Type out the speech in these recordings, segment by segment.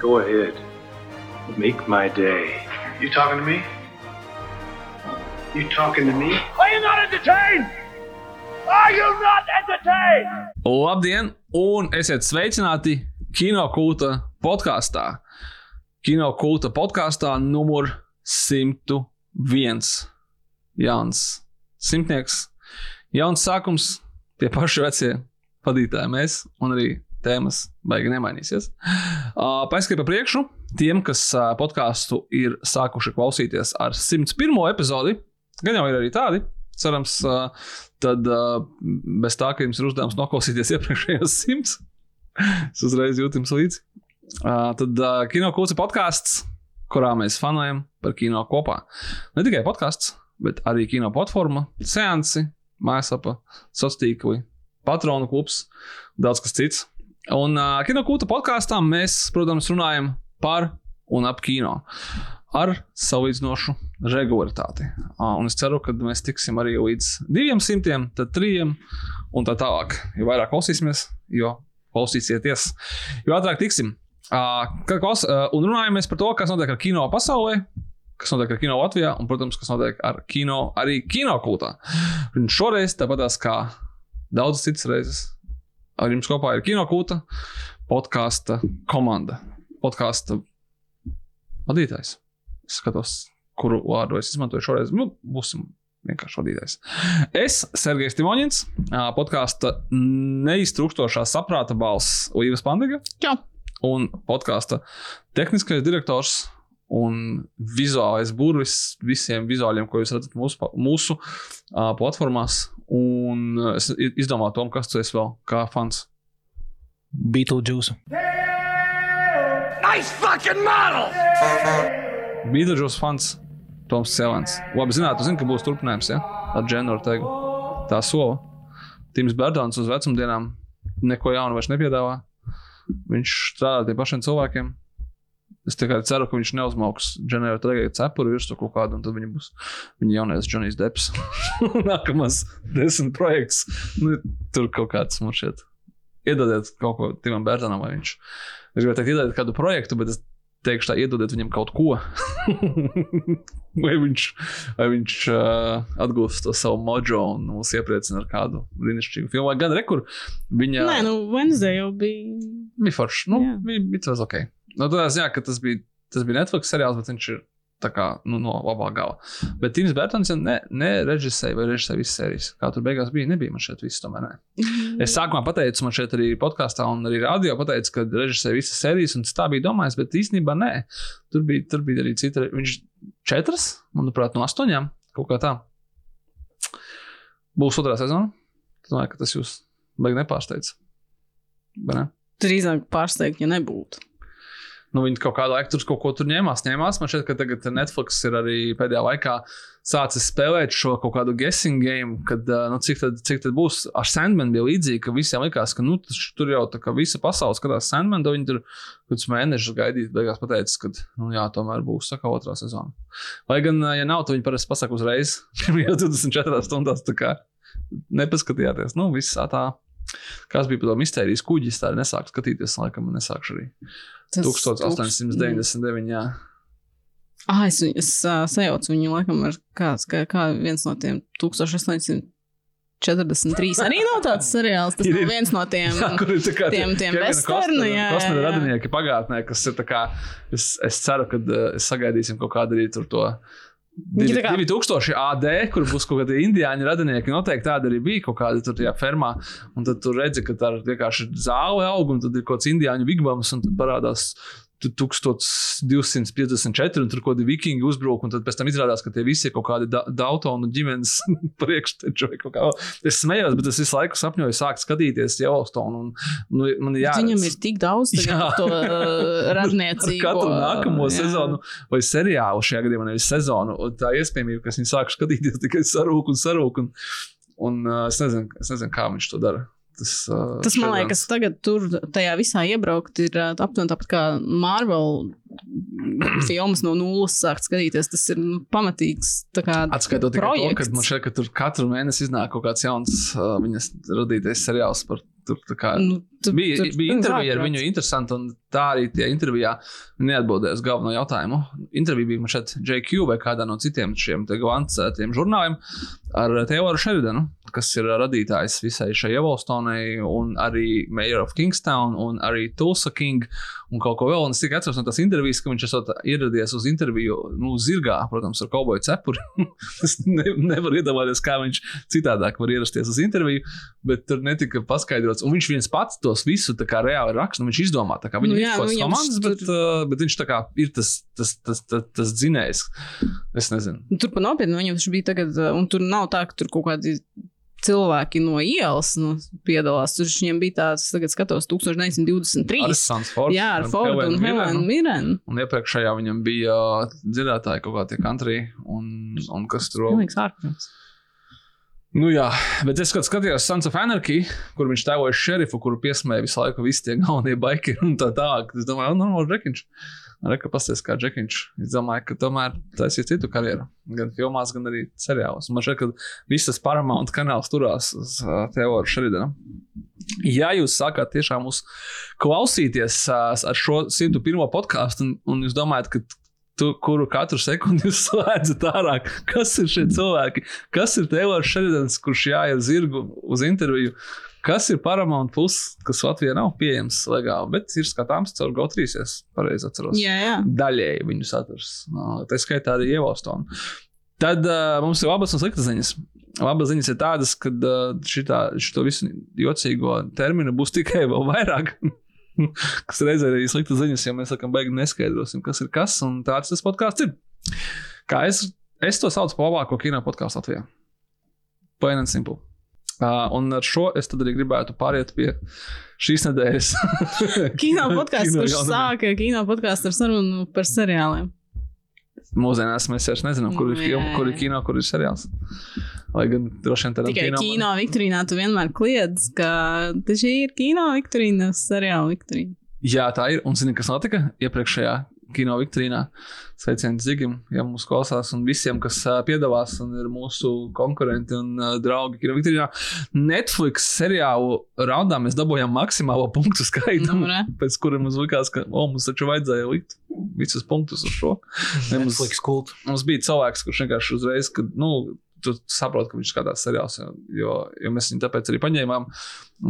Go ahead. Make my day. You talking to me? You talking to me? Are you not entertained? Are you not entertained? Labdien, un esiet sveicināti Kino kulta podkāstā. Kino kulta podkāstā numur 101. Jauns simtnieks, jauns sākums, tie paši vecie vadītāji mēs un arī tēmas baigi nemainīsies. Uh, Paskatīt pa priekšu tiem, kas uh, podkāstu ir sākuši klausīties ar 101. epizodi, gan jau ir arī tādi. Cerams, uh, tad uh, bez tā, ka jums ir uzdevums noklausīties iepriekšējos simts, es uzreiz jūtu līdzi. Uh, tad uh, kino kūca podkāsts, kurā mēs fanojam par kino kopā. Ne tikai podkāsts, bet arī kino platforma, seansi, mājaslapa, sociālā tīkli, patronu klubs, daudz kas cits. Un uh, kino kūta podkāstā mēs, protams, runājam par un ap kino ar salīdzinošu regularitāti. Uh, un es ceru, ka mēs tiksim arī līdz diviem simtiem, tad trijiem un tā tālāk. Jo vairāk klausīsimies, jo klausīsieties, jo ātrāk tiksim. Uh, klaus, uh, un runājamies par to, kas notiek ar kino pasaulē, kas notiek ar kino Latvijā, un, protams, kas notiek ar kino arī kino kultā. Un šoreiz, tāpat kā daudzas citas reizes, ar jums kopā ir kino kulta podkāstu komanda. Podkāstu vadītājs. Es skatos, kuru vārdu es izmantoju šoreiz. Nu, būsim vienkārši vadītājs. Es, Sergejs Timoņins, podkāstu neiztrukstošā saprāta balss Līves Pandiga. Jā. Un podkāstu tehniskais direktors un vizuālais burvis visiem vizuāļiem, ko jūs redzat mūsu, mūsu uh, platformās. Un es izdomāju, Tom, kas tu esi vēl kā fans. Beetlejuice. Nice fucking model! Beetlejuice fans Toms Cēlens. Labi, zināt, tu zini, ka būs turpinājums ja? ar Dženu Ortegu. Tā sola. Tims Berdons uz vecumdienām neko jaunu vairs nepiedāvā. Viņš strādā pie pašiem cilvēkiem. Es tikai ceru, ka viņš neuzmauks ģenerēt tagad cepuri virsū kaut kādu, un tad viņa būs viņa jaunais Džonijs Deps. Nākamās desmit projekts. Nu, tur kaut kāds man šķiet. Iedodiet kaut ko Timam Bērtanam, vai viņš. Es gribēju teikt, iedodiet kādu projektu, bet es teikšu tā, iedodiet viņam kaut ko. vai viņš, vai viņš uh, atgūst to savu mojo un mūs iepriecina ar kādu brīnišķīgu filmu. Vai gan rekur viņa. Nē, nu, Wednesday jau bija. Bija forši. Nu, Jā. bija, bija tas ok. Nu, tādā ziņā, ka tas bija, tas bija Netflix seriāls, bet viņš ir kā nu, no labā gala. Bet Tims Bērtons jau ne, nerežisēja vai režisēja visas sērijas. Kā tur beigās bija, nebija man šeit viss tomēr. Ne. Es sākumā pateicu, man šeit arī podkāstā un arī radio pateicu, ka režisēja visas sērijas, un tas tā bija domājis, bet īstenībā nē. Tur bija, tur bija arī cita. Viņš četras, manuprāt, no astoņām kaut kā tā. Būs otrā sezona. Es domāju, ka tas jūs beigās nepārsteidz. Ne? Drīzāk pārsteigt, ja nebūtu. Nu, viņi kaut kādu laiku tur kaut ko tur ņēmās. ņēmās. Man šķiet, ka tagad Netflix ir arī pēdējā laikā sācis spēlēt šo kaut kādu guessing game, kad nu, cik, tad, cik tad būs ar Sandmanu bija līdzīgi, ka visiem likās, ka nu, tur jau tā kā visa pasaule skatās Sandmanu, tad viņi tur kādus mēnešus gaidīt, beigās pateicis, ka nu, jā, tomēr būs saka otrā sezona. Lai gan, ja nav, tad viņi parasti pasaka uzreiz, jau 24 stundās tā kā nepaskatījāties. Nu, viss tā. Kas bija par to mistērijas kuģis, tā arī nesāku skatīties, laikam, nesākšu arī. Tas 1899. Jā. Ah, es, es uh, sajaucu viņu laikam ar kāds, kā, kā viens no tiem 1843. Arī nav tāds seriāls, tas Ir, ir ir. viens no tiem. Ir tiem- tiem westernu, Kosmēra jā. radinieki pagātnē, kas ir tā kā, es, es ceru, ka uh, sagaidīsim kaut kādu arī tur to. Viņi tā kā- 2000 AD, kur būs kaut kādi indiāņu radinieki. Noteikti tāda arī bija kaut kāda tur tajā fermā. Un tad tur redzi, ka tā ir vienkārši zāle aug, un tad ir kaut kāds indiāņu vigbams, un tad parādās 1254, un tur kaut kādi vikingi uzbruk, un tad pēc tam izrādās, ka tie visi ir kaut kādi da Dautonu ģimenes priekšteči vai kaut kā. Es smējos, bet es visu laiku sapņoju sākt skatīties Yellowstone, un nu, man ir jāredz. Viņam ir tik daudz to uh, Ar radniecību. katru nākamo jā. sezonu vai seriālu šajā gadījumā, nevis sezonu. Tā iespējamība, ka viņi sāk skatīties tikai sarūk un sarūk. Un, un uh, es, nezinu, es nezinu, kā viņš to dara. Tas, Tas man liekas, tagad tur tajā visā iebraukt ir aptuveni tāpat kā Marvel filmas no nulles sākt skatīties. Tas ir nu, pamatīgs tā kā, Atskaitot tikai to, projekts. ka man šķiet, ka tur katru mēnesi iznāk kaut kāds jauns uh, viņas radītais seriāls par tur. Kā, Nu, Tu- bija, tur- bija intervija ar viņu interesanti, un tā arī tie intervijā neatbildēja uz galveno jautājumu. Intervija bija šeit JQ vai kādā no citiem šiem te glancētiem žurnāliem ar Teoru Sheridanu, kas ir radītājs visai šai Yellowstonei, un arī Mayor of Kingstown, un arī Tulsa King, un kaut ko vēl. Un es tikai atceros no tās intervijas, ka viņš esot ieradies uz interviju, nu, zirgā, protams, ar kauboju cepuri. es ne, nevaru iedomāties, kā viņš citādāk var ierasties uz interviju, bet tur netika paskaidrots. Un viņš viens pats tos visu tā kā reāli raksta, nu, viņš izdomā, tā kā Nu viņam jā, ir kaut nu, viņam komandas, tur- bet, uh, bet viņš tā kā ir tas, tas, tas, tas, tas dzinējs. Es nezinu. Nu, Tur pa nopietnu viņam taču bija tagad, uh, un tur nav tā, ka tur kaut kādi cilvēki no ielas nu, piedalās. Tur viņiem bija tāds, tagad skatos, 1923. Alessandrs Fords. Jā, ar Fordu un Helēnu Mirenu. Un iepriekšējā viņam bija dzirdētāji kaut kādi country, un, un kas tur vēl. Pilnīgs ārprāts. Nu jā, bet es kad skatījos Sons of Anarchy, kur viņš tēvoja šerifu, kuru piesmēja visu laiku visi tie galvenie baikeri un tā tālāk. Es domāju, nu, no, Džekiņš. Reka pasties kā Džekiņš. Es domāju, ka tomēr taisīs citu karjeru. Gan filmās, gan arī seriālos. Man šķiet, ka visas Paramount kanāls turās uz uh, Teoru Sheridanu. Ja jūs sākāt tiešām mūs klausīties uh, ar šo 101. podkāstu, un, un jūs domājat, ka tu, kuru katru sekundi jūs slēdzat ārā, kas ir šie cilvēki, kas ir Teilors Sheridans, kurš jāiet zirgu uz interviju, kas ir Paramount Plus, kas Latvijā nav pieejams legāli, bet ir skatāms caur GO3, ja es pareizi atceros. Jā, jā. Daļēji viņu saturs, no, tā skaitā arī Ievostonu. Tad uh, mums ir labas un sliktas ziņas. Labas ziņas ir tādas, ka uh, šitā, šito visu jocīgo terminu būs tikai vēl vairāk. kas reizē arī sliktas ziņas, ja mēs sakām, beigās neskaidrosim, kas ir kas, un tāds tas podkāsts ir. Kā es, es to saucu par labāko kino podkāstu Latvijā. Plain and simple. Uh, un ar šo es arī gribētu pāriet pie šīs nedēļas. Kino podkāsts, kurš sāka kino podkāstu ar sarunu par seriāliem. Mūsdienās mēs vairs nezinām, kur ir jā. kur ir kino, kur ir seriāls. Lai gan droši vien tādā Tikai kino Viktorīnā tu vienmēr kliedz, ka šī ir kino Viktorīna, seriāla Viktorīna. Jā, tā ir. Un zini, kas notika iepriekšējā kino Viktorīnā? Sveiciens Zigim, ja mūs klausās, un visiem, kas piedalās un ir mūsu konkurenti un draugi kino Viktorīnā. Netflix seriālu raundā mēs dabūjām maksimālo punktu skaitu, re. pēc kura mums likās, ka o, mums taču vajadzēja likt visus punktus uz šo. Ne, mums- Netflix kult. Mums bija cilvēks, kurš vienkārši uzreiz, kad, nu, tu saproti, ka viņš skatās seriāls, jo, jo, mēs viņu tāpēc arī paņēmām.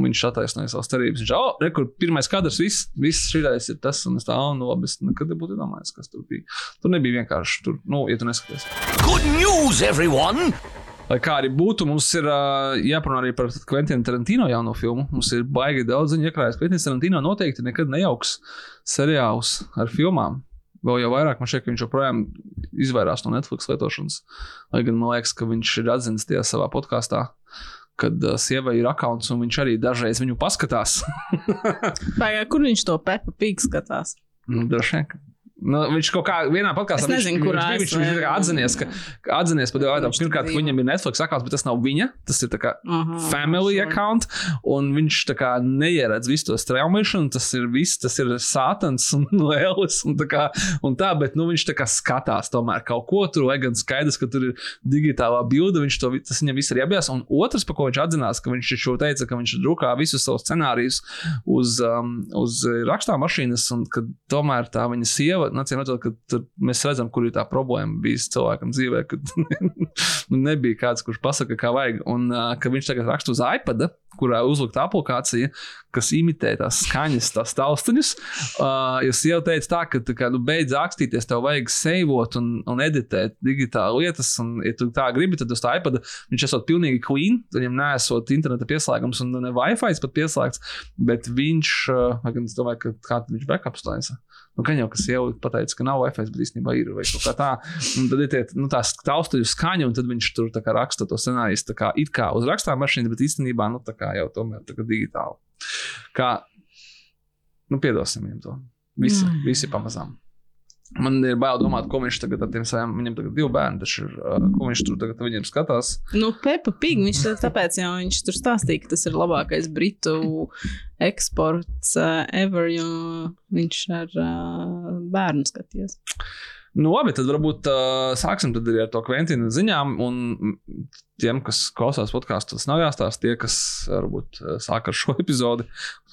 Viņš attaisnoja savas cerības. Viņš jau, oh, re, kur pirmais kadrs, viss, viss šis ir tas, un es tā, oh, nu, labi, es nekad nebūtu domājis, kas tur bija. Tur nebija vienkārši, tur, nu, ja tu neskaties. Good news, everyone! Lai kā arī būtu, mums ir uh, jāparunā arī par Quentin Tarantino jauno filmu. Mums ir baigi daudz ziņu iekrājis. Quentin Tarantino noteikti nekad nejauks seriālus ar filmām. Vēl jau vairāk man šķiet, ka viņš joprojām izvairās no Netflix lietošanas. Lai gan man liekas, ka viņš ir atzīts tajā savā podkāstā, kad uh, sievai ir akauns un viņš arī dažreiz viņu paskatās. Pagaidām, kur viņš to Peppa Pig skatās? nu, droši vien. Nu, viņš kaut kā vienā podkāstā viņš, viņš, viņš, viņš kā atzinies, ka, atzinies par Viņš ka pirmkārt viņam ir Netflix akauns, bet tas nav viņa. Tas ir kā Aha, family sure. account, un viņš kā neieredz visu to straumēšanu. Tas ir viss, tas ir sātans un lēlis un tā, kā, un tā, bet nu, viņš tā kā skatās tomēr kaut ko tur, lai gan skaidrs, ka tur ir digitālā bilde, viņš to, tas viņam viss ir jābijās. Un otrs, par ko viņš atzinās, ka viņš šo teica, ka viņš drukā visus savus scenārijus uz, um, uz rakstāmašīnas, un ka tomēr tā viņa sieva, acīm redzot, ka tur mēs redzam, kur ir tā problēma bijis cilvēkam dzīvē, kad nu, nebija kāds, kurš pasaka, kā vajag. Un ka viņš tagad raksta uz iPad, kurā uzlikta aplikācija, kas imitē tās skaņas, tās taustiņas. Uh, jo sieva teica tā, ka tā kā, nu, beidz rakstīties, tev vajag seivot un, un editēt digitāli lietas, un, ja tu tā gribi, tad uz tā iPad viņš esot pilnīgi clean, viņam nesot interneta pieslēgums un ne Wi-Fi pat pieslēgts, bet viņš, uh, gan es domāju, ka kā viņš backups taisa. Nu, gan jau, kas jau pateica, ka nav Wi-Fi, bet īstenībā ir vai kaut kā tā. Un tad ir tie, nu, tās taustuļu skaņa, un tad viņš tur raksta to scenāriju, tā kā it kā uz rakstāmašīnas, bet īstenībā, nu, tā kā jau tomēr tā kā digitāli. Kā, nu, piedosim viņam to. Visi, Mm. visi pamazām. Man ir bail domāt, ko viņš tagad ar tiem saviem, viņam tagad divi bērni, taču ir, uh, ko viņš tur tagad viņiem skatās. Nu, Peppa Pig, viņš tā- tāpēc jau viņš tur stāstīja, ka tas ir labākais britu eksports uh, ever, jo viņš ar uh, bērnu skaties. Nu, labi, tad varbūt uh, sāksim tad arī ar to Kventina ziņām. Un, tiem, kas klausās podkāstu, tas nav jāstāsta. Tie, kas varbūt eh, sāk ar šo epizodi,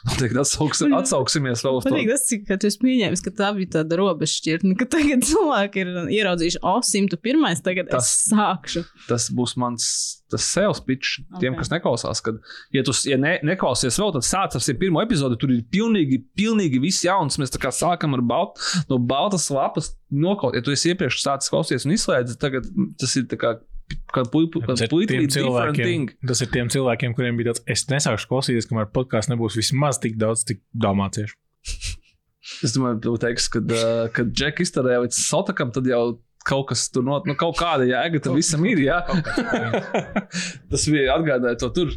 noteikti atsauks, atsauksimies vēl uz to. Tas, ka tu esi pieņēmis, ka tā bija tāda robežšķirtne, ka tagad cilvēki ir ieraudzījuši, o, 101. tagad Tas- es sākšu. Tas būs mans tas sales pitch tiem, Ok. kas neklausās. Kad, ja tu ja ne, neklausies vēl, tad sāc ar 101. epizodi. Tur ir pilnīgi, pilnīgi viss jauns. Mēs tā kā sākam ar balt, no baltas lapas nokaut. Ja tu esi iepriekš sācis klausīties un izslēdzis, tagad tas ir tā kā. Tiem different cilvēkiem, thing. tas ir tiem cilvēkiem, kuriem bija tāds, es nesākšu klausīties, kamēr podkāsts nebūs vismaz tik daudz, cik domācieši. Es domāju, tu teiksi, kad, uh, kad Džek izturēja līdz sotakam, tad jau kaut kas tur no, nu, kaut kāda jēga tam visam ir. Jā. Tas bija atgādāja to tur.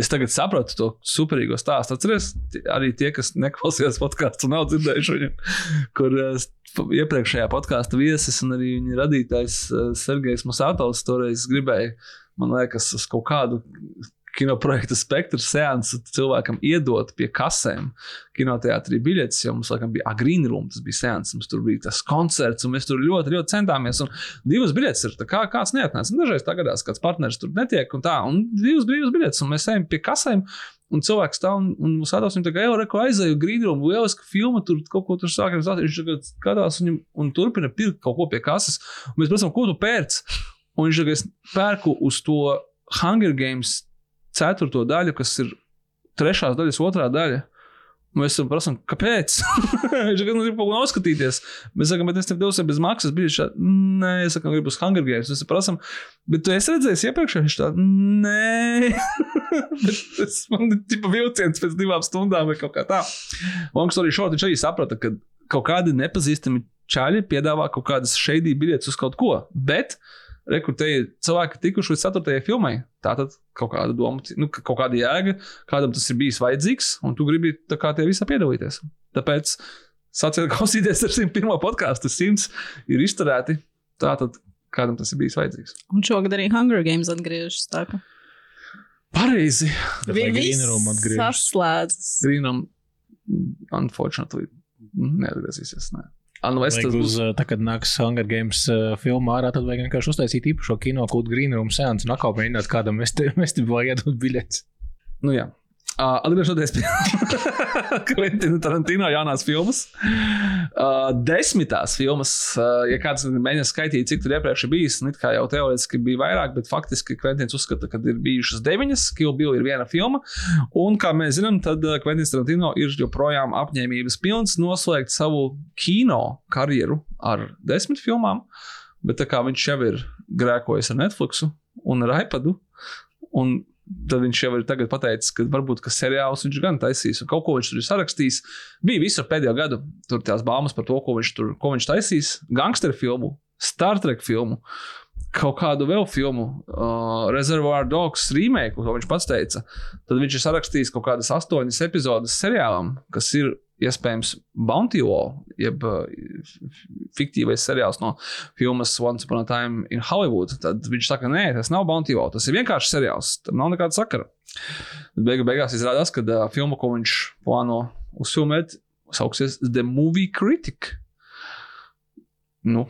Es tagad sapratu to superīgo stāstu. Atceries, Ti- arī tie, kas neklausījās podkāstu, nav dzirdējuši viņu, kur uh, iepriekšējā podkāstu viesis un arī viņa radītājs uh, Sergejs Musātovs toreiz gribēja, man liekas, uz kaut kādu kinoprojekta spektra seansu cilvēkam iedot pie kasēm kinoteātrī biļetes, jo mums laikam bija agrīna room, tas bija seans, mums tur bija tas koncerts, un mēs tur ļoti, ļoti centāmies. Un divas biļetes ir, kā kāds neatnāca. Un Dažreiz tā gadās, kāds partneris tur netiek, un tā, un divas brīvas biļetes, un mēs ejam pie kasēm. Un cilvēks stāv un, un sēdās viņam tā kā jau reko aizēju grīdrūmu, lieliska filma, tur kaut ko tur sākam stāstīt. Viņš tagad skatās viņam un turpina pirkt kaut ko pie kases. Un mēs prasām, ko tu pērc? Un viņš tagad pērku uz to Hunger Games ceturto daļu, kas ir trešās daļas otrā daļa. Mēs tam prasām, kāpēc? Viņš tikai grib kaut ko noskatīties. Mēs sakām, bet es tev dosim bez maksas. Bija šādi, nē, es saku, gribu uz Hunger Games. Mēs prasām, bet tu esi redzējis iepriekš, viņš tā, nē. bet tas man ir tipa vilciens pēc divām stundām vai kaut kā tā. Long story short, viņš arī saprata, ka kaut kādi nepazīstami čaļi piedāvā kaut kādas šeidī biļetes uz kaut ko. Bet rekrutēji cilvēki tikuši līdz ceturtajai filmai. Tā tad kaut kāda doma, nu, ka kaut kāda jēga, kādam tas ir bijis vajadzīgs, un tu gribi tā kā tie visā piedalīties. Tāpēc sāciet klausīties ar 101. podkāstu. 100 ir izturēti. Tā tad kādam tas ir bijis vajadzīgs. Un šogad arī Hunger Games atgriežas. tā ka Pareizi. Room atgriežas? saslēdzas. Grīnam, unfortunately, neatgriezīsies. Ne. Ah, nu es uz, būs. uh, tā, kad nāks Hunger Games uh, filmā ārā, tad vajag vienkārši uztaisīt īpašo kino kaut kādu Green Room seansu un atkal mēģināt kādam vestibulā iedot biļetes. Nu, jā. Uh, atgriežoties pie Kventina Tarantino jaunās filmas. Uh, desmitās filmas, uh, ja kāds mēģina skaitīt, cik tur iepriekš ir bijis, nu, kā jau teorētiski bija vairāk, bet faktiski Kventins uzskata, ka ir bijušas deviņas, Kill Bill ir viena filma. Un, kā mēs zinām, tad uh, Kventins Tarantino ir joprojām apņēmības pilns noslēgt savu kino karjeru ar desmit filmām. Bet tā kā viņš jau ir grēkojis ar Netflix un ar iPadu, un tad viņš jau ir pateicis, ka varbūt ka seriālus viņš gan taisīs, un kaut ko viņš tur ir sarakstījis. Bija visu pēdējo gadu tur tās baumas par to, ko viņš tur ko viņš taisīs. Gangsteru filmu, Star Trek filmu, kaut kādu vēl filmu, uh, Reservoir Dogs remake, ko viņš pats teica. Tad viņš ir sarakstījis kaut kādas astoņas epizodes seriālam, kas ir iespējams Bounty Wall, jeb uh, fiktīvais seriāls no filmas Once Upon a Time in Hollywood. Tad viņš saka, nē, tas nav Bounty Wall, tas ir vienkārši seriāls, tam nav nekāda sakara. Bet beigu, beigās izrādās, ka uh, filma, ko viņš plāno uzfilmēt, sauksies The Movie Critic. Nu,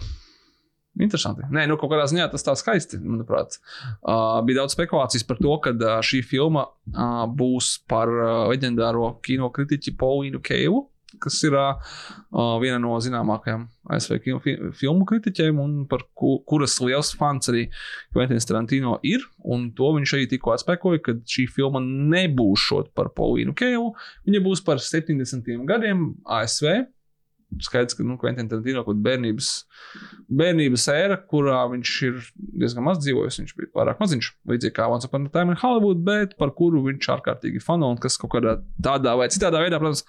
Interesanti. Nē, nu, kaut kādā ziņā tas tā skaisti, manuprāt. Uh, bija daudz spekulācijas par to, ka uh, šī filma uh, būs par uh, leģendāro kino kritiķi Paulīnu Keilu, kas ir uh, viena no zināmākajām ASV fi filmu kritiķiem, un par ku, kuras liels fans arī Kventins Tarantino ir. Un to viņš arī tikko atspēkoja, ka šī filma nebūs šot par Paulīnu Keilu. Viņa būs par 70. gadiem ASV. Skaidrs, ka nu, Kventins Tarantino kaut kāda bērnības, bērnības ēra, kurā viņš ir diezgan maz dzīvojis. Viņš bija pārāk maziņš, līdzīgi kā Once Upon a Time in Hollywood, bet par kuru viņš ārkārtīgi fano un kas kaut kādā tādā vai citādā veidā, protams,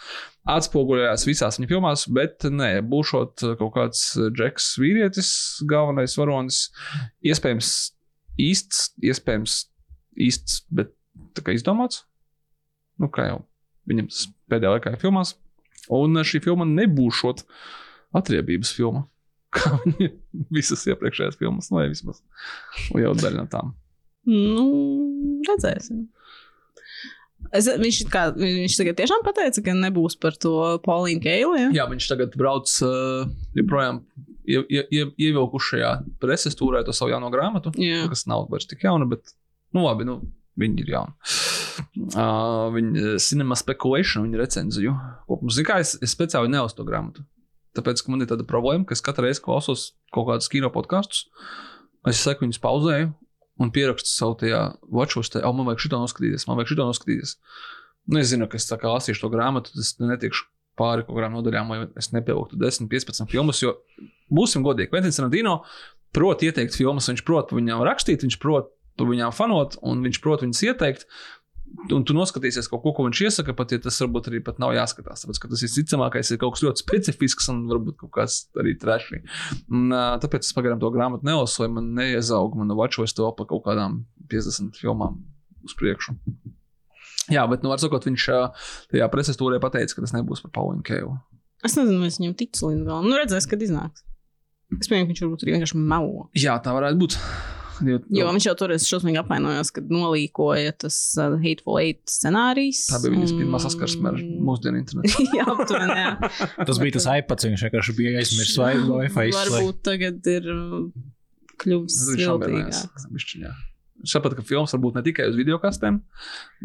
atspoguļojās visās viņa filmās. Bet nē, būšot kaut kāds Džeks vīrietis, galvenais varonis, iespējams īsts, iespējams īsts, bet tā kā izdomāts. Nu, kā jau viņam tas pēdējā laikā ir filmās. Un šī filma nebūšot atriebības filma. Kā viņa visas iepriekšējās filmas, vai vismaz liela daļa no tām. Nu, redzēsim. Es, viņš, kā, viņš tagad tiešām pateica, ka nebūs par to Paulīnu Keilu. Ja? Jā, viņš tagad brauc uh, joprojām ie, ie, ievilkušajā preses tūrē to savu jauno grāmatu, Jā. kas nav vairs tik jauna, bet Nu, labi, nu, viņi ir jauni. Uh, viņa cinema speculation, viņa recenziju. Kopums, kā, es, es speciāli neuz to grāmatu. Tāpēc, man ir tāda problēma, ka es katru reizi klausos kaut kādus kino podkastus, es saku, viņus pauzēju un pierakstu savu tajā watchos, te, oh, man vajag šito noskatīties, man vajag šito noskatīties. Nu, es zinu, ka es tā kā lasīšu to grāmatu, tad es netikšu pāri kaut kādām nodaļām, lai es nepievilktu 10, 15 filmas. Jo būsim godīgi, Kventins Randino prot ieteikt filmas, viņš prot viņām rakstīt, viņš prot viņām fanot, un viņš prot viņas ieteikt. Un tu noskatīsies kaut ko, ko viņš iesaka, pat ja tas varbūt arī pat nav jāskatās. Tāpēc, ka tas visticamākais ir kaut kas ļoti specifisks un varbūt kaut kāds arī trešs. Tāpēc es pagaidām to grāmatu nelasu, lai man neiezauga mana vačos to pa kaut kādām 50 filmām uz priekšu. Jā, bet, nu, var sakot, viņš tajā preses tūrē pateica, ka tas nebūs par Paulinu Kēlu. Es nezinu, vai es viņam ticu līdz galam. Nu, redzēs, kad iznāks. Es pieņemu, ka viņš varbūt arī vienkārši melo. Jā, tā varētu būt. Jo, Jo viņš jau toreiz šausmīgi apvainojās, kad nolīkoja tas uh, Hateful Eight scenārijs. tā bija viņas pirmā saskarsme ar mūsdienu internetu. jā, aptuveni, jā. Tas bija tas iPads, viņš vienkārši bija aizmirsis vai Wi-Fi. Varbūt tagad ir uh, kļuvis viltīgāks. Viņš saprata, ka filmas var būt ne tikai uz video kastēm,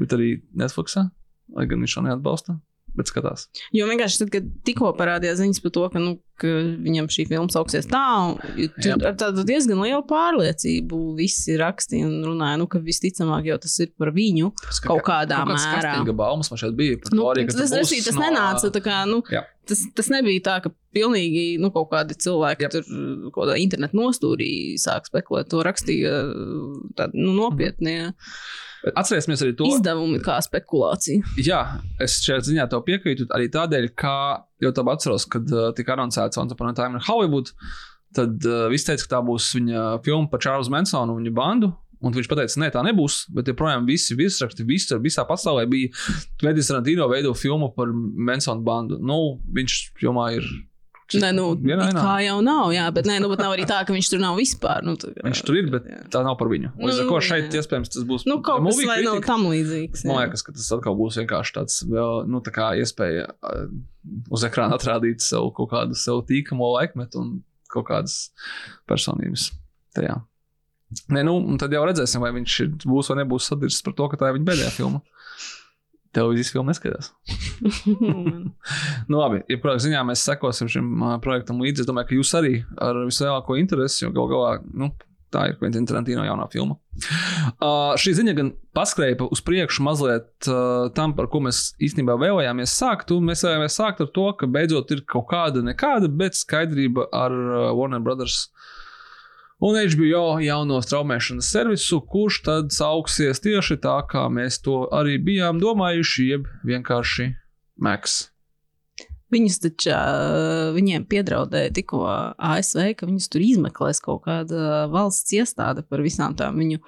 bet arī Netflixā, lai gan viņš to neatbalsta. Bet skatās. Jo vienkārši tad, kad tikko parādījās ziņas par to, ka, nu, ka viņam šī filma sauksies tā, un tur Jā. ar tādu diezgan lielu pārliecību visi rakstīja un runāja, nu, ka visticamāk jau tas ir par viņu kaut kādā Kaut mērā. kastīga baumas man šeit bija. Nu, to arī, ka tas, būs tas, tas no- nenāca tā kā, nu, Jā. tas, tas nebija tā, ka pilnīgi nu, kaut kādi cilvēki Jep. tur kaut kādā internetu nostūrī sāk spekulēt. To rakstīja tādi nu, nopietni Bet Atcerēsimies arī to. izdevumi kā spekulācija. Jā, es šajā ziņā tev piekrītu arī tādēļ, ka jau tā atceros, kad uh, tika anoncēts Once Upon a Time in Hollywood, tad uh, viss teica, ka tā būs viņa filma par Čārlzu Mansonu un viņa bandu. Un viņš teica, nē, tā nebūs. Bet joprojām visi virsraksti, visur, visā pasaulē bija Kvedis Rantino veido filmu par Mansonu bandu. Nu, viņš filmā ir. Nē, nu, Vienā it ainā. kā jau nav, jā, bet, nē, nu, bet nav arī tā, ka viņš tur nav vispār. Nu, tā, Viņš tur ir, bet jā. tā nav par viņu. Līdz ar Nu, to šeit jā. iespējams tas būs. Nu, kaut kas vai nav tam līdzīgs. Man jā. liekas, ka tas atkal būs vienkārši tāds vēl, nu, tā kā iespēja uh, uz ekrāna atrādīt sev kaut kādu sev tīkamo laikmetu un kaut kādas personības tajā. Nē, nu, tad jau redzēsim, vai viņš būs vai nebūs sadirsts par to, ka tā ir viņa pēdējā filma. Televīzijas filma neskatās. Nu, labi, ja projekta ziņā mēs sekosim šim uh, projektam līdzi, es domāju, ka jūs arī ar vislielāko interesi, jo gal galā, nu, tā ir Quentin Tarantino jaunā filma. Uh, šī ziņa gan paskrēja pa- uz priekšu mazliet uh, tam, par ko mēs īstenībā vēlējāmies sākt. Mēs vēlējāmies sākt ar to, ka beidzot ir kaut kāda, nekāda, bet skaidrība ar uh, Warner Brothers. Un HBO jauno straumēšanas servisu, kurš tad sauksies tieši tā, kā mēs to arī bijām domājuši, jeb vienkārši Max. Viņus taču viņiem piedraudēja tikko ASV, ka viņus tur izmeklēs kaut kāda valsts iestāde par visām tām viņu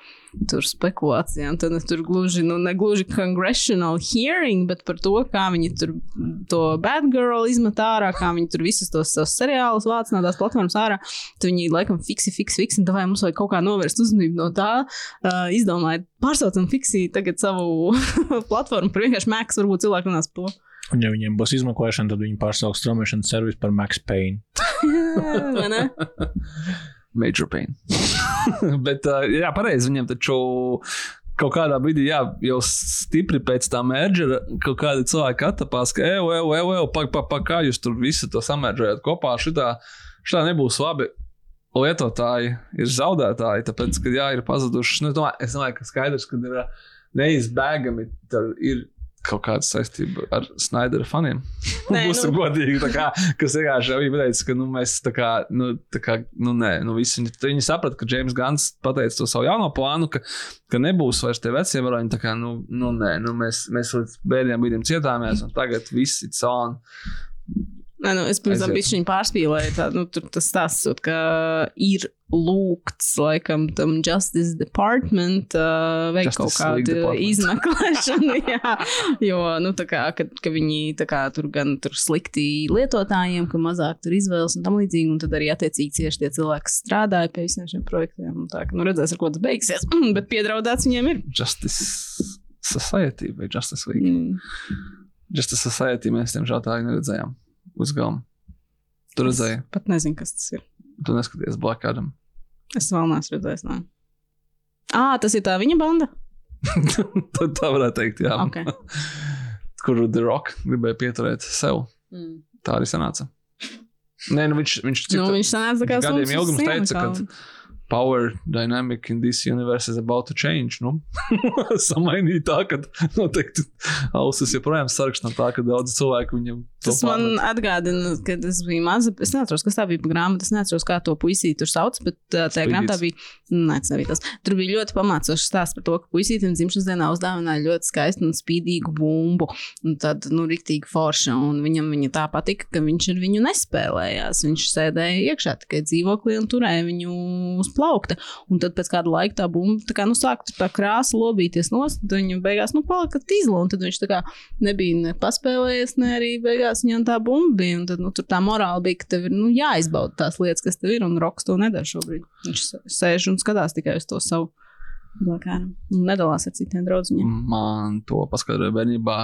spekulācijām. Tad tur gluži, nu, ne gluži congressional hearing, bet par to, kā viņi tur to bad girl izmet ārā, kā viņi tur visus tos savus seriālus vāc no tās platformas ārā. Tad viņi laikam fiksi, fiksi, fiksi, un tā vai mums vajag kaut kā novērst uzmanību no tā. Uh, izdomāja, pārsaucam fiksi tagad savu platformu par vienkārši mēks, varbūt cilvēki runās par to. Un, ja viņiem būs izmeklēšana, tad viņi pārsauks straumēšanas servisu par Max Payne. Major pain. Bet, uh, jā, pareizi viņam taču. Kaut kādā brīdī, jā, jau stipri pēc tā mērķa, kaut kādi cilvēki attapās, ka, ej, ej, ej, ej, pa, pa, pa, kā jūs tur visu to samērģējat kopā. Šitā, šitā nebūs labi. Lietotāji ir zaudētāji, tāpēc, ka, jā, ir pazudušas. Nu, es, domāju, es domāju, ka skaidrs, ka ir neizbēgami ir kaut kāda saistība ar Snaidera faniem. Nē, Būsim nu- godīgi, kā, kas vienkārši jau teicis, ka nu, mēs tā kā, nu, tā kā, nu, nē, nu, visi viņi, viņi saprata, ka James Gans pateica to savu jauno plānu, ka, ka nebūs vairs tie vecie varoņi, tā kā, nu, nu nē, nu, mēs, mēs līdz bēdiem brīdim cietāmies, un tagad viss ir caur. Nē, nu, es pirms tam viņa pārspīlēju. Tā, nu, tur tas stāsts, ka ir lūgts, laikam, tam Justice Department uh, veikt kaut kādu izmeklēšanu. jā, jo, nu, tā kā, ka, ka viņi tā kā, tur gan tur slikti lietotājiem, ka mazāk tur izvēles un tam līdzīgi, un tad arī attiecīgi cieši tie cilvēki strādāja pie visiem šiem projektiem. Tā, ka, nu, redzēs, ar ko tas beigsies, bet piedraudēts viņiem ir. Justice Society vai Justice League. Mm. Justice Society mēs, diemžēl, tā arī neredzējām uz galda. Tu redzēji, Pat nezinu, kas tas ir. tu neskaties Black Adam. Es vēl neesmu redzējis. Nē. Ah, tas ir tā viņa banda. Tad tā varētu teikt, jā. Okay. Kur The Rock gribēja pieturēt sev. Mm. Tā arī sanāca. Nē, nu viņš, viņš, cik Nu, viņš sanāca gadiem uz teica, ka power dynamic in this universe is about to change. Nu, samainīja tā, ka noteikti ausis joprojām sarakstā no tā, ka daudz cilvēku viņam Tas man pārmet. atgādina, kad es biju maza. Es neatceros, kas tā bija par grāmatu. Es neatceros, kā to puisīti tur sauc, bet uh, tajā Spīdītis. grāmatā bija. Nē, tas nebija tas. Tur bija ļoti pamācošs stāsts par to, ka puisītim dzimšanas dienā uzdāvināja ļoti skaistu un spīdīgu bumbu. Un tad, nu, riktīgi forša. Un viņam viņa tā patika, ka viņš ar viņu nespēlējās. Viņš sēdēja iekšā tikai dzīvoklī un turēja viņu uz plaukta. Un tad pēc kāda laika tā bumba tā kā, nu, sāk tur tā krāsa lobīties nost. Tad viņa beigās nu, palika tīzla. Un tad viņš kā nebija ne paspēlējies, ne arī beigās viņam tā bumba bija. Un tad nu, tur tā morāla bija, ka tev ir nu, jāizbauda tās lietas, kas tev ir. Un Roks to nedara šobrīd. Viņš sēž un skatās tikai uz to savu blakānu. Un nedalās ar citiem draugiem. Man to paskaidroja bērnībā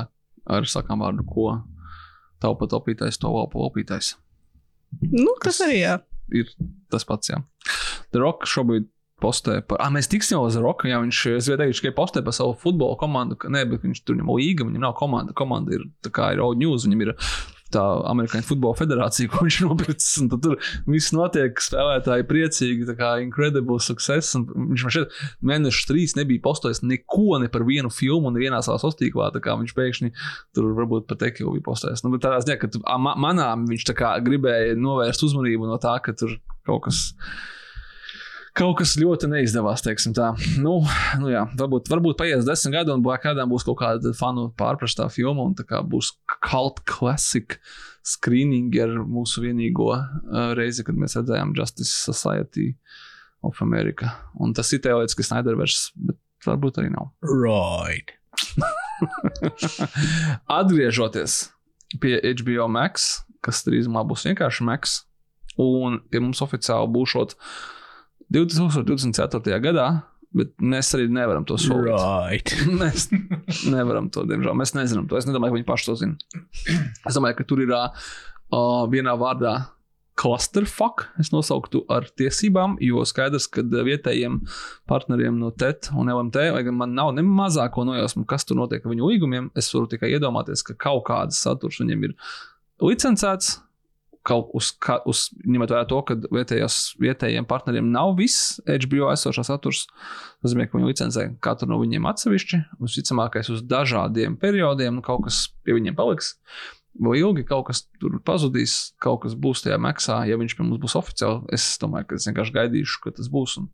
ar sakām vārdu, ko taupa topītais, to vēl popītais. Nu, tas arī jā. ir tas pats. Jā. The Rock šobrīd postē par, ah, mēs tiksim jau uz Roka. Jā, viņš teikt, ka tikai postē par savu futbola komandu. Ka, nē, bet viņš tur nav līga, viņam nav komanda. Komanda ir tā kā ir Old News, viņam ir tā Amerikāņu futbola federācija, ko viņš nopircis. un tad Tur viss notiek, spēlētāji priecīgi, tā kā incredible success. un Viņš man šeit mēnešu trīs nebija postojis neko ne par vienu filmu, nevienā savā sastīklā. tā kā Viņš pēkšņi tur varbūt pat tekilu bija postojis. Nu, bet tādā ziņā, ka tu, a, ma, manām viņš gribēja novērst uzmanību no tā, ka tur kaut kas. Kaut kas ļoti neizdevās, teiksim tā. Nu, nu jā, varbūt, varbūt paies desmit gadi, un kādam būs kaut kāda fanu pārprastā filma, un tā kā būs cult classic screening ar mūsu vienīgo uh, reizi, kad mēs redzējām Justice Society of America. Un tas ir teorētiski Snyderverse, bet varbūt arī nav. Right. Atgriežoties pie HBO Max, kas drīzumā būs vienkārši Max, un pie mums oficiāli būšot 2024. gadā, bet mēs arī nevaram to solīt. Right. Mēs nevaram to, diemžēl. Mēs nezinām to. Es nedomāju, ka viņi paši to zina. Es domāju, ka tur ir uh, vienā vārdā clusterfuck. Es nosauktu ar tiesībām, jo skaidrs, ka vietējiem partneriem no TET un LMT, lai gan man nav ne mazāko nojausmu, kas tur notiek ar viņu līgumiem, es varu tikai iedomāties, ka kaut kāds saturs viņiem ir licencēts. Kaut uz, ka, uz ņemot vērā to, ka vietējos, vietējiem partneriem nav viss HBO esošā saturs, tas nozīmē, ka viņi licencē katru no viņiem atsevišķi. Visticamākais uz dažādiem periodiem nu, kaut kas pie viņiem paliks. Vai ilgi kaut kas tur pazudīs, kaut kas būs tajā maksā, ja viņš pie mums būs oficiāli. Es domāju, ka es vienkārši gaidīšu, ka tas būs. Un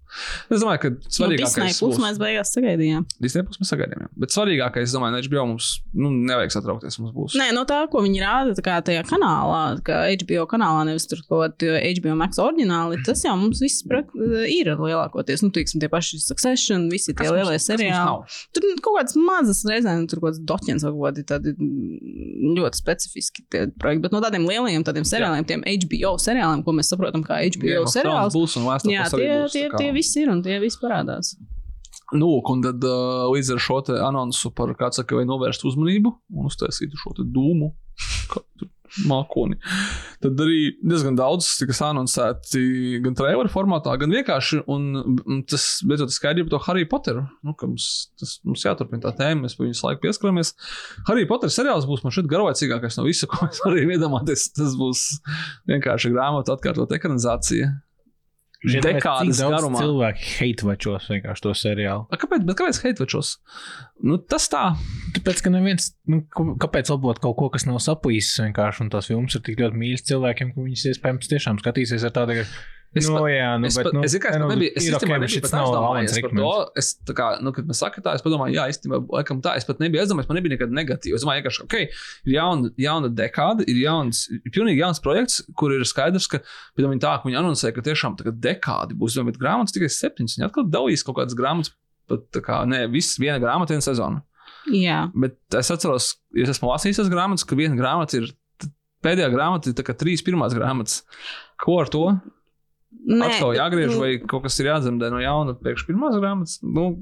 es domāju, ka Nu, svarīgākais plus mēs beigās sagaidījām. Disney plus mēs sagaidījām. jā. Bet svarīgākais, es domāju, HBO mums nu, nevajag satraukties. Mums būs. Nē, no tā, ko viņi rāda tajā kanālā, kā HBO kanālā, nevis tur kaut kāda HBO Max oriģināli, tas jau mums viss ir lielākoties. Nu, teiksim, tie paši Succession, visi tie Kas lielie mums seriāli. Tur kaut kādas mazas reizēm, tur kaut kāds doķens vai kaut kādi tādi mm, ļoti specifiski tie projekti. Bet no tādiem lielajiem tādiem seriāliem, tiem HBO seriāliem, ko mēs saprotam kā HBO seriāls. būs un of Jā, tie, būs, tie, kā- tie visi ir un tie visi parādās. Nu, un tad uh, līdz ar šo anonsu par kādu saka, vai novērst uzmanību un uztaisītu šo dūmu, kā mākoni. Tad arī diezgan daudz tika anoncēti gan traileru formātā, gan vienkārši. Un tas beidzot ir skaidrs par to Harry Potteru. Nu, mums, tas, mums jāturpina tā tēma, mēs pie viņas laika pieskaramies. Harry Potter seriāls būs man šeit garlaicīgākais no visa, ko mēs varam iedomāties. Tas būs vienkārši grāmatu atkārtot ekranizācija. Dekādas garumā. Cilvēki hate vačos vienkārši to seriālu. A, Kāpēc, bet kāpēc heitvačos? Nu, tas tā. Tāpēc, ka neviens, nu, kāpēc labot kaut ko, kas nav sapīsis vienkārši, un tās filmas ir tik ļoti mīļas cilvēkiem, ka viņas iespējams tiešām skatīsies ar tādu, ka, Es nu, pat- jā, nu, Es, bet, pat, nu, es tikai nu, nebiju, es ir īstenībā ok, bet nebiju pat aizdomājies par to. Es, tā kā, nu, kad mēs sakām tā, es padomāju, jā, īstenībā, laikam tā, es pat nebiju aizdomājies, man nebija nekad negatīvi. Es domāju, ka, ok, ir jauna, jauna dekāda, ir jauns, ir pilnīgi jauns projekts, kur ir skaidrs, ka, bet viņi tā, ka viņi anoncē, ka tiešām tā kā dekādi būs, bet grāmatas tikai septiņas, viņi atkal dalīs kaut kādas grāmatas, pat tā kā, ne, viss viena grāmata, viena sezona. Jā, Bet es atceros, ja es esmu lasījis tās grāmatas, ka viena grāmata ir pēdējā grāmata, ir tā kā trīs pirmās grāmatas. Ko ar to? Nē, Atkal jāgriež, nu, vai kaut kas ir jādzemdē no jauna priekš pirmās grāmatas. Nu,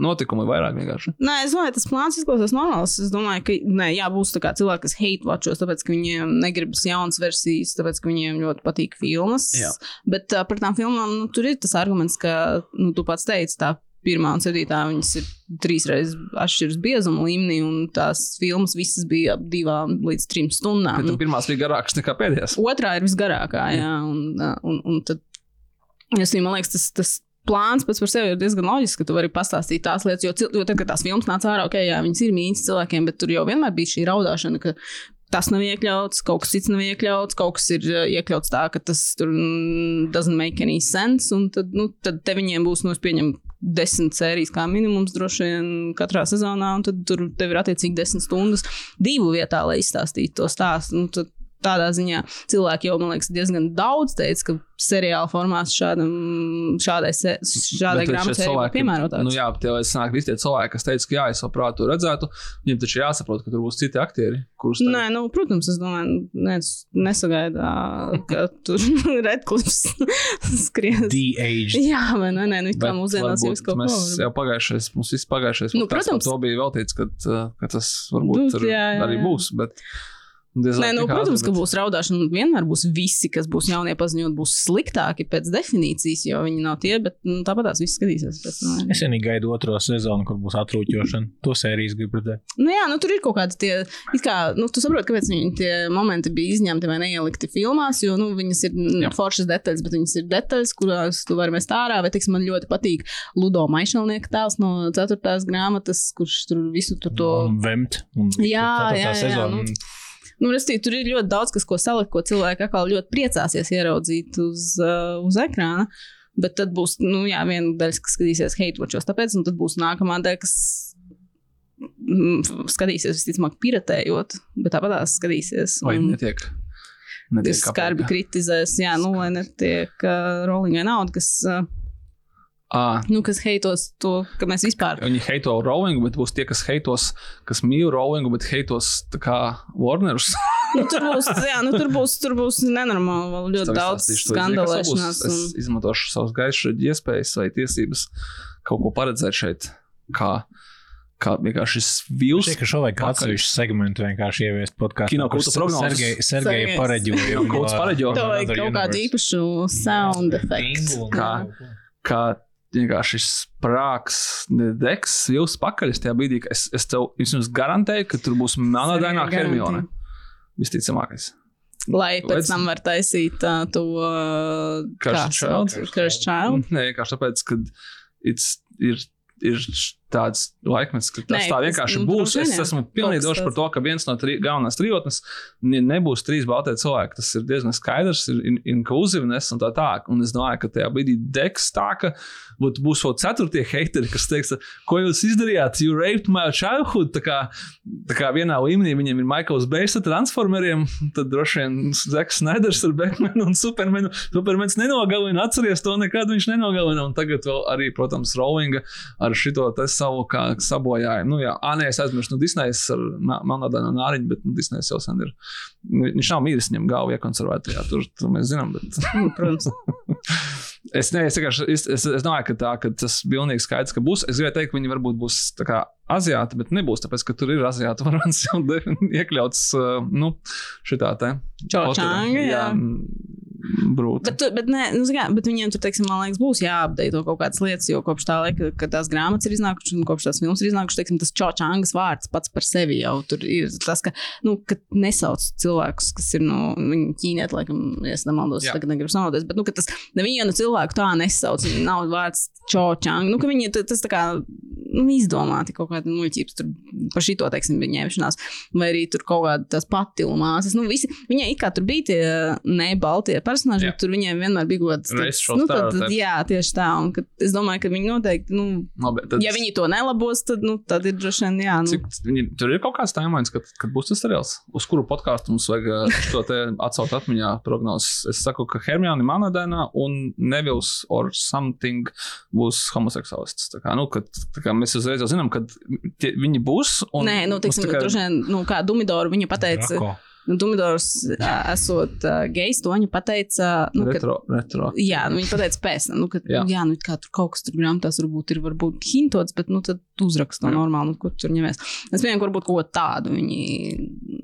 notikumi vairāk vienkārši. Nē, es domāju, tas plāns izklausās normāls. Es domāju, ka nē, jā, būs tā kā cilvēki, kas hate watchos, tāpēc, ka viņiem negribas jaunas versijas, tāpēc, ka viņiem ļoti patīk filmas. Jā. Bet uh, par tām filmām nu, tur ir tas arguments, ka, nu, tu pats teici, tā pirmā un septītā viņas ir trīs reizes atšķiras biezuma līmenī, un tās filmas visas bija ap divām līdz trim stundām. Bet pirmās bija garākas nekā pēdējās. otrā ir visgarākā, jā, un, un, un tad, es, man liekas, tas, tas plāns pats par sevi ir diezgan loģisks, ka tu vari pastāstīt tās lietas, jo, jo tad, kad tās filmas nāca ārā, ok, jā, viņas ir mīļas cilvēkiem, bet tur jau vienmēr bija šī raudāšana, ka tas nav iekļauts, kaut kas cits nav iekļauts, kaut kas ir uh, iekļauts tā, ka tas tur mm, doesn't make any sense, un tad, nu, tad te viņiem būs, nu, es pieņemu, desmit sērijas kā minimums droši vien katrā sezonā, un tad tur tev ir attiecīgi desmit stundas divu vietā, lai izstāstītu to stāstu. Nu, tad tādā ziņā cilvēki jau, man liekas, diezgan daudz teica, ka seriāla formāts šādam, šādai, se- šādai grāmatai ir piemērotāks. Nu, jā, bet es nāku visi tie cilvēki, kas teica, ka jā, es labprāt to redzētu. Viņiem taču jāsaprot, ka tur būs citi aktieri, kurus tā- Nē, nu, protams, es domāju, neviens nesagaida, ka tur Redklifs skries. De-aged. Jā, vai ne? Nē, nu, Bet mūsdienās jau kaut ko mēs jau pagājušais, mums viss pagājušais Nu, protams. to bija veltīts, ka, uh, ka tas varbūt Nu, tur jā, jā, arī jā. būs. Bet, Nē, nu, protams, ka būs raudāšana. Vienmēr būs visi, kas būs jaunie paziņot, būs sliktāki pēc definīcijas, jo viņi nav tie, bet nu, tāpat tās viss skatīsies. Pēc, nu, Es vienīgi gaidu otro sezonu, kur būs atrūķošana. To sērijas gribu redzēt. Nu, jā, nu, tur ir kaut kādi tie, kā, nu, tu saproti, kāpēc viņi tie momenti bija izņemti vai neielikti filmās, jo, nu, viņas ir Jā. jā. foršas detaļas, bet viņas ir detaļas, kurās tu vari mest ārā, vai, teiksim, man ļoti patīk Ludo Maišalnieka tēls no ceturtās grāmatas, kurš tur visu tur to. Un Vemt. Un Jā, ceturtā jā, jā, sezona. nu, Nu, restī, tur ir ļoti daudz, kas, ko salikt, ko cilvēki atkal ļoti priecāsies ieraudzīt uz, uh, uz ekrāna. Bet tad būs nu, jā, viena daļa, kas skatīsies watchos, tāpēc, tad būs nākamā daļa, kas mm, skatīsies visticamāk piratējot, bet tāpat tās skatīsies. Vai un netiek? netiek Skarbi apēta? kritizēs, jā, nu, lai netiek uh, rollingai nauda, kas, uh, Ā, nu, kas heitos to, ka mēs vispār Viņi heito Rowlingu, bet būs tie, kas heitos, kas mīl Rowlingu, bet heitos tā kā Warnerus. Nu, tur būs, jā, nu, tur būs, tur būs nenormāli vēl ļoti daudz skandalēšanās. Es Un... izmantošu savus gaišas iespējas vai tiesības kaut ko paredzēt šeit. Kā, kā vienkārši šis vīls. Šķiet, ka šo vajag atsevišķu segmentu vienkārši ieviest podkāstā. Kino kulta prognozes. Sergeja Sergejs. pareģoja. Kino kults pareģo. Tev vajag kaut kādu īpašu sound efektu. Kā? kā vienkārši sprāgs, degs, jūs pakaļ tajā brīdī, ka es, es tev es jums garantēju, ka tur būs melnādainā. Hermione. Visticamākais. Lai pēc Redz- tam var taisīt uh, to? Curse Child. Nē, vienkārši tāpēc, ka ir, ir tāds laikmets, ka tas Nē, tā tas, vienkārši nu, būs. vien, Es esmu pilnīgi drošs par to, ka viens no tri, galvenās trijotnes ne- nebūs trīs baltie cilvēki. Tas ir diezgan skaidrs, ir in- inkluzīvnes un tā tālāk. Un es domāju, ka tajā brīdī degs tā, ka būt, būs vēl ceturtie heiteri, kas teiks, ko jūs izdarījāt, you raped my childhood. Tā kā, tā kā vienā līmenī viņiem ir Maikls Bejs ar transformeriem, tad droši vien Zeks Snyders ar Batmanu un Supermanu. Supermans nenogalina, atceries to nekad viņš nenogalina. Un tagad vēl arī, protams, Rowlinga ar šito te savu kā sabojājumu. Nu, jā, nē, es aizmirsu, nu, Disnejas ar Melnādainu un Nāriņu, bet nu, Disnejas jau sen ir. Nu, Viņš nav mīlis, viņam galva iekonservētajā, tur, tur mēs zinām. Bet... Nu, Protams. Es, ne, es, vienkārši- es, es, es domāju, ka, tā, ka tas bija pilnīgi skaidrs, ka būs. Es gribēju teikt, ka viņi varbūt būs kā aziāti, bet nebūs, tāpēc, ka tur ir aziātu varants jau iekļauts nu, šitā te. Jā. Brūti. Bet, tu- bet, nē, nu, kā, bet viņiem tur, teiksim, man liekas, būs jāapdeito kaut kādas lietas, jo kopš tā laika, kad tās grāmatas ir iznākušas un kopš tās filmas ir iznākušas, teiksim, tas čočāngas vārds pats par sevi jau tur ir tas, ka, nu, ka nesauc cilvēkus, kas ir no viņa ķīnieti, laikam, es nemaldos, Jā. tagad negribu samaldoties, bet, nu, ka tas nevienu cilvēku tā nesauc, nav vārds čočānga, nu, ka viņi tas tā kā, nu, izdomāti kaut kāda muļķības tur par šito, teiksim, ņemšanās, vai arī tur kaut kāda tās patilmās, nu, visi, viņai it kā tur bija tie ne baltie personāži, Jā. tur viņiem vienmēr bija kaut kāds, Racial nu, tad, tad, jā, tieši tā, un ka, es domāju, ka viņi noteikti, nu, Labi, tad, ja viņi to nelabos, tad, nu, tad ir droši vien, jā, nu, Cik, viņi, tur ir kaut kāds timelines, kad, kad būs tas seriāls, uz kuru podkāstu mums vajag to te atcelt atmiņā prognozes. Es saku, ka Hermione Manadainā un Nevils or something būs homoseksuālists. Tā kā, nu, kad, tā kā mēs uzreiz jau zinām, ka tie, viņi būs. Un, Nē, nu, teiksim, mums tikai- droši vien, nu, kā Dumidoru viņa pateica, Drako. Nu, Dumbledors, esot uh, gejs, to viņa pateica. Nu, ka, Retro, retro. jā, nu, viņa pateica pēc tam, nu, ka, Jā. jā. nu, kā tur kaut kas tur grāmatās varbūt ir varbūt hintots, bet, nu, tad uzrakst to normāli, nu, kur tur ņemies. Es pieņemu, ka varbūt kaut ko tādu viņi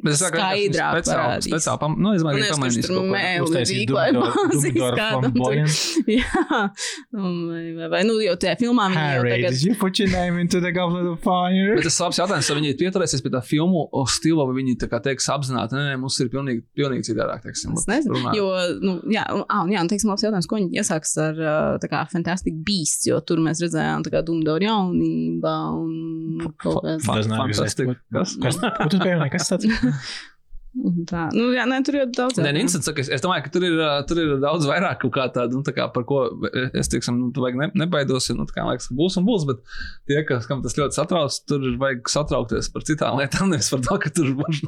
Bet es saku, ka skaidrāk speciāli, speciāli pam, nu, es domāju, ka tur kaut ko. rīkoja Dumbledore-. Jā, vai, vai, nu, jau tajā filmā viņi jau tagad. did you put your name into the goblet of fire? Bet tas ir labs jautājums, vai viņi pieturēsies pie tā filmu stila, vai viņi tā kā teiks apzināti, nē, nē, mums ir pilnīgi, pilnīgi citādāk, teiksim. Es nezinu, runājot. jo, nu, jā, un, ah, un, jā, un, teiksim, labs jautājums, ko viņi iesāks ar tā kā Fantastic Beasts, jo tur mēs redzējām tā kā Dumbledore jaunībā un kaut kas Tas fantastic. Kas? Tu pieminēji? Kas tas ir? Nu, jā, nē, tur ir daudz. Nē, saka, es, es domāju, ka tur ir, tur ir daudz vairāk kaut kā tādu, nu, tā kā par ko es, teiksim, nu, vajag ne, nebaidos, nu, tā kā liekas, ka būs un būs, bet tie, kas, kam tas ļoti satrauc, tur ir vajag satraukties par citām lietām, nevis par to, ka tur var.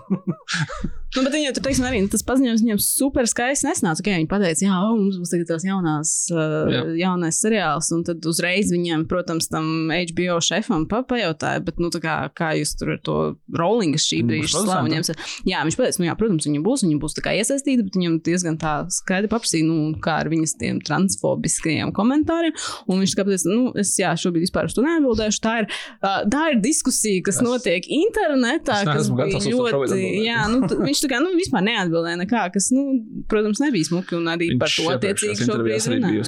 Nu, bet viņi jau tur, teiksim, arī tas paziņojums viņiem super skaisti nesnāca. Okay, viņi pateica, jā, o, mums būs tagad tās jaunās, Jā. jaunais seriāls, un tad uzreiz viņiem, protams, tam HBO šefam pa, pajautāja, bet, nu, tā kā, kā jūs tur ar to rollingu šī Būs brīža slavu ņemsiet. Jā, viņš pateica, nu, jā, protams, viņi būs, viņi būs tā kā iesaistīti, bet viņam diezgan tā skaidri paprasīja, nu, kā ar viņas tiem transfobiskajiem komentāriem, un viņš tā kā pateica, nu, es, jā, šobrīd vispār uz to neatbildēšu, tā ir, tā ir diskusija, kas Es- notiek internetā, Es neesmu gatavs ļoti, jā, nu, viņš tā kā, nu, vispār neatbildēja nekā, kas, nu, protams, nebija smuki, un arī par to attiecīgi šobrīd arī bija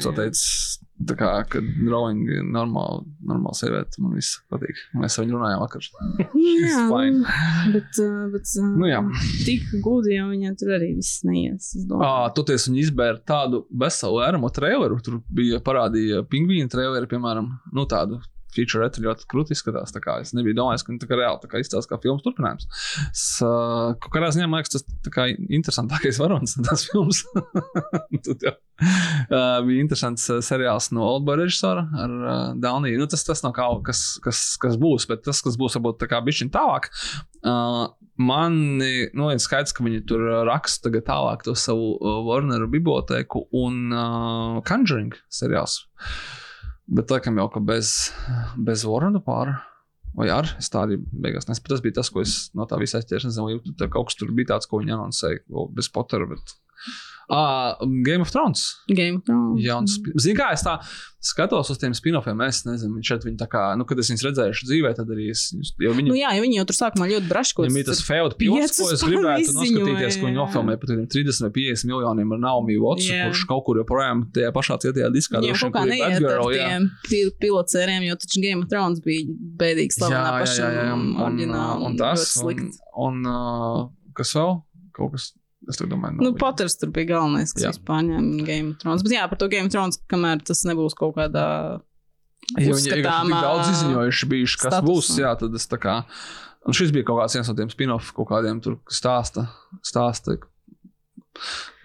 Tā kā, Rowling ir normāla, normāla sieviete, man viss patīk. Mēs ar viņu runājām vakar. Jā, fine. nu, bet, uh, bet uh, Nu, jā. tik gudi jau viņai tur arī viss neies. Ah, toties viņi izbēra tādu veselu ēramo traileru. Tur bija parādīja pingvīnu traileri, piemēram, nu, tādu feature tur ļoti krūti izskatās. Es nebiju domājis, ka viņi tā kā reāli tā kā izstāsta kā filmas turpinājums. Es, uh, kaut kādā ziņā man liekas, tas kā interesantākais varonis tas filmas. Tad jau, uh, bija interesants uh, seriāls no Oldboy režisora ar uh, Dauniju. Nu, tas, tas nav kaut kas, kas, kas būs, bet tas, kas būs varbūt tā kā bišķiņ tālāk. Uh, Man nu, ir skaidrs, ka viņi tur raksta tagad tālāk to savu uh, Warner biblioteku un uh, Conjuring seriāls. Bet laikam jau ka bez, bez Warner pāra. Vai ar? Tā arī beigās nesaprotu. Tas bija tas, ko es no tā visa aizķēru. Es nezinu, vai tur kaut kas tur bija tāds, ko viņi anoncēja. Bez Pottera. Bet... Ah, Game of Thrones. Game of Thrones. Jauns, Zini, kā es tā skatos uz tiem spin-offiem, es nezinu, šeit viņi tā kā, nu, kad es viņus redzēju dzīvē, tad arī es, jo viņi, Nu, jā, jo viņi jau tur sākumā ļoti braškos. Viņam ir tas feud pilots, ko es gribētu noskatīties, ko viņi jā. nofilmē par tādiem 30 vai 50 miljoniem ar Naomi Watsu, Jā. kurš kaut kur joprojām tajā pašā cietajā diskā droši kaut kā neiet ar jā. tiem pil- pilotseriem, jo taču Game of Thrones bija bēdīgi slavenā pašā un, oriģinālā. un tas, ļoti un, slikti. un uh, kas vēl? Kaut kas, es domāju, Nu. Potters tur bija galvenais, kas Jā. vispār ņēma Game of Thrones. Bet jā, par to Game of Thrones, kamēr tas nebūs kaut kādā. Jo viņi ir tik daudz izziņojuši, bijuši, kas statusā. būs. Jā, tad es tā kā. Un šis bija kaut kāds viens no tiem spin-off, kaut kādiem tur stāsta. stāsta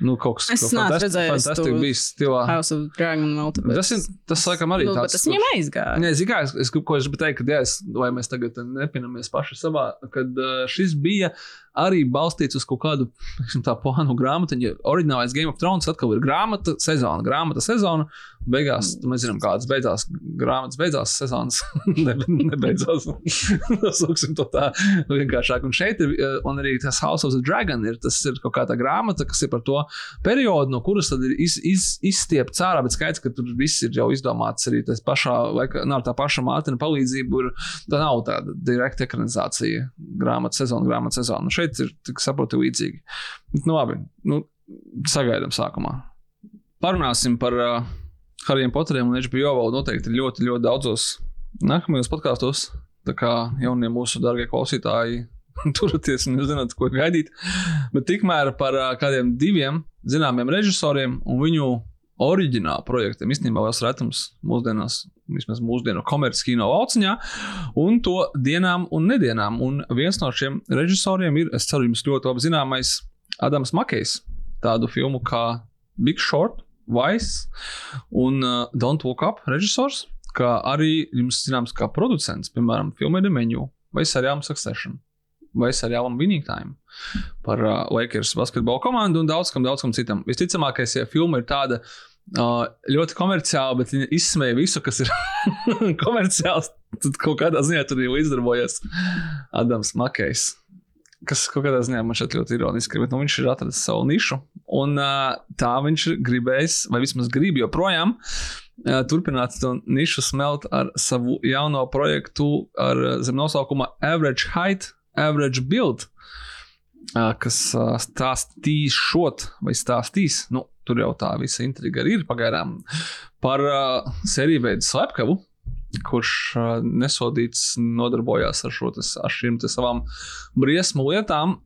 nu, kaut kas fantastic- redzējis fantastic to beasts stilā. House of Dragon vēl tāpēc. Tas ir, tas laikam arī nu, tāds. tas viņam aizgāja. Nē, zinu, es, es, ko es gribēju teikt, ka, jā, es, vai mēs tagad nepinamies paši savā, kad uh, šis bija arī balstīts uz kaut kādu teiksim, tā plānu grāmatiņu. Oriģinālais Game of Thrones atkal ir grāmata, sezona, grāmata, sezona. Beigās mēs zinām, kādas beidzās grāmatas, beidzās sezonas. ne, nebeidzās. Nosauksim to tā vienkāršāk. Un šeit ir, uh, un arī tas House of the Dragon ir, tas ir kaut kā tā grāmata, kas ir par to periodu, no kuras tad ir iz, iz, izstiepts ārā, bet skaidrs, ka tur viss ir jau izdomāts arī tas pašā, vai nav tā paša Mārtiņa palīdzība, ir, tā nav tāda direkta ekranizācija grāmatas sezona, grāmatas sezona. Nu, šeit ir, tik saprotu, līdzīgi. Nu, labi, nu, sagaidām sākumā. Parunāsim par uh, Harijiem Potteriem un HBO vēl noteikti ļoti, ļoti daudzos nākamajos podkāstos. Tā kā jaunie mūsu darbie klausītāji turieties un jūs zināt, ko gaidīt. Bet tikmēr par kādiem diviem zināmiem režisoriem un viņu oriģinālu projektiem. Īstenībā liels retums mūsdienās, vismaz mūsdienu komerciālā kino lauciņā, un to dienām un nedienām. Un viens no šiem režisoriem ir, es ceru, jums ļoti labi zināmais Adams Makejs. Tādu filmu kā Big Short, Vice un uh, Don't Look Up režisors, kā arī jums zināms kā producents, piemēram, filmai The Menu vai seriālam Succession Winning Time par uh, Lakers basketbola komandu un daudz kam, daudz kam citam. Visticamākais, ja filma ir tāda uh, ļoti komerciāla, bet viņa izsmēja visu, kas ir komerciāls, tad kaut kādā ziņā tur jau izdarbojas Adams Makejs. kas kaut kādā ziņā man šķiet ļoti ironiski, bet nu, viņš ir atradzis savu nišu. Un uh, tā viņš ir gribējis, vai vismaz grib joprojām, uh, turpināt to nišu smelt ar savu jauno projektu ar zem nosaukuma Average Height, Average Build. Kas stāstīs šot vai stāstīs, nu, tur jau tā visa intriga ir pagaidām par sēriju veidu slepkavu, kurš nesodīts nodarbojās ar, tas, ar šīm savām briesmu lietām,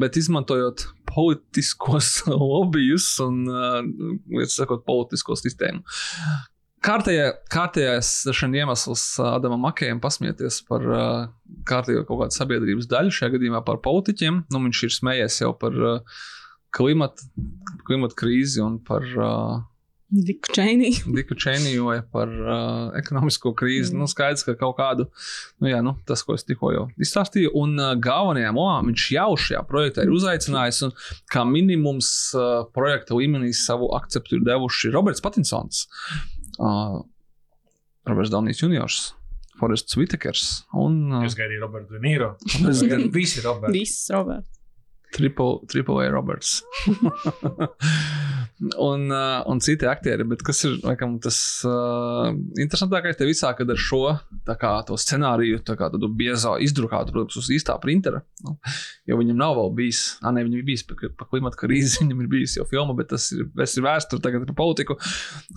bet izmantojot politiskos lobbyus un, uh, sakot, politisko sistēmu. Kārtējā, kārtējais iemesls Adamam Makējam pasmieties par uh, kārtējo kaut kādu sabiedrības daļu, šajā gadījumā par politiķiem. Nu, viņš ir smējies jau par uh, klimata, klimata krīzi un par uh, Diku Čēniju. Diku Čēniju vai par uh, ekonomisko krīzi. Mm. Nu, skaidrs, ka kaut kādu, nu, jā, nu, tas, ko es tikko jau izstāstīju, un uh, galvenajā lomā viņš jau šajā projektā ir uzaicinājis, un kā minimums uh, projekta līmenī savu akceptu ir devuši Roberts Patinsons, uh, Roberts Daunijs Juniors. Forests Vitekers un. Uh, es gaidīju Robertu De Niro. Visi Roberts. Viss Roberts. Triple, triple A Roberts. un, uh, un citi aktieri. Bet kas ir laikam, tas uh, interesantākais te visā, kad ar šo kā, scenāriju tādu biezā izdrukātu, protams, uz īstā printera. Nu, jo viņam nav vēl bijis, ah, ne, viņam ir bijis par pa klimatu krīzi, viņam ir bijis jau filma, bet tas ir, ir vēsture tagad par politiku.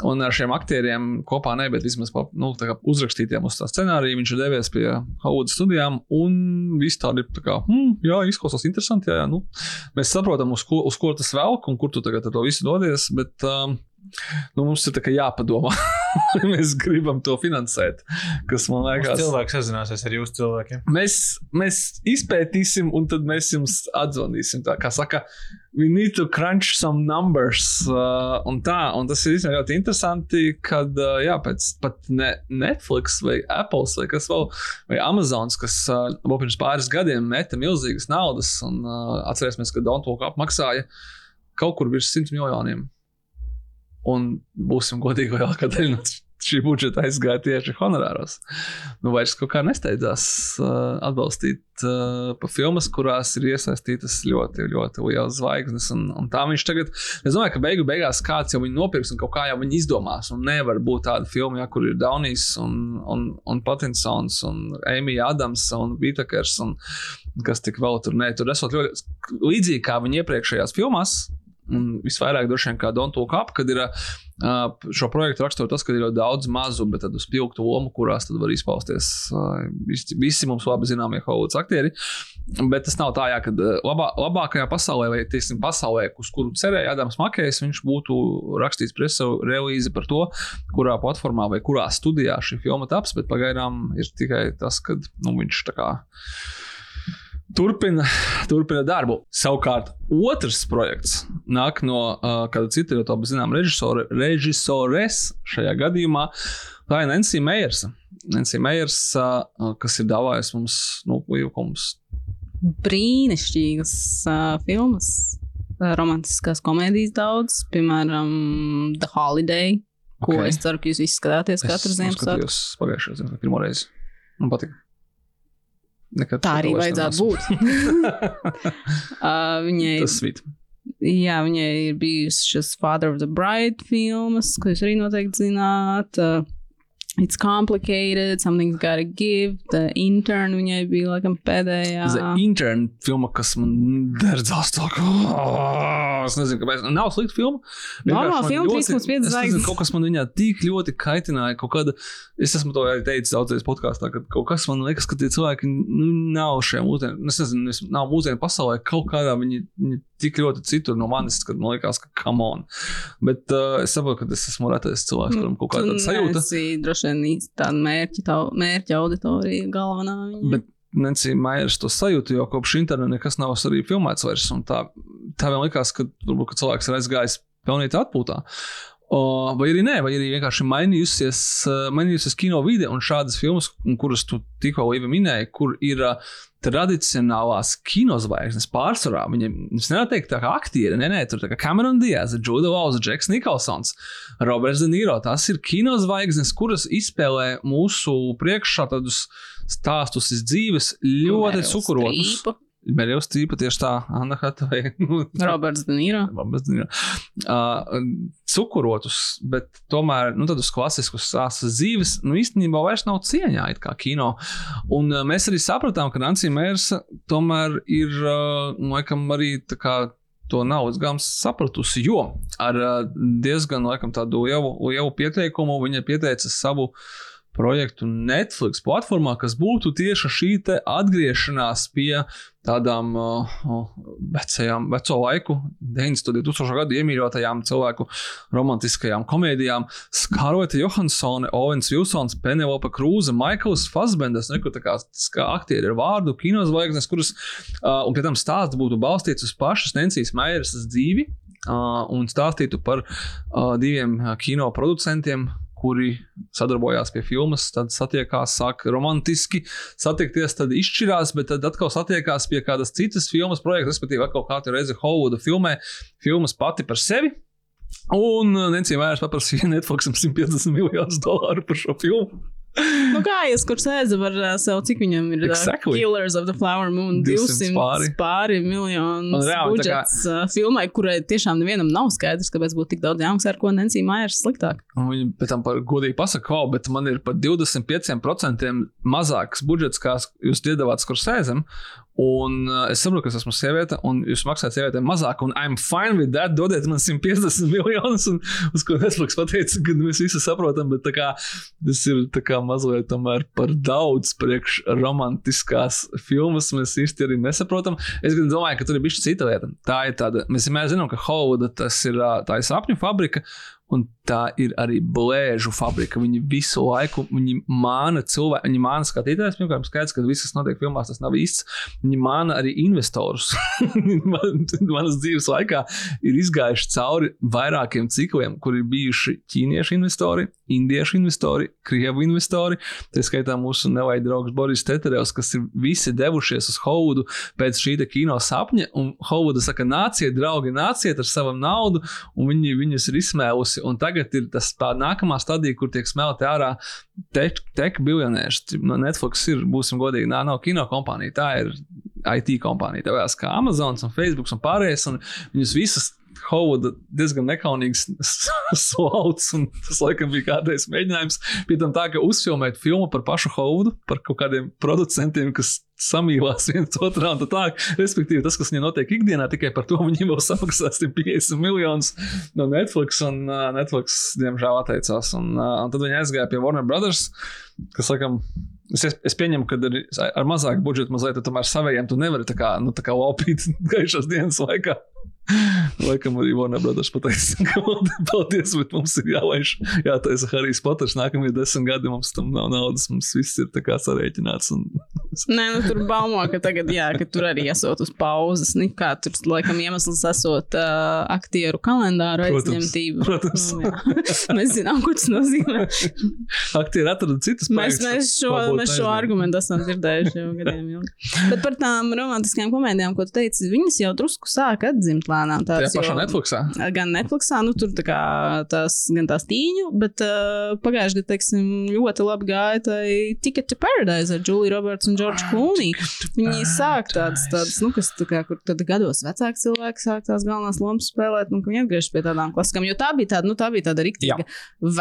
Un ar šiem aktieriem kopā ne, bet vismaz nu, uzrakstītiem uz tā scenāriju viņš ir devies pie Hovuda studijām un viss tādi tā kā, hmm, jā, izklausās interesanti. Jā, jā, nu, mēs saprotam, uz ko, uz ko tas velk un kur tu tagad to visu dodies, bet um, nu, mums ir jāpadomā. mēs gribam to finansēt. Kas man liekas, tas cilvēks sazināsies ar jūsu cilvēkiem. Mēs, mēs izpētīsim, un tad mēs jums atzvanīsim. Tā kā saka, we need to crunch some numbers. Uh, un tā, un tas ir ļoti interesanti, kad uh, jā, pēc pat ne Netflix vai Apple vai kas vēl, vai Amazon, kas uh, pirms pāris gadiem meta milzīgas naudas, un uh, atcerēsimies, ka Don't Walk Up maksāja kaut kur virs 100 miljoniem Un būsim godīgi, lielākā daļa no šī budžeta aizgāja tieši honorāros. Nu, vairs kaut kā nesteidzās uh, atbalstīt uh, pa filmas, kurās ir iesaistītas ļoti, ļoti lielas zvaigznes. Un, un tā viņš tagad, es domāju, ka beigu beigās kāds jau viņu nopirks un kaut kā jau viņi izdomās. Un nevar būt tāda filma, ja, kur ir Daunijs un, un, un Patinsons un Amy Adams un Vitakers un kas tik vēl tur ne. Tur esot ļoti līdzīgi kā viņi iepriekšējās filmās Un visvairāk droši vien kā Don't Look Up, kad ir šo projektu rakstot tas, ka ir ļoti daudz mazu, bet tādu spilgtu lomu, kurās tad var izpausties visi, mums labi zināmie Hollywoods aktieri. Bet tas nav tā, jā, ka labā, labākajā pasaulē, vai tiesim, pasaulē, uz kuru cerēja Adams Makējs, viņš būtu rakstījis presu relīzi par to, kurā platformā vai kurā studijā šī filma taps, bet pagaidām ir tikai tas, ka nu, viņš tā kā turpina, turpina darbu. Savukārt, otrs projekts nāk no uh, kāda cita, jau tāda zināmā režisora, režisores šajā gadījumā. Tā ir Nancy Meyers. Nancy Meyers, uh, kas ir dāvājusi mums, nu, mums brīnišķīgas uh, filmas, uh, romantiskās komēdijas daudz, piemēram, The Holiday, ko okay. es ceru, ka jūs visi skatāties katru Ziemassvētku. Es skatījos pagājušajā Ziemassvētku pirmo reizi. Man patīk. Nekad tā arī vajadzētu būt. uh, viņai, Tas svīt. Jā, viņai ir bijusi šis Father of the Bride filmas, ko jūs arī noteikti zināt. Uh, It's complicated, something's gotta give. The intern viņai bija laikam pēdējā. The intern filma, kas man derdzās tā kā. Oh, es nezinu, kāpēc. Nav slikta filma. Normāla filma, 3,5 zvaigznes. Kaut kas man viņā tik ļoti kaitināja. Kaut kāda, es esmu to arī teicis daudzreiz podkāstā, ka kaut kas man liekas, ka tie cilvēki nu, nav šajā mūsdienu, es nezinu, nav mūsdienu pasaulē, kaut kādā viņi, viņi tik ļoti citur no manis, kad man liekas, ka come on. Bet uh, es saprotu, ka es esmu retais cilvēks, kuram kaut kāda sajūta. Tas ir droši vien tāda mērķa, mērķa auditorija galvenā. Viņa. Bet Nancy Maiers to sajūtu, jo kopš interneta nekas nav arī filmēts vairs. Tā, tā vien likās, ka, varbūt, ka cilvēks ir aizgājis pelnīt atpūtā. O, vai arī nē, vai arī vienkārši mainījusies, mainījusies kino vide un šādas filmas, kuras tu tikko minēji, kur ir uh, tradicionālās kinozvaigznes pārsvarā. Viņam nevar tā kā aktieri, nē, nē, tur ir Cameron Diaz, Jude Laws, Džeks Nikolsons, Roberts De Niro. Tas ir kinozvaigznes, kuras izspēlē mūsu priekšā tādus stāstus iz dzīves ļoti cukurotus. Merijos tīpa tieši tā, Anna Hatvei. Roberts De Niro. Roberts De Niro. Uh, cukurotus, bet tomēr nu, tādus klasiskus sāsas dzīves, nu īstenībā vairs nav cieņā kā kino. Un uh, mēs arī sapratām, ka Nancija Mērsa tomēr ir, uh, nu, laikam, arī tā kā to nav gams sapratusi, jo ar diezgan laikam, tādu jau, jau pieteikumu viņa pieteica savu projektu Netflix platformā, kas būtu tieši šī atgriešanās pie tādām uh, vecajām, veco laiku, 90. un 2000. gadu iemīļotajām cilvēku romantiskajām komēdijām. Skarlete Johansone, Owens Wilsons, Penelope Krūze, Maikls Fassbenders, nekur tā kā, kā aktieri ar vārdu, kinozvaigznes, kuras, uh, un pie tam stāsts būtu balstīts uz pašas Nencijas Mairas dzīvi. Uh, un stāstītu par uh, diviem uh, kino producentiem, kuri sadarbojās pie filmas, tad satiekās, sāk romantiski satikties, tad izšķirās, bet tad atkal satiekās pie kādas citas filmas projekta, respektīvi, atkal katru reizi Hollywooda filmē filmas pati par sevi. Un Nencija vairs paprasīja Netflixam 150 miljonus dolāru par šo filmu nu, kā jūs, kur sēdza ar uh, sev, cik viņam ir exactly. uh, Killers of the Flower Moon 200 pāri, pāri miljonu budžets kā... uh, filmai, kurai tiešām nevienam nav skaidrs, kāpēc būtu tik daudz jāmaksā, ar ko Nancy Myers sliktāk. Un viņi pēc tam par godīgi pasaka, wow, bet man ir par 25% mazāks budžets, kā jūs iedavāt Skursēzam, Un uh, es saprotu, ka es esmu sieviete, un jūs maksājat sievietēm mazāk, un I'm fine with that. Dodiet man 150 miljonus, un uz ko Netflix pateica, ka mēs visi saprotam, bet kā, tas ir mazliet par daudz priekš romantiskās filmas. Mēs īsti arī nesaprotam. Es domāju, ka tur ir bijusi cita lieta. Tā ir tāda, mēs vienmēr zinām, ka Hollywooda tas ir tā ir sapņu fabrika, Un tā ir arī blēžu fabrika. Viņi visu laiku viņi māna cilvēku, viņi māna skatītājus. Pirmkārt, skaidrs, ka viss, kas notiek filmās, tas nav īsts. Viņi māna arī investorus. Man, manas dzīves laikā ir izgājuši cauri vairākiem cikliem, kur ir bijuši ķīniešu investori, indiešu investori, krievu investori. Tā skaitā mūsu nevajag draugs Boris Teterevs, kas ir visi devušies uz Hovudu pēc šī kino sapņa. Un Hovuda saka, nāciet, draugi, nāciet ar savu naudu, un viņi viņus ir izsmēlusi un tagad ir tas tā nākamā stadija, kur tiek smelti ārā tech te biljonēši. No Netflix ir, būsim godīgi, nā, nav kino kompānija, tā ir IT kompānija. Tev jāsaka, kā Amazon un Facebook un pārējais, un viņus visus Hovuda diezgan nekaunīgs slauts, un tas laikam bija kādreiz mēģinājums. Pie tam tā, ka uzfilmēt filmu par pašu Hovudu, par kaut kādiem producentiem, kas samīlās viens otrā un tā tālāk. Respektīvi, tas, kas viņiem notiek ikdienā, tikai par to viņiem vēl samaksās 50 miljonus no Netflix, un uh, Netflix, diemžēl, atteicās. Un, uh, un tad viņi aizgāja pie Warner Brothers, kas, laikam, Es, es pieņemu, ka ar, ar mazāku budžetu mazliet tomēr savējiem tu nevari tā kā, nu, tā kā laupīt gaišās dienas laikā. Laikam arī Warner Brothers pateica, ka paldies, bet mums ir jālaiž, jātaisa Harijs Poters. Nākamie desmit gadi mums tam nav naudas, mums viss ir tā kā sarēķināts. Un... Nē, nu tur baumo, ka tagad, jā, ka tur arī esot uz pauzes. Nu, kā tur laikam iemesls esot uh, aktieru kalendāru aizņemtību. Protams. Nu, mēs zinām, ko tas nozīmē. Aktieri atrada citas mēs, mēs šo, mēs šo argumentu esam dzirdējuši jau gadiem ilgi. Bet par tām romantiskajām komēdijām, ko tu teici, viņas jau drusku sāk atdzimt lēnām. Tajā pašā Netflixā? Gan Netflixā, nu tur tā kā tās, gan tās tīņu, bet uh, pagājušajā gadā, teiksim, ļoti labi gāja tai Ticket to Paradise ar Juliju Roberts un George Clooney. Viņi sāk tādas, tādas, nu, kas tā kā, kur tad gados vecāki cilvēki sāk tās galvenās lomas spēlēt, nu, ka viņi atgriežas pie tādām klasikām, jo tā bija tāda, nu, tā bija tāda riktīga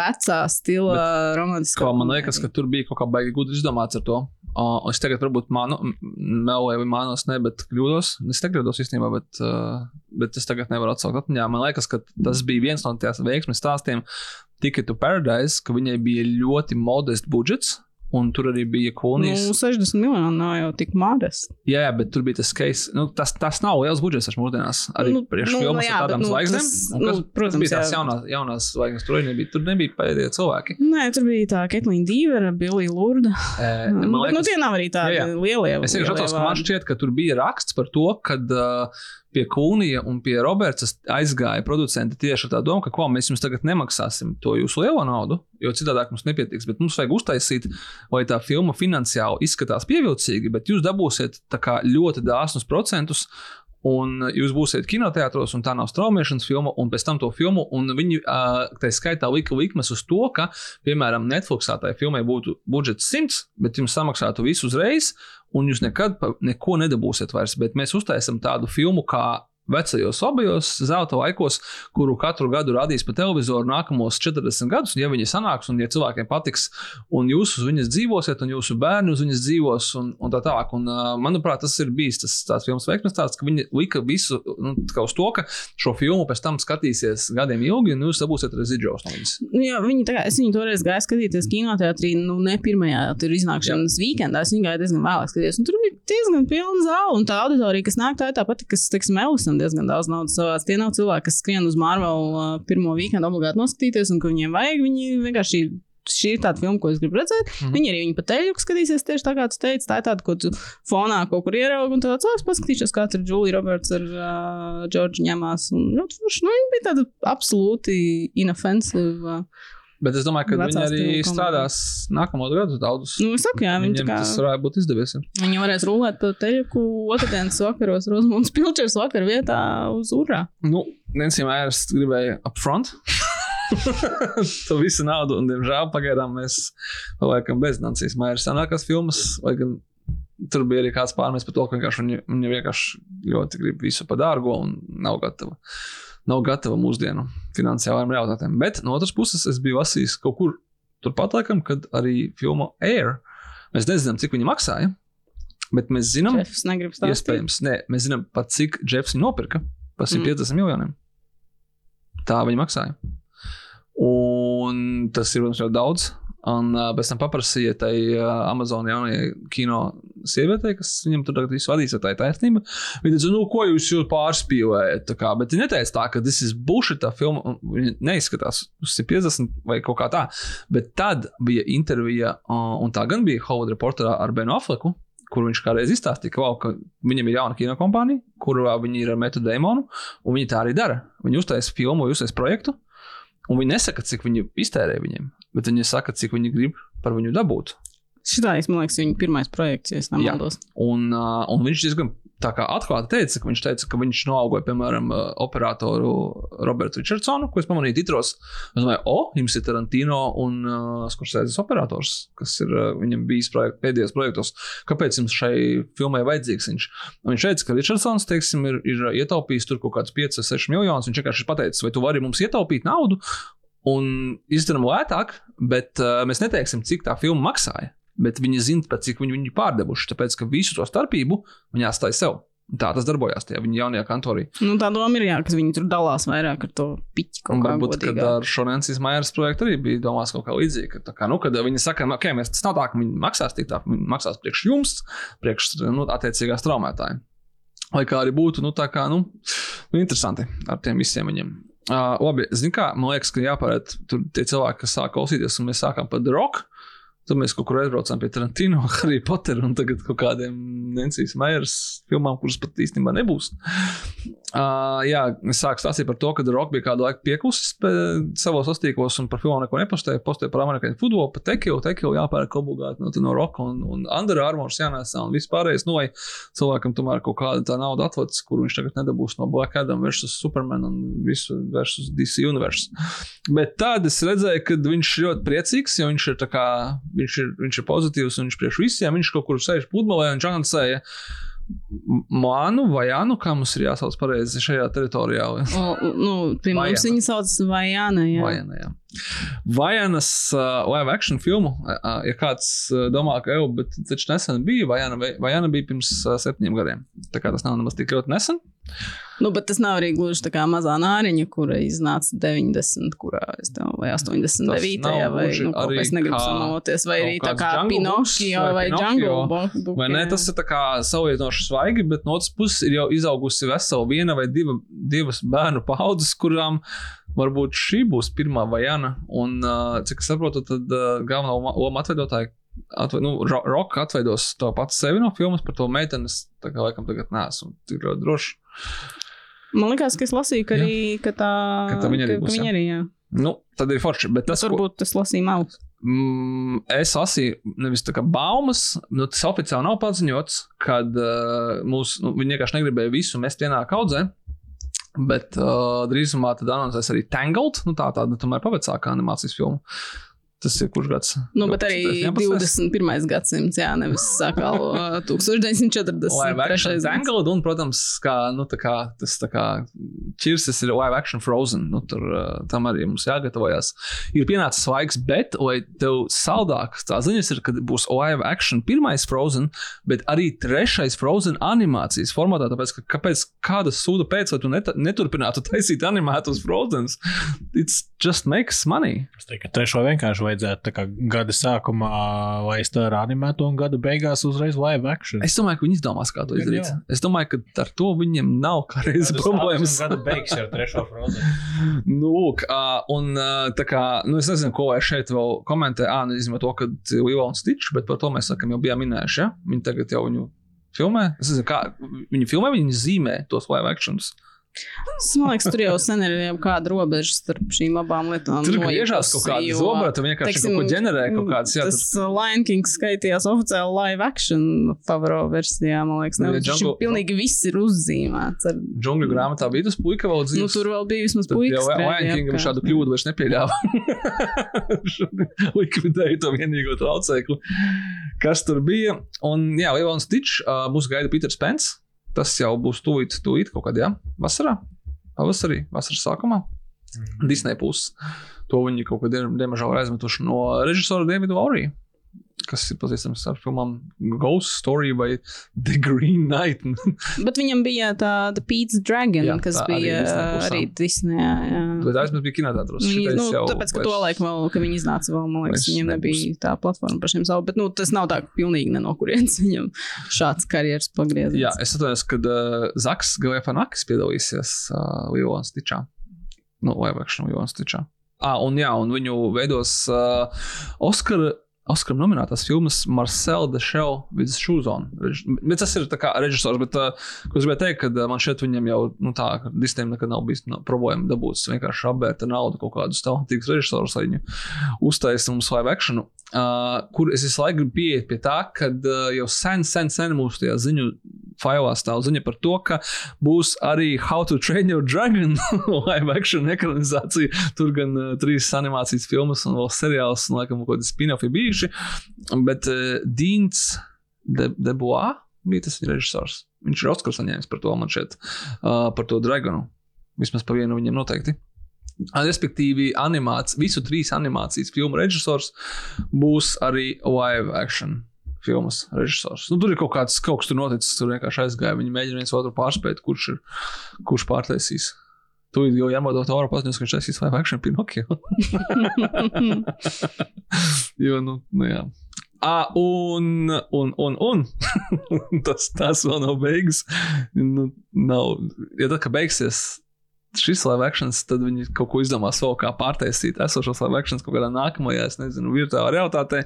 vecā stila romantiskā. Man liekas, ka tur bija kaut kā baigi gudri izdomāts ar to. Uh, es tagad varbūt mānu, melēju, vai mānos, ne, bet kļūdos. Es nekļūdos īstenībā, bet, uh, bet es tagad nevaru atsaukt atmiņā. Man liekas, ka tas bija viens no tiem veiksmes stāstiem Ticket to Paradise, ka viņai bija ļoti modests budžets. Un tur arī bija kolonijas. Nu, 60 miljoni nav jau tik modesti. Jā, jā, bet tur bija tas case. Nu, tas, tas nav liels budžets ar mūsdienās. Arī nu, priekšfilmas nu, ar tādām nu, zvaigznēm. Nu, protams, tas bija tās jaunās, jaunās zvaigznes. Tur nebija, tur nebija pēdējie cilvēki. Nē, tur bija tā Ketlīna Dīvera, Billy Lurda. E, man liekas, nu, tie nav arī tādi jā, jā. lielie. Es vienkārši atceros, ka man šķiet, ka tur bija raksts par to, ka uh, pie Kūnija un pie Roberta aizgāja producenti tieši ar tā domu, ka ko, mēs jums tagad nemaksāsim to jūsu lielo naudu, jo citādi mums nepietiks. Bet mums vajag uztaisīt, lai tā filma finansiāli izskatās pievilcīgi, bet jūs dabūsiet ļoti dāsnus procentus. Un jūs būsiet kinoteātros, un tā nav straumēšanas filma, un pēc tam to filmu. Viņi tā skaitā lika likmes uz to, ka, piemēram, Netflixā tai filmai būtu budžets 100, bet jums samaksātu visu uzreiz, un jūs nekad neko nedabūsiet vairs. Bet mēs uztaisām tādu filmu, kā vecajos abajos zelta laikos, kuru katru gadu rādīs pa televizoru nākamos 40 gadus. Ja viņi sanāks, un ja cilvēkiem patiks, un jūs uz viņas dzīvosiet, un jūsu bērni uz viņas dzīvos, un, un tā tālāk. Un, manuprāt, tas ir bijis tas tāds filmas veiksmes, tāds, ka viņi lika visu nu, uz to, ka šo filmu pēc tam skatīsies gadiem ilgi, un jūs dabūsiet reziģos no viņas. Nu, jā, viņi tā kā es viņu toreiz gāju skatīties kinoteātrī, nu, ne pirmajā tur iznākšanas weekendā. Es viņu gāju diezgan vēlāk skatīties. Un tur bija diezgan pilna zāle, un tā auditorija, kas nāk, tā ir tā pati, kas, teiksim, Elisam diezgan daudz naudas savāc. Tie nav cilvēki, kas skrien uz Marvel uh, pirmo weekendu obligāti noskatīties, un ka viņiem vajag, viņi vienkārši. Šī ir tāda filma, ko es gribu redzēt. Mm. -hmm. Viņi arī viņu pa teļu skatīsies tieši tā, kā tu teici. Tā ir tāda, ko tu fonā kaut kur ieraugi, un tāds cilvēks paskatīsies, kāds ir Julija Roberts ar uh, Džordžu ņemās. Un, ļoti forši. nu, viņa bija tāda absolūti inoffensive. Uh, Bet es domāju, ka viņi arī strādās nākamos gadus daudzus. nu, es saku, jā, viņi kā. tas varētu būt izdevies. ja. Viņi varēs rulēt pa teļuku otrdienas vakaros, Rozmunds Pilčers vakar vietā uz urā. Nu, Nancy Mairs gribēja upfront. to visu naudu, un, diemžēl, pagaidām mēs paliekam bez Nancijas Mairas senākās filmas. Tur bija arī kāds pārmest par to, ka viņa, vienkārši ļoti grib visu par dārgo un nav gatava. Nav gatava mūsdienu finansiālajiem realitātēm. Bet no otras puses, es biju lasījis kaut kur turpat, laikam, kad arī filma Air. Mēs nezinām, cik viņa maksāja, bet mēs zinām. Iespējams, nē, mēs zinām pat cik Jeffs viņu nopirka. Par 150 mm. miljoniem. Tā viņa maksāja. Un tas ir protams, ļoti daudz. Un uh, pēc tam paprasīja tai uh, Amazon jaunajai kino sievietei, kas viņam tur visu vadīs, tā ir taisnība. Viņa teica, nu, ko jūs jau pārspīlējat? Bet viņa neteica tā, ka tas ir bullshit, tā filma. Viņa neizskatās uz 150 vai kaut kā tā. Bet tad bija intervija, uh, un tā gan bija Howard reporterā ar Benu Afleku, kur viņš kādreiz izstāstīja, ka, wow, ka viņam ir jauna kino kompānija, kurā viņi ir ar Metu Dēmonu, un viņi tā arī dara. Viņi uztaisa filmu, vai uztaisa projektu, un viņi nesaka, cik viņi iztērē viņiem, bet viņi saka, cik viņi grib par viņu dabūt. Šitā, man liekas, viņa pirmais projekts, ja es nemaldos. Un, uh, un viņš diezgan tā kā atklāti teica, ka viņš teica, ka viņš noaugoja, piemēram, operatoru Robertu Richardsonu, ko es pamanīju titros. Es domāju, o, jums ir Tarantino un uh, Skursēzes operators, kas ir uh, viņam bijis projekt, pēdējos projektos. Kāpēc jums šai filmai vajadzīgs viņš? Un viņš teica, ka Richardsons, teiksim, ir, ir ietaupījis tur kaut kāds 5, 6 miljonus. Viņš vienkārši ir pateicis, vai tu vari mums ietaupīt naudu un izdarām lētāk, bet uh, mēs neteiksim, cik tā filma maksāja. Bet viņi zina, cik viņi viņu pārdevuši. Tāpēc, ka visu to starpību viņi atstāja sev. Tā tas darbojās tajā viņa jaunajā kantorī. Nu, tā doma ir, jā, ka viņi tur dalās vairāk ar to piķi kaut Un varbūt, ar Šonensijas Maijas projektu arī bija domāts kaut kā līdzīga. ka tā Kā, nu, kad viņi saka, ok, mēs tas nav tā, ka viņi maksās tik tā, viņi maksās priekš jums, priekš nu, attiecīgās traumētājiem. Lai kā arī būtu, nu, tā kā, nu, nu interesanti ar tiem visiem viņiem. Uh, labi, zini kā, man liekas, ka jāpārēt tie cilvēki, kas sāk klausīties, un mēs sākām par Rock. Tad mēs kaut kur aizbraucām pie Tarantino, Harry Potter un tagad kaut kādiem Nencijas Maijas filmām, kuras pat īstenībā nebūs. Uh, jā, es sāku stāstīt par to, ka Rock bija kādu laiku pieklusis savos sastīkos un par filmām neko nepostēja. Postēja par amerikāņu futbolu, par tekilu, tekilu jāpērk obligāti no, no Roka un, un Under Armour jānēsā un viss pārējais. Nu, vai cilvēkam tomēr kaut kāda tā nauda atvads, kur viņš tagad nedabūs no Black Adam versus Superman un visu versus DC universe. Bet tad es redzēju, ka viņš ļoti priecīgs, jo viņš ir, tā kā, viņš ir, viņš ir pozitīvs un viņš priekš visiem. Viņš kaut kur sēž pludmalē un čansēja. Manu vai Jānu, kā mums ir jāsauc pareizi šajā teritorijā? O, nu, pie mums Vajana. viņa sauc Vajana. Jā. Vajana, jā. Vajanas uh, live action filmu, uh, ja kāds uh, domā, ka jau, bet taču nesen bija Vajana, Vajana bija pirms uh, septiņiem gadiem. Tā kā tas nav nemaz tik ļoti nesen. Nu, bet tas nav arī gluži tā kā mazā nāriņa, kura iznāca 90, kurā es tev, vai 89. nav vai gluži nu, arī kas negribu samaloties, vai arī tā kā Pinokio vai vai Book. Vai ne? Tas ir tā kā salīdzinoši svaigi, bet no otras puses ir jau izaugusi vesela viena vai diva, divas bērnu paudzes, kurām varbūt šī būs pirmā vajana. Un, cik es saprotu, tad galvenā loma- atveidotāja. Atve, nu, ro Roka atveidos to pats sevi no filmas par to meiteni. Es tā kā laikam tagad neesmu tik ļoti drošs. Man liekas, ka es lasīju, ka, arī, ka tā Ka tā viņa arī ka, būs, ka viņa arī, jā. Nu, tad ir forši. Bet tas, ko, Varbūt es lasīju malus. Mm, es lasīju, nevis tā kā baumas, nu, tas oficiāli nav paziņots, kad uh, mūs, nu, viņi vienkārši negribēja visu mest vienā kaudzē. Bet uh, drīzumā tad anoncēs arī Tangled, nu, tā tāda tomēr pavecākā animācijas filma. Tas ir kurš gads? Nu, bet arī 11. 21. gadsimts, jā, nevis uh, 1940. Live action. Tangled, un, protams, kā, nu, tā kā, tas tā kā ķirsis ir live action Frozen. Nu, tur tam arī mums jāgatavojas. Ir pienācis laiks, bet, lai tev saldāk, tā ziņas ir, ka būs live action pirmais Frozen, bet arī trešais Frozen animācijas formātā. Tāpēc, ka, kāpēc kāda sūda pēc, lai tu net, neturpinātu taisīt animētus Frozens? It's just makes money. Es teiktu, ka trešo vienkārši vajadzētu tā kā gada sākumā laist ar animēto un gada beigās uzreiz live action. Es domāju, ka viņi izdomās, kā to Gan izdarīt. jau. Es domāju, ka ar to viņiem nav kā reizes problēmas. Gada beigas ar trešo frozen. Nu, lūk, uh, un uh, tā kā, nu, es nezinu, ko lai šeit vēl komentē. Ah, nezinu, to, ka Līvons Tičs, bet par to mēs sakam, jau bijām minējuši. Ja? Viņi tagad jau viņu filmē. Es nezinu, kā viņi filmē, viņi zīmē tos live actions. Es domāju, ka tur jau sen ir kāda robeža starp šīm abām lietām. Tur griežās kaut kāda zobra, tu vienkārši teiksim, kaut ko ģenerē, kaut kādas jā, Tas uh, Lion King skaitījās oficiāli live action favoro versijā, man liekas. Nu, Ne, ja Viņš Django- pilnīgi viss ir uzzīmēts. Ar, džungļu grāmatā bija tas puika vēl dzīves. nu, tur vēl bija vismaz jau puikas. Lion Kingam šādu kļūdu vairs nepieļāva. Likvidēja to vienīgo traucēkli, kas tur bija. Un, jā, Lielons Tičs, mūs gaida Peters Pence. Tas jau būs tūlīt, tūlīt kaut kādā vasarā, pavasarī, vasaras sākumā. Disney puses. To viņi kaut kādā diemžēl ir aizmetuši no režisora Davida Laurija. Kas ir pazīstams ar filmām Ghost Story vai The Green Knight. Bet viņam bija tāda Pīts Dragon, Jā, kas tā bija arī Disney. Jā, jā. Bet aizmet bija kinotētros. Nu, jau tāpēc, ka vairs- to laiku vēl, ka viņi iznāca vēl, man liekas, viņiem nebūs. nebija tā platforma pašiem savu, bet, nu, tas nav tā, pilnīgi ne no kurienes viņam šāds karjeras pagrieziens. Jā, es atceros, kad uh, Zaks Galifanakis piedalīsies uh, Lielons Tičā. Nu, live action Lielons Tičā. Ah, un jā, un viņu veidos uh, Oskara. Oskaram nominētās filmas Marcel de Shoes on. Rež- Bet tas ir kā režisors, bet, uh, es gribēju teikt, ka uh, man šeit viņam jau, nu tā, ka Disneyam nekad nav bijis no, problēma dabūt vienkārši apbērt ar naudu kaut kādus talantīgus režisorus, lai viņi uztaisītu mums live actionu. Uh, kur es visu laiku gribu pieiet pie tā, ka uh, jau sen, sen, sen mūsu tajā ziņu failā stāv ziņa par to, ka būs arī How to Train Your Dragon live action ekranizācija. Tur gan uh, trīs animācijas filmas un vēl seriāls, un laikam kaut kādi spin-offi bijuši. Bet uh, Dīns De Debois bija tas režisors. Viņš ir Oskars saņēmis par to man šeit, uh, par to Dragonu. Vismaz pa vienu viņam noteikti. Respektīvi, animāts, visu trīs animācijas filmu režisors būs arī live action filmas režisors. Nu, tur ir kaut kāds, kaut kas tur noticis, tur vienkārši aizgāja. Viņi mēģina viens otru pārspēt, kurš, ir, kurš pārtaisīs. Tu to oro paziņos, ka viņš taisīs live action Pinocchio. jo, nu, nu jā. Ah, un, un, un, un. tas, tas vēl nav beigas. Nu, nav. Ja tad, kad beigsies šis live actions, tad viņi kaut ko izdomās vēl kā pārtaisīt esošos live actions kaut kādā nākamajā, es nezinu, virtuālā realitātē.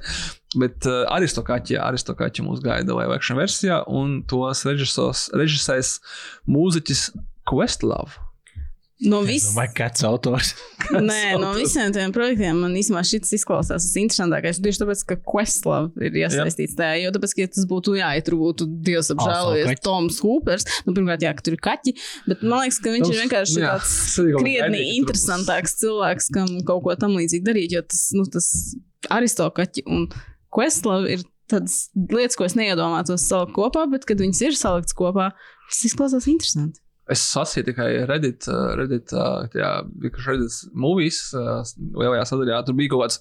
Bet uh, Aristokaķi, Aristokaķi mūs gaida live action versijā, un tos režisors, režisēs mūziķis Questlove. No vis... Vai kāds autors? Nē, no visiem tiem projektiem man īstenībā šis izklausās visinteresantākais. Tieši tāpēc, ka Questlove ir iesaistīts tajā. Jo tāpēc, ka ja tas būtu, jā, ja tur būtu Dievs apžēlojies, kaķi. Toms Hoopers. Nu, pirmkārt, jā, ka tur ir kaķi, bet man liekas, ka viņš Toms- ir vienkārši jā, tāds krietni būs- interesantāks cilvēks, kam kaut ko tam līdzīgi darīt. Jo tas, nu, tas aristokaķi un Questlove ir tādas lietas, ko es neiedomātos salikt kopā, bet kad viņas ir saliktas kopā, tas izklausās interesanti. Es sasīju tikai Reddit, Reddit, tajā Reddit movies, lielajā sadaļā. Tur bija kaut kāds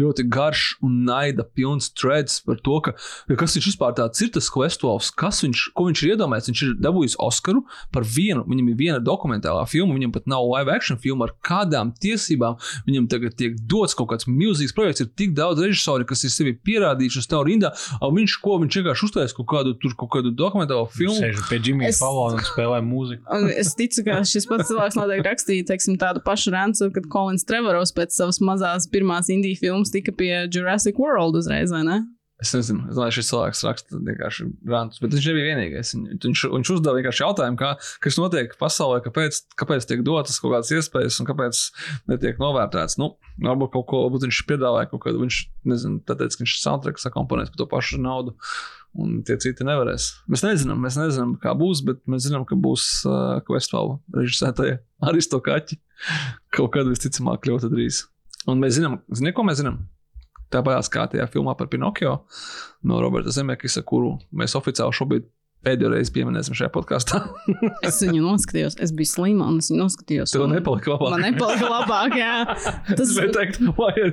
ļoti garš un naida pilns threads par to, ka, kas viņš vispār tāds ir, tas Questovs, kas viņš, ko viņš ir iedomājies. Viņš ir dabūjis Oskaru par vienu, viņam ir viena dokumentālā filma, viņam pat nav live action filma, ar kādām tiesībām viņam tagad tiek dots kaut kāds milzīgs projekts. Ir tik daudz režisori, kas ir sevi pierādījuši uz tavu rindā, un viņš ko, viņš vienkārši uztaisīs kaut kādu, tur, kaut kādu dokumentālo filmu. Sēž pie Džimija Es- Fallona un spēlē mūziku. Un es ticu, ka šis pats cilvēks noteikti rakstīja teiksim, tādu pašu rancu, kad Kolins Trevoros pēc savas mazās pirmās indiju filmas tika pie Jurassic World uzreiz, vai ne? Es nezinu, es domāju, šis cilvēks raksta vienkārši rantus, bet viņš nebija vienīgais. Viņ- Viņš, viņš uzdeva vienkārši jautājumu, kā, kas notiek pasaulē, kāpēc, kāpēc tiek dotas kaut kādas iespējas un kāpēc netiek novērtēts. Nu, varbūt kaut ko, varbūt viņš piedāvāja kaut kādu, viņš, nezinu, tāpēc, ka viņš soundtrack sakomponēs par to pašu naudu. Un tie citi nevarēs. Mēs nezinām, mēs nezinām, kā būs, bet mēs zinām, ka būs uh, Questlava režisētāja Aristokaķi. Kaut kad visticamāk ļoti drīz. Un mēs zinām, zini, ko mēs zinām? Tāpat kā tajā filmā par Pinocchio no Roberta Zemekisa, kuru mēs oficiāli šobrīd pēdējo reizi pieminēsim šajā podkāstā. es viņu noskatījos, es biju slima un es viņu noskatījos. Tev nepalika labāk. Man nepalika labāk, jā. Tas bija teikt, vai ir.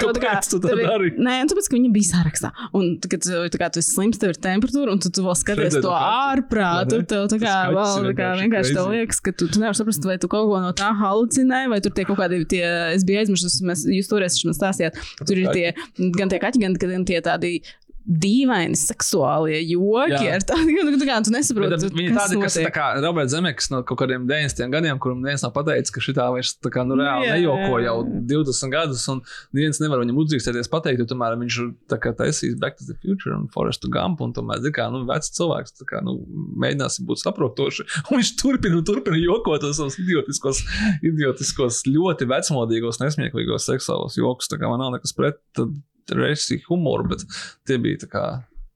Kāpēc tu tā dari? Nē, tāpēc, ka viņa bija sarakstā. Un, kad tu, kā, tu esi slims, tev ir temperatūra, un tu, tu vēl skaties to ārprātu. Tev tā kā, vēl, tā kā vienkārši tev liekas, ka tu, tu nevari saprast, vai tu kaut ko no tā halucinē, vai tur tie kaut kādi tie, es biju aizmirsis, mēs, jūs toreiz man stāstījāt, tur ir tie, gan tie kaķi, gan, gan tie tādi dīvaini seksuālie joki. Jā. Tādi, nu, tā kā tu nesaproti, bet, viņi tādi, kas ir kā Roberts Zemeks no kaut kādiem 90 gadiem, kuram neviens nav pateicis, ka šī tā vairs tā kā nu reāli jā, nejoko jau 20 gadus, un neviens nevar viņam uzdrīkstēties pateikt, jo tomēr viņš ir tā kā taisījis Back to the Future un Forest Gump, un tomēr, zin kā, nu, vecs cilvēks, tā kā, nu, mēģināsim būt saprotoši, un viņš turpina un turpina jokot tos savus idiotiskos, idiotiskos, ļoti vecmodīgos, nesmieklīgos seksuālos jokus, tā kā man nav nekas pret, tad reizes humoru, bet tie bija tā kā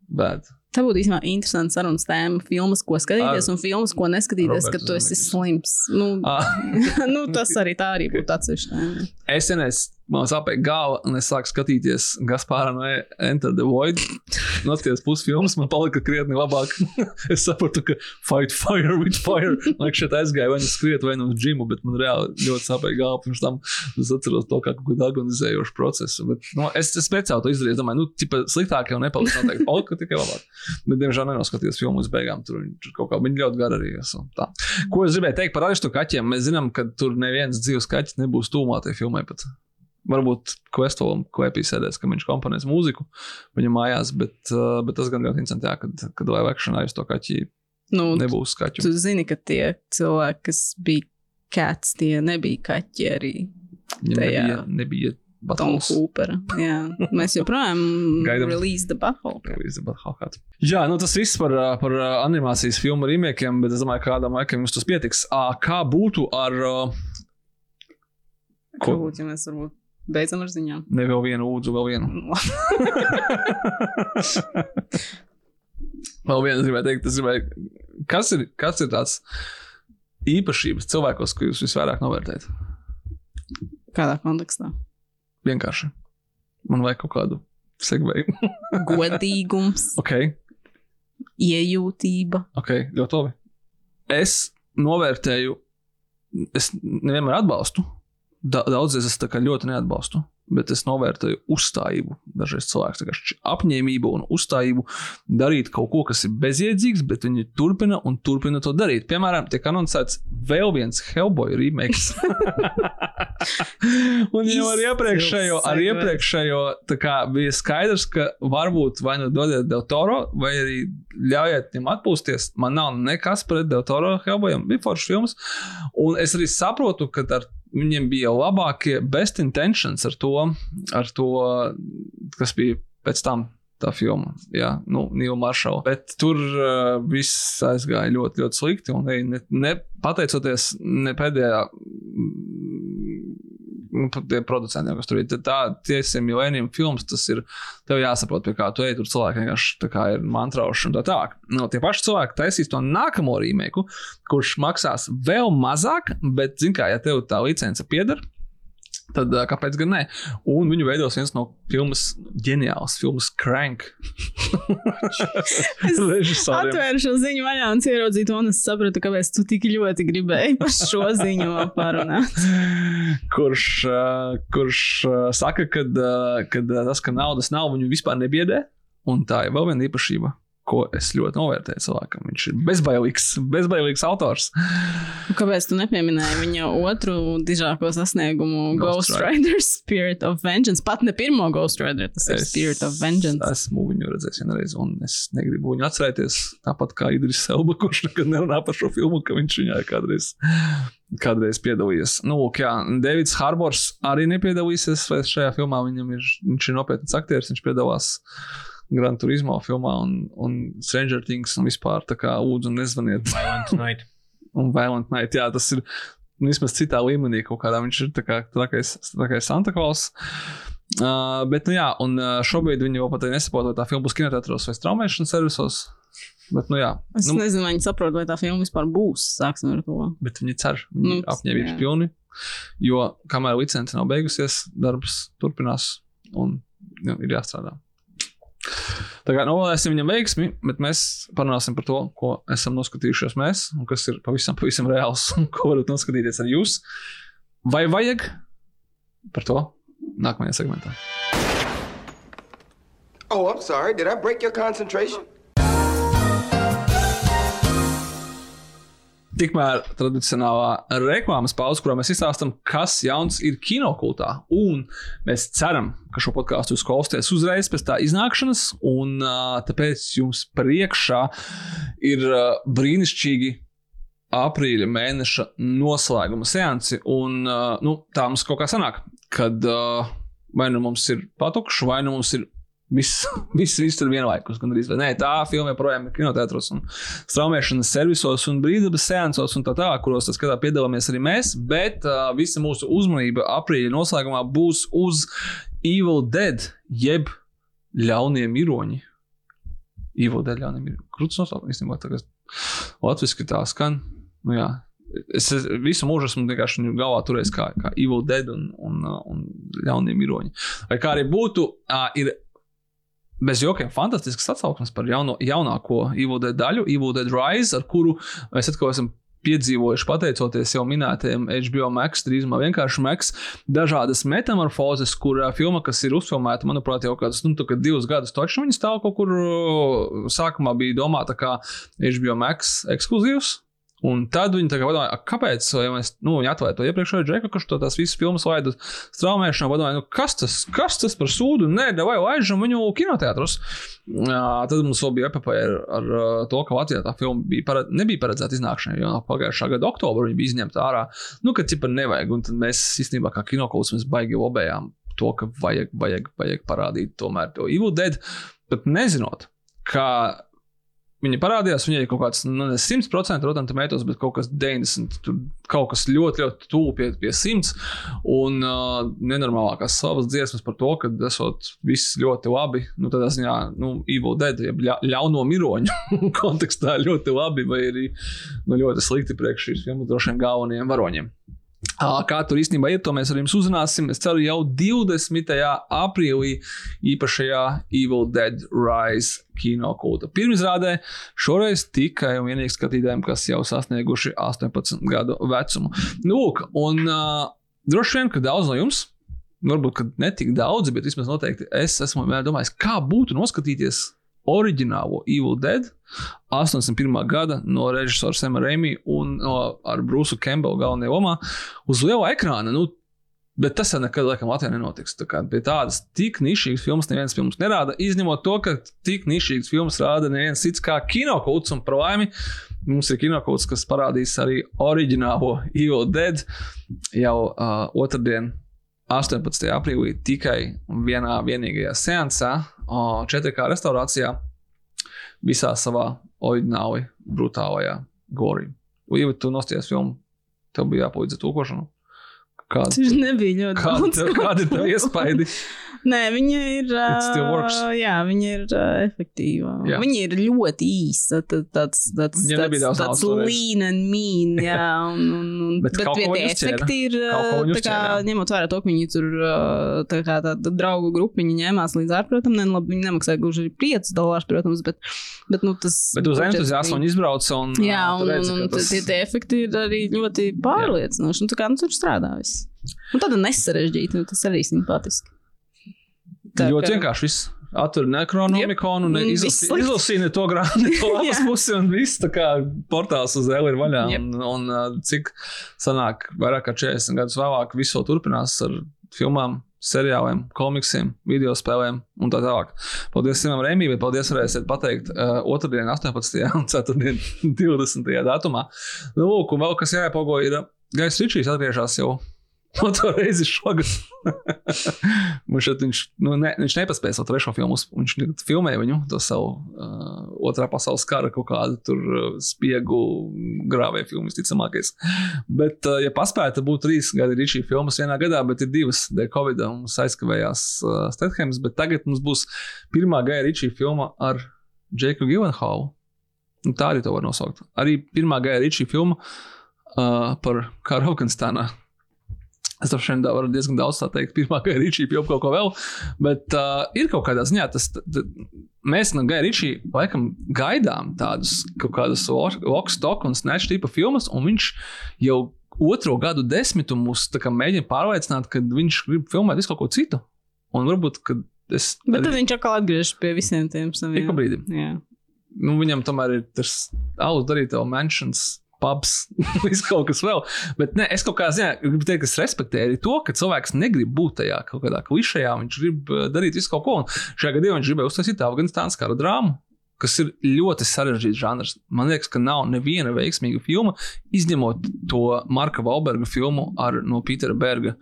bēdi. Tā būtu īstenībā interesanta sarunas tēma. Filmas, ko skatīties, Ar, un filmas, ko neskatīties, kad tu esi slims. Nu, nu, tas arī tā arī būtu atsevišķi. Es neesmu man sāpēja galva, un es sāku skatīties Gaspāra no Enter the Void. Noskaties pusfilmas, man palika krietni labāk. es sapratu, ka fight fire with fire. Man šeit aizgāja vai nu skriet, vai nu uz džimu, bet man reāli ļoti sāpēja galva. Pirms tam es atceros to kā kaut kādu agonizējošu procesu. Bet, nu, es, es speciāli to izdarīju. Es domāju, nu, tipa, sliktāk jau nepaliks. Noteikti palika tikai labāk. Bet, diemžēl, nenoskatījos filmu uz beigām. Tur viņš kaut kā viņa ļoti gara arī. Tā. Ko es gribēju teikt par aiztu kaķiem? Mēs zinām, ka tur neviens dzīves kaķis nebūs tūmā tajā filmai. Varbūt Questolam, ko epizodēs, ka viņš komponēs mūziku viņa mājās, bet, uh, bet tas gan ļoti interesanti, jā, kad, kad live actionā uz to kaķi nu, nebūs kaķu. Tu zini, ka tie cilvēki, kas bija cats, tie nebija kaķi arī. Ja nebija, nebija Tom Hoopera. Jā, mēs joprojām gaidām release the butthole. Release the butthole. Jā, nu tas viss par, uh, par uh, animācijas filmu rīmēkiem, bet es domāju, kādam laikam jums tas pietiks. Kā būtu ar... Ko būtu, ja mēs varbūt Beidzam ar ziņām. Ne vēl vienu ūdzu, vēl vienu. vēl vienu gribēju teikt, tas gribēju. Kas ir, kas ir tāds īpašības cilvēkos, ko jūs visvairāk novērtējat? Kādā kontekstā? Vienkārši. Man vajag kaut kādu segveju. Godīgums. Ok. Iejūtība. Ok, ļoti labi. Es novērtēju, es nevienmēr atbalstu da, daudzreiz es ļoti neatbalstu, bet es novērtēju uzstājību. Dažreiz cilvēks vienkārši apņēmību un uzstājību darīt kaut ko, kas ir bezjēdzīgs, bet viņi turpina un turpina to darīt. Piemēram, tiek anoncēts vēl viens Hellboy remakes. un jau ar iepriekšējo, ar iepriekšējo kā, bija skaidrs, ka varbūt vai nu dodiet Del Toro, vai arī ļaujiet viņam atpūsties. Man nav nekas pret Del Toro Hellboyam, bija foršs filmas. Un es arī saprotu, ka ar viņiem bija labākie best intentions ar to, ar to kas bija pēc tam. Tā filma, Jā, nu, Nīla Maršala. Bet tur uh, viss aizgāja ļoti, ļoti slikti. Un ne, ne pateicoties ne pēdējā nu, tiem producentiem, kas tur ir. Tā, tiesim, Millennium films, tas ir, tev jāsaprot, pie kā tu ej, tur cilvēki vienkārši kā ir mantrauši un tā tālāk. No, tie paši cilvēki taisīs to nākamo rīmēku, kurš maksās vēl mazāk, bet, zin kā, ja tev tā licence pieder, Tad kāpēc gan ne? Un viņu veidos viens no filmas ģeniāls, filmas Crank. es atvēru šo ziņu vaļā un ieraudzīju to, un es sapratu, kāpēc tu tik ļoti gribēji par šo ziņu parunāt. kurš, kurš saka, ka tas, ka naudas nav, viņu vispār nebiedē. Un tā ir vēl viena īpašība ko es ļoti novērtēju cilvēkam. Viņš ir bezbailīgs, bezbailīgs autors. Kāpēc tu nepieminēji viņa otru dižāko sasniegumu, Ghost, Ghost Rider Spirit of Vengeance? Pat ne pirmo Ghost Rider, tas es ir Spirit of Vengeance. Esmu viņu redzējis vienreiz, un es negribu viņu atcerēties. Tāpat kā Idris Selba, kurš nekad nerunā par šo filmu, ka viņš viņai kādreiz kādreiz piedalījies. Nu, lūk, jā, Davids Harbors arī nepiedalīsies šajā filmā. Viņam ir, viņš ir nopietns aktieris, viņš piedalās Gran Turismo filmā un, un Stranger Things un vispār tā kā lūdzu nezvaniet. Violent Night. un Violent Night, jā, tas ir vismaz citā līmenī kaut kādā. Viņš ir tā kā trakais, trakais Santa Claus. Uh, bet, nu jā, un šobrīd viņi vēl pat nesaprot, vai tā filma būs kinoteātros vai straumēšanas servisos. Bet, nu, jā, es nu, nezinu, vai viņi saprot, vai tā filma vispār būs. Sāksim ar to. Bet viņi cer, viņi nu, apņēmības pilni. Jo kamēr licence nav beigusies, darbs turpinās un nu, ir jāstrādā. Tā kā novēlēsim viņam veiksmi, bet mēs parunāsim par to, ko esam noskatījušies mēs, un kas ir pavisam, pavisam reāls, un ko varat noskatīties ar jūs. Vai vajag par to nākamajā segmentā? Oh, I'm sorry. Did I break your concentration? Tikmēr tradicionālā reklāmas pauze, kurā mēs izstāstām, kas jauns ir kinokultā. Un mēs ceram, ka šo podkāstu jūs klausāties uzreiz pēc tā iznākšanas, un tāpēc jums priekšā ir brīnišķīgi aprīļa mēneša noslēguma seansi. Un, nu, tā mums kaut kā sanāk, kad vai nu mums ir patukši, vai nu mums ir Viss, viss, viss tur vienlaikus. Gandrīz, Nē, tā filma joprojām ir kinotētros un straumēšanas servisos un brīvdabas seansos un tā tālāk, kuros tas skatā piedalāmies arī mēs. Bet uh, visa mūsu uzmanība aprīļa noslēgumā būs uz Evil Dead, jeb ļaunie miroņi. Evil Dead ļaunie miroņi. Krūtis nosaukums īstenībā tagad latviski tā skan. Nu, jā, Es visu mūžu esmu vienkārši viņu galvā turējis kā, kā Evil Dead un, un, un ļaunie miroņi. Vai kā arī būtu, ir bez jokiem fantastisks atsauksmes par jauno, jaunāko Evil Dead daļu, Evil Dead Rise, ar kuru mēs atkal esam piedzīvojuši, pateicoties jau minētajiem HBO Max, drīzumā vienkārši Max, dažādas metamorfozes, kur uh, filma, kas ir uzfilmēta, manuprāt, jau kādus nu, divus gadus, taču viņa stāv kaut kur sākumā bija domāta kā HBO Max ekskluzīvs. Un tad viņi padomāja, kāpēc ja mēs nu, atvērtu to iepriekšējo džeku, kurš tās visas filmas laida uz straumēšanu. Padomāja, nu, kas, tas, kas tas par sūdu? Nē, vai laižam viņu kinoteātros. Tad mums vēl bija epopēja ar, ar to, ka Latvijā tā filma bija pared, nebija paredzēta iznākšanai, jo no pagājušā gada oktobra viņa bija izņemta ārā. Nu, kad cipa nevajag, un tad mēs īstenībā kā kinokults mēs baigi lobējām to, ka vajag, vajag, vajag parādīt tomēr to Evil Dead, bet nezinot, ka Viņa parādījās, viņai kaut kāds nu, 100% Rotten Tomatoes, bet kaut kas 90, tur kaut kas ļoti, ļoti tuvu pie, pie 100. Un uh, nenormālākās savas dziesmas par to, ka esot viss ļoti labi, nu tādā ziņā, nu, Evil Dead, jeb ļa, ļauno miroņu kontekstā ļoti labi, vai arī nu, ļoti slikti priekš filmas drošiem galvenajiem varoņiem. Kā tur īstenībā ir, to mēs ar jums uzzināsim. Es ceru, jau 20. aprīlī īpašajā Evil Dead Rise kino kulta pirmizrādē. Šoreiz tikai un vienīgi skatītājiem, kas jau sasnieguši 18 gadu vecumu. Nu, lūk, un uh, droši vien, ka daudz no jums, varbūt ne tik daudz, bet vismaz noteikti es esmu domājis, kā būtu noskatīties oriģinālo Evil Dead 81. gada no režisora Sema Reimija un no, ar Brūsu Kembelu galvenajā lomā uz liela ekrāna. Nu, Bet tas jau nekad, laikam, Latvijā nenotiks. Tā kā pie tādas tik nišīgas filmas neviens filmas nerāda, izņemot to, ka tik nišīgas filmas rāda neviens cits kā kinokults un par laimi. Mums ir kinokults, kas parādīs arī oriģinālo Evil Dead jau uh, otrdien, 18. aprīlī, tikai vienā vienīgajā seansā, 4K restaurācijā visā savā oriģināli brutālajā gorī. Ja tu nosties filmu, tev bija jāpalīdz ar tulkošanu. Kāda, Tas nebija ļoti kāda, daudz. Kāda ir tā iespaidi? Nē, viņa ir. Uh, jā, viņa ir uh, efektīva. Jā. Viņa ir ļoti īsa. Tad, tāds tāds, ja tāds, tāds lean and mean. Jā, un, un, un, bet bet tie efekti ir. Tā kā, ņemot vērā to, ka viņi tur tā kā tāda draugu grupiņa ņēmās līdz ārprotam, ne, labi, viņi nemaksāja gluži 5 dolārus, protams, bet, bet nu, tas. Bet uz entuziasmu viņi izbrauca un. Jā, un, redzi, un, un tas... tie, tie efekti ir arī ļoti pārliecinoši. Un tā kā nu, tur strādā viss. Un tāda nesarežģīta, nu, tas arī simpātiski. Tā, ļoti ka... vienkārši viss. Atver nekronomikonu, ne izlasīja to grāmatu, lapas pusi un viss. Tā kā portāls uz Eli ir vaļā. Yep. Un, un, un cik sanāk, vairāk kā 40 gadus vēlāk, viss vēl turpinās ar filmām, seriāliem, komiksiem, video spēlēm un tā tālāk. Paldies Simam Rēmībai, paldies, varēsiet pateikt uh, otrdien, 18. un 4. 20. datumā. Nu, lūk, un vēl kas jāiepago ir Gais Ričijs atgriežas jau To reizi šogad. viņš, nu, ne, viņš nepaspēja savu trešo filmu. Viņš filmēja viņu, to savu uh, otrā pasaules kara kaut kādu tur uh, spiegu grāvēju filmu, visticamākais. Bet, uh, ja paspēja, tad būtu trīs gadi Ričija filmas vienā gadā, bet ir divas dēļ Covid. Mums aizkavējās uh, Stetheims, bet tagad mums būs pirmā gada Ričija filma ar Džeku Givenhalu. Nu, tā arī to var nosaukt. Arī pirmā gada Ričija filma uh, par karu Afganistānā Es tam šodien varu diezgan daudz tā teikt, pirmā gada rīčī, jau kaut ko vēl. Bet uh, ir kaut kādā ziņā tas, mēs no Gaya rīčī laikam gaidām tādus kaut kādus Vox-Tok un Snatch tipa filmas, un viņš jau otro gadu desmitu kā, mēģina pārliecināt, ka viņš grib filmēt visu kaut ko citu. Un varbūt, ka es. Bet tad viņš atkal atgriežas pie visiem tiem saviem. Ik pa brīdim. Jā. Nu, viņam tomēr ir tas alus darīt, tev mentions pubs, kaut kas vēl. Bet ne, es kaut kādā ziņā gribu teikt, ka es respektēju arī to, ka cilvēks negrib būt tajā kaut kādā klišejā. Viņš grib uh, darīt visu kaut ko. Un šajā gadījumā viņš gribēja uztaisīt Afganistānas kara drāmu. Kas ir ļoti sarežģīts žanrs. Man liekas, ka nav neviena veiksmīga filma, izņemot to Marka Valberga filmu ar, no Pītera Berga,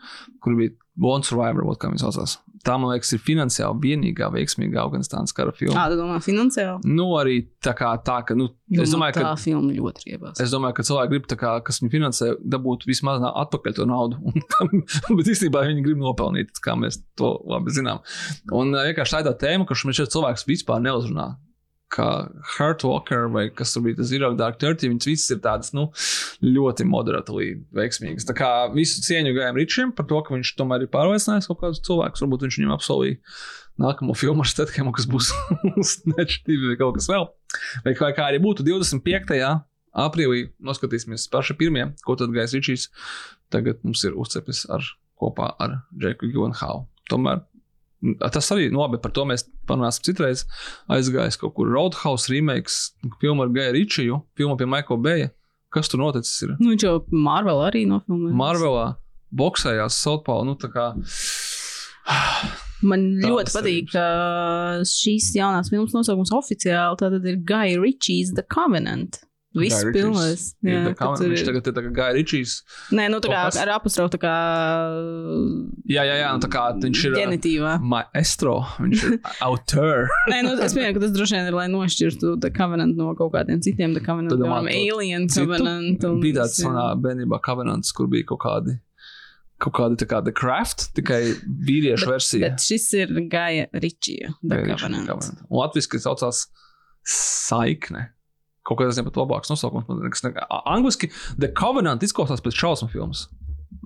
kur bija Born Survivor, kā viņš saucās. Tā, man liekas, ir finansiāli vienīgā veiksmīgā Afganistānas kara filma. Kāda domā finansiāli? Nu, arī tā kā tā, ka, nu, es domāju, tā ka. filma ļoti riebās. Es domāju, ka cilvēki grib, kā, kas viņu finansē, dabūt vismaz atpakaļ to naudu. Bet īstenībā viņi grib nopelnīt, kā mēs to labi zinām. Un vienkārši tā ir tā tēma, ka šis cilvēks vispār neuzrunā kā Hurtwalker vai kas tur bija tas Zero Dark Thirty, viņas visas ir tādas, nu, ļoti moderāti veiksmīgas. Tā kā visu cieņu gājām Ričiem par to, ka viņš tomēr ir pārliecinājis kaut kādus cilvēkus, varbūt viņš viņam apsolīja nākamo filmu ar Stethamu, kas būs Snatch TV vai kaut kas vēl. Vai kā, kā arī būtu 25. aprīlī, noskatīsimies paši pirmie, ko tad Gais Ričijs tagad mums ir uzcepis ar, kopā ar Džeku Gillenhau. Tomēr Tas arī, nu, labi, par to mēs parunāsim citreiz. Aizgājis kaut kur Roadhouse remakes, filmu ar Gaju Ričiju, filmu pie Maikla Beja. Kas tur noticis? Ir? Nu, viņš jau Marvel arī nofilmēja. Marvelā boxējās Southpaw. Nu, kā Man Tādas ļoti patīk, ka šīs jaunās filmas nosaukums oficiāli ir Guy Ritchie's The Covenant. Viss ir Jā, tā kā tur viņš tagad ir tā kā Gaju Ričijs. Nē, nu tā kā kas? ar apostrofu tā kā Jā, jā, jā, nu, tā kā viņš ir. uh, ģenitīvā. Maestro, viņš ir autor. Nē, nu, es pieņemu, ka tas droši vien ir, lai nošķirtu The Covenant no kaut kādiem citiem The Covenant, piemēram, Alien citu? Covenant. un Bija tāds manā bērnībā Covenants, kur bija kaut kādi. Kaut kāda tā kā The Craft, tikai vīriešu versija. Bet šis ir Gaja Ričija. Un latviešu saucās Saikne. Kaut kāds nezinu, pat labāks nosaukums. man liekas, ne- a- Angliski The Covenant izklausās pēc šausmu filmas.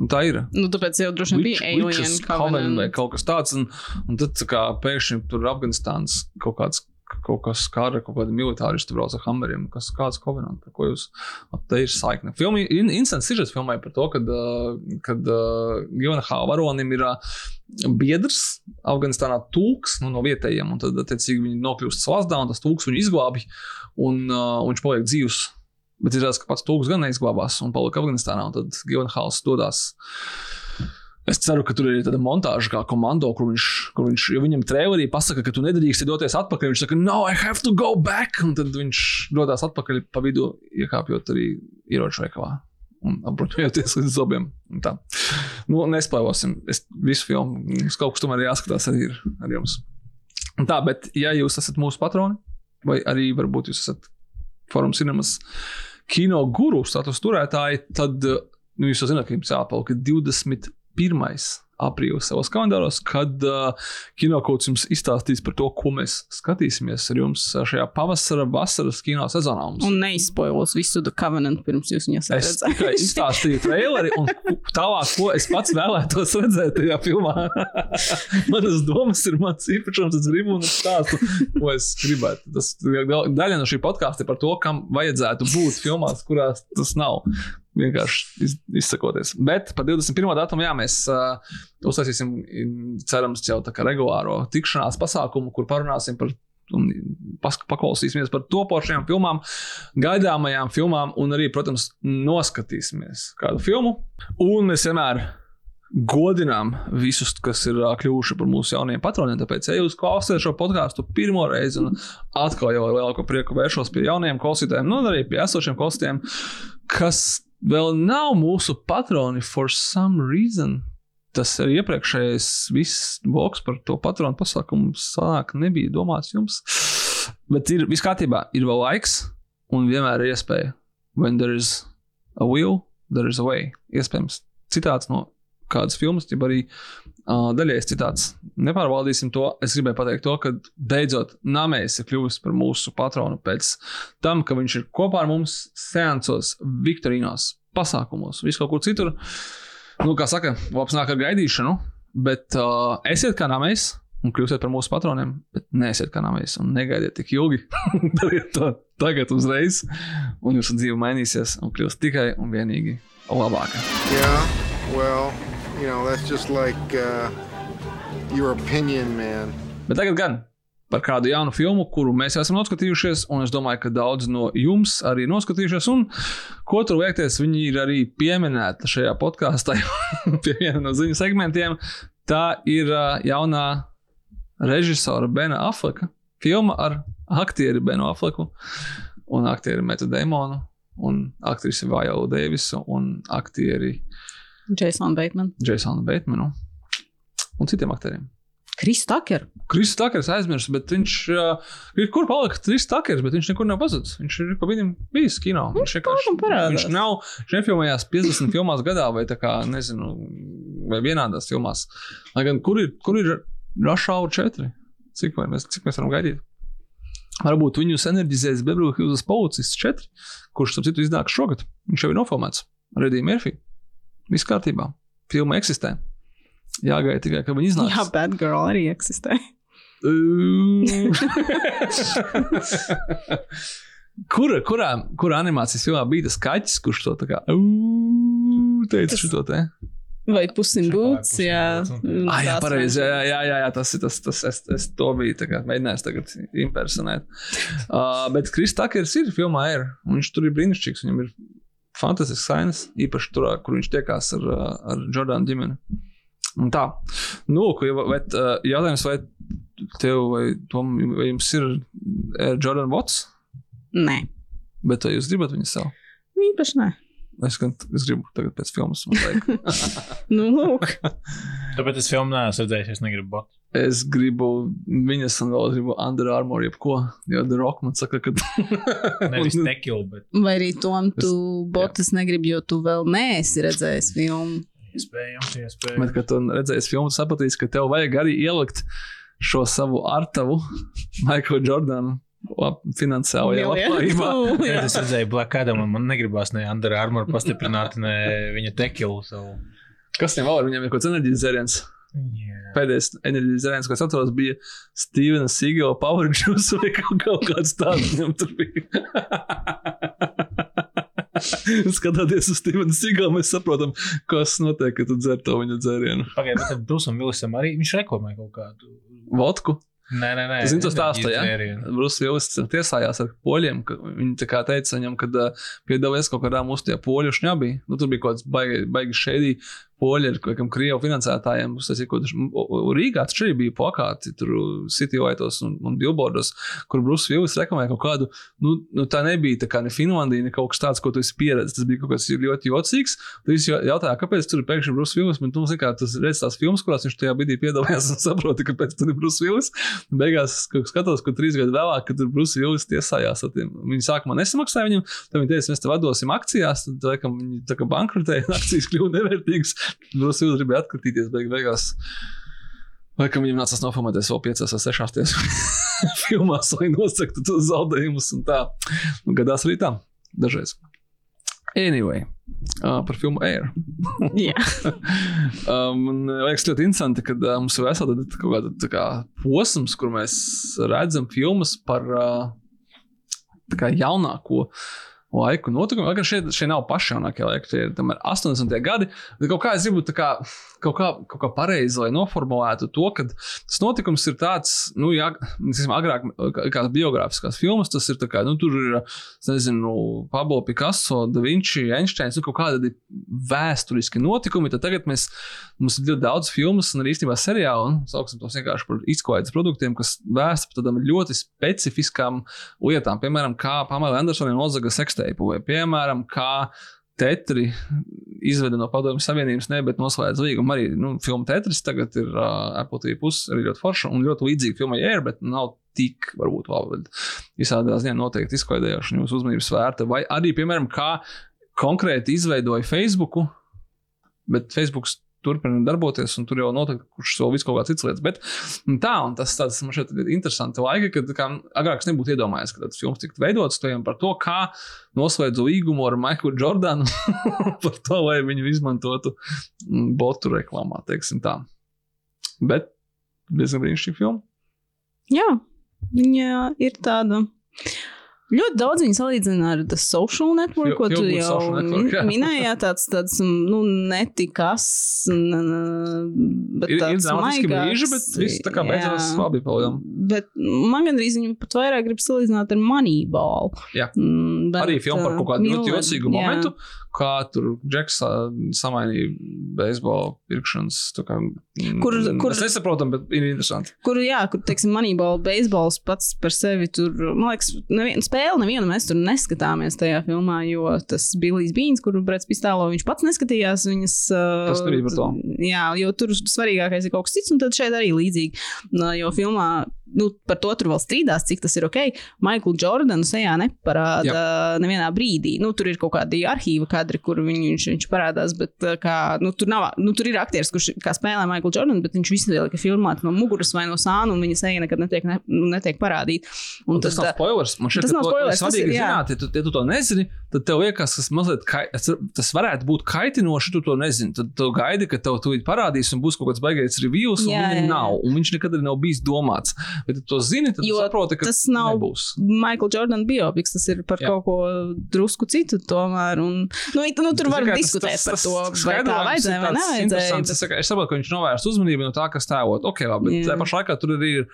Un tā ir. Nu, tāpēc jau droši vien bija Alien Witches Covenant vai Covenant. kaut kas tāds. Un, un tad kā pēkšņi tur Afganistāns kaut kāds. Kaut kas kara, kaut kāda militāristi brauc ar hammeriem, kas kāds kovenants, par ko jūs te ir saikne. Filmi, in, instants sižets filmai par to, kad, uh, kad uh, Gionahā varonim ir uh, biedrs Afganistānā tūks nu, no vietējiem, un tad, attiecīgi, viņi nokļūst slazdā, un tas tūks viņu izglābj, un, uh, un viņš paliek dzīvs. Bet izrādās, ka pats tūks gan neizglābās un palika Afganistānā, un tad Gionahāls dodas. Es ceru, ka tur ir tāda montāža, kā komando, kur viņš, kur viņš jo viņam trailerī pasaka, ka tu nedrīkst doties atpakaļ. Viņš saka, no, I have to go back. Un tad viņš dodas atpakaļ pa vidu, iekāpjot arī ieroču veikalā. Un apbruņojoties līdz zobiem. Nu, nespēlosim. Es visu filmu, mums kaut kas tomēr jāskatās arī ir ar jums. Un tā, bet ja jūs esat mūsu patroni, vai arī varbūt jūs esat Forum Cinemas kino guru status turētāji, tad nu, jūs jau zināt, ka jums jāpalika 21. aprīlis savos kalendāros, kad uh, kinokauts jums izstāstīs par to, ko mēs skatīsimies ar jums šajā pavasara, vasaras kino sezonā. Mums Un neizspoilos visu The Covenant pirms jūs viņu esat Es tikai izstāstīju traileri, un tālāk, ko es pats vēlētos redzēt tajā filmā. Manas domas ir mans īpašums, es gribu un es stāstu, ko es gribētu. Tas daļa no šī podkāsta ir par to, kam vajadzētu būt filmās, kurās tas nav. Vienkārši iz, izsakoties. Bet par 21. datumu, jā, mēs uh, uztaisīsim, cerams, jau tā kā regulāro tikšanās pasākumu, kur parunāsim par un paklausīsimies par topošajām filmām, gaidāmajām filmām, un arī, protams, noskatīsimies kādu filmu. Un mēs vienmēr godinām visus, kas ir ā, kļuvuši par mūsu jaunajiem patroniem. Tāpēc, ja jūs klausāties šo podkāstu pirmo reizi, un atkal jau ar lielāko prieku vēršos pie jaunajiem klausītājiem, nu, arī pie esošiem klausītājiem, kas vēl nav mūsu patroni for some reason. Tas ir iepriekšējais viss bloks par to patronu pasākumu. Sāk, nebija domāts jums. Bet ir viss kārtībā, ir vēl laiks, un vienmēr ir iespēja. When there is a will, there is a way. Iespējams, citāts no kādas filmas, jeb arī uh, daļējais citāts. Nepārvaldīsim to. Es gribēju pateikt to, ka beidzot Nāmējs ir kļuvis par mūsu patronu pēc tam, ka viņš ir kopā ar mums seansos, Viktorīnos, pasākumos, visu kaut kur citur. Nu, kā saka, labs nāk ar gaidīšanu, bet uh, esiet kā namēs un kļūsiet par mūsu patroniem, bet neesiet kā namēs un negaidiet tik ilgi. Dariet to tagad uzreiz, un jūsu dzīve mainīsies un kļūs tikai un vienīgi labāka. Yeah, well, you know, that's just like uh, your opinion, man. Bet tagad gan par kādu jaunu filmu, kuru mēs esam noskatījušies, un es domāju, ka daudz no jums arī noskatījušies. Un, ko tur liekties, viņi ir arī pieminēti šajā podkāstā, pie viena no ziņu segmentiem. Tā ir uh, jaunā režisora Bena Afleka filma ar aktieri Benu Afleku un aktieri Metu Demonu un aktrisi Vajolu Deivisu un aktieri Jasonu Batemanu. Jasonu Batemanu un citiem aktieriem. Kris Tucker. Kristus Takers aizmirst, bet viņš uh, ir kur palika Kristus Takers, bet viņš nekur nav pazudis. Viņš ir pa viņam bijis kino. Viņš vienkārši parādās. viņš nav, viņš nefilmējās 50 filmās gadā vai tā kā, nezinu, vai vienādās filmās. Lai gan kur ir, kur ir Rush Hour 4? Cik, mēs, cik mēs varam gaidīt? Varbūt viņus enerģizēs Beverly Hills policists 4, kurš, starp citu, iznāks šogad. Viņš jau ir nofilmēts. Redija Murphy. Viss kārtībā. Filma eksistē. Jāgaida tikai, ka viņi iznāks. Jā, Bad Girl arī eksistē. Kura, kurā, kurā animācijas filmā bija tas kaķis, kurš to tā kā "Ū", teica Tas- šo te? Vai pusim būts? Jā, Ah, jā, pareizi. Jā, jā, jā, jā, tas ir tas, tas es, es to biju tā kā mēģinājis tagad impersonēt. Uh, bet Kris Takers ir filmā Air, un viņš tur ir brīnišķīgs. Viņam ir fantastisks sainas, īpaši tur, kur viņš tiekās ar, uh, ar Jordānu ģimeni. Un tā, nu, ko jau- bet, uh, jautājums, vai tev vai, Tom, vai jums ir Air Jordan Watts, Nē, bet vai jūs gribat viņu sev? īpaši nē. Es, gan, es gribu tagad pēc filmas. man vajag. Nu, lūk. Tāpēc es filmu neesmu redzējis, es negribu būt. Es gribu viņas, un vēl es gribu Under Armour, jebko. Jo The Rock man saka, ka. Nevis tekilu, bet Vai arī Tom, tu botas negribi, jo tu vēl neesi redzējis filmu. iespējams, Bet, iespējams. kad tu redzēsi filmu, sapratīs, ka tev vajag arī ielikt šo savu artavu, Michael Jordanu, lab- finansiālajā labklājībā. Kad es redzēju Black Adam, un man negribās ne Under Armour pastiprināt, ne viņa tekilu. Savu. Kas viņam vēl ir? Viņam ir kaut kāds enerģijas dzēriens. Yeah. Pēdējais enerģijas ko es atceros, bija Stevena Sigela Power Juice vai kaut, kaut kāds tāds. Viņam tur bija. Skatoties uz Stevenu Sigelu, mēs saprotam, kas notiek, kad tu dzer to viņa dzērienu. Pagaidiet, bet Brūsam Vilisam arī viņš reklamē kaut kādu. Vodku. Nē, nē, nē. Tu zini to stāstu, ja? Brūsis Vilnis tiesājās ar poļiem, ka viņi tā kā teica viņam, ka uh, piedalījies kaut kādā mūsu tie poļu šņabī. Nu, tur bija kaut kāds baigi, baigi šēdī poļi ar kādiem krievu finansētājiem. Tas ir kaut kas, Rīgā taču arī bija plakāti, tur City Lightos un, un Billboardos, kur Brūsis Vilnis reklamēja kaut kādu, nu, nu tā nebija tā kā ne Finlandija, ne kaut kas tāds, ko tu esi pieredzējis. Tas bija kaut kas ļoti jocīgs. Tad es jautāju, kāpēc tur ir pēkšņi Brūsis bet, nu, zini, kā tas redz tās filmas, kurās viņš tajā brīdī piedalījās un saproti, kāpēc tur ir Brūsis Vilnis. Beigās skatos, ka trīs gadu vēlāk, kad tur Brūsis Vilnis tiesājās, ar tiem, viņi sākumā nesamaksāja viņam, tad viņi teica, mēs tev atdosim akcijās, tad laikam, viņi bankrotēja, un akcijas kļuva nevērtīgas. Brūsis Vilnis gribēja atkritīties beig beigās. Laikam viņam nācās nofilmēties vēl piecās vai sešās tiesās filmās, lai nosaktu tos zaudējumus un tā. Nu, gadās arī tā, dažreiz. Anyway, uh, par filmu Air. Jā. um, man liekas, ļoti interesanti, ka uh, mums ir vesela kaut kāda tā kā posms, kur mēs redzam filmas par uh, jaunāko laiku notikumu. Lai gan šie, šie nav paši jaunākie laiki, tie ir tomēr 80. gadi. Kaut kā es gribu tā kā, kaut kā, kaut kā pareizi, lai noformulētu to, ka tas notikums ir tāds, nu, jā, teiksim, agrāk, kā biogrāfiskās filmas, tas ir tā kā, nu, tur ir, nezinu, Pablo Picasso, Da Vinci, Einsteins, nu, kaut kādi vēsturiski notikumi. Tad tagad mēs, mums ir ļoti daudz filmas un arī īstenībā seriālu, un sauksim tos vienkārši par izklaides produktiem, kas vēsta par tādām ļoti specifiskām lietām, piemēram, kā Pamela Andersona nozaga seksteipu, vai, piemēram, kā Tetri izveda no Padomju Savienības, ne, bet noslēdz līgumu. Arī nu, filma Tetris tagad ir uh, Apple TV puses, arī ļoti forša un ļoti līdzīga filmai Air, bet nav tik, varbūt, vēl, visādā ziņā noteikti izklaidējoši un jūsu uzmanības vērta. Vai arī, piemēram, kā konkrēti izveidoja Facebook, bet Facebook turpina darboties, un tur jau noteikti kurš vēl visu kaut kādas citas lietas. Bet nu, tā, un tas tāds man šeit ir interesanti laiki, kad kā, agrāk es nebūtu iedomājies, ka tas filmas tiktu veidots par to, kā noslēdzu līgumu ar Maiklu Jordanu par to, lai viņu izmantotu mm, botu reklāmā, teiksim tā. Bet diezgan brīnišķīga filma. Jā, viņa ir tāda. Ļoti daudz viņa salīdzina ar The Social Network, ko tu jau minēji. Tāds, tāds nu, netikas, bet ir, tāds dramatiski brīži, bet viss tā kā beidzās labi paldies. Bet man gandrīz viņu pat vairāk grib salīdzināt ar Moneyball. Jā, mm, bet, arī filma par kaut kādu ļoti jocīgu momentu. Jā kā tur Džeks samainīja beisbola pirkšanas. Kā, kur, kur, mēs nesaprotam, bet ir interesanti. Kur, jā, kur, teiksim, manībola beisbols pats par sevi tur, man liekas, nevien, spēli nevienu mēs tur neskatāmies tajā filmā, jo tas Billijs Bīns, kuru Brets Pistālo, viņš pats neskatījās viņas. Tas tur ir par to. Jā, jo tur svarīgākais ir kaut kas cits, un tad šeit arī līdzīgi. Jo filmā nu, par to tur vēl strīdās, cik tas ir ok. Maiklu Jordanu sejā neparāda Jā. nevienā brīdī. Nu, tur ir kaut kādi arhīva kadri, kur viņ, viņš, viņš parādās, bet kā, nu, tur, nav, nu, tur ir aktieris, kurš spēlē Maiklu Jordanu, bet viņš visu laiku ir filmēts no muguras vai no sāna, un viņa seja nekad netiek, ne, nu, netiek parādīta. Un tas, tas nav spoilers. Man šeit tas nav spoilers. Ir zināt, ja tu, ja tu to nezini, tad tev liekas, tas mazliet, kai, tas varētu būt kaitinoši, tu to nezini. Tad tu gaidi, ka tev tūlīt parādīs un būs kaut kāds baigais reviews, un jā, jā. nav, un viņš nekad nav bijis domāts. Bet, tu to zini, tad jo saproti, ka tas nav nebūs. Michael Jordan biopiks, tas ir par Jā. kaut ko drusku citu tomēr. Un, nu, nu, tur var diskutēt tas, tas, par to, vai tā vajadzēja vai nevajadzēja. Bet... Es, saprotu, ka viņš novērst uzmanību no tā, kas tēvot. Ok, labi, bet tajā pašā laikā tur arī ir,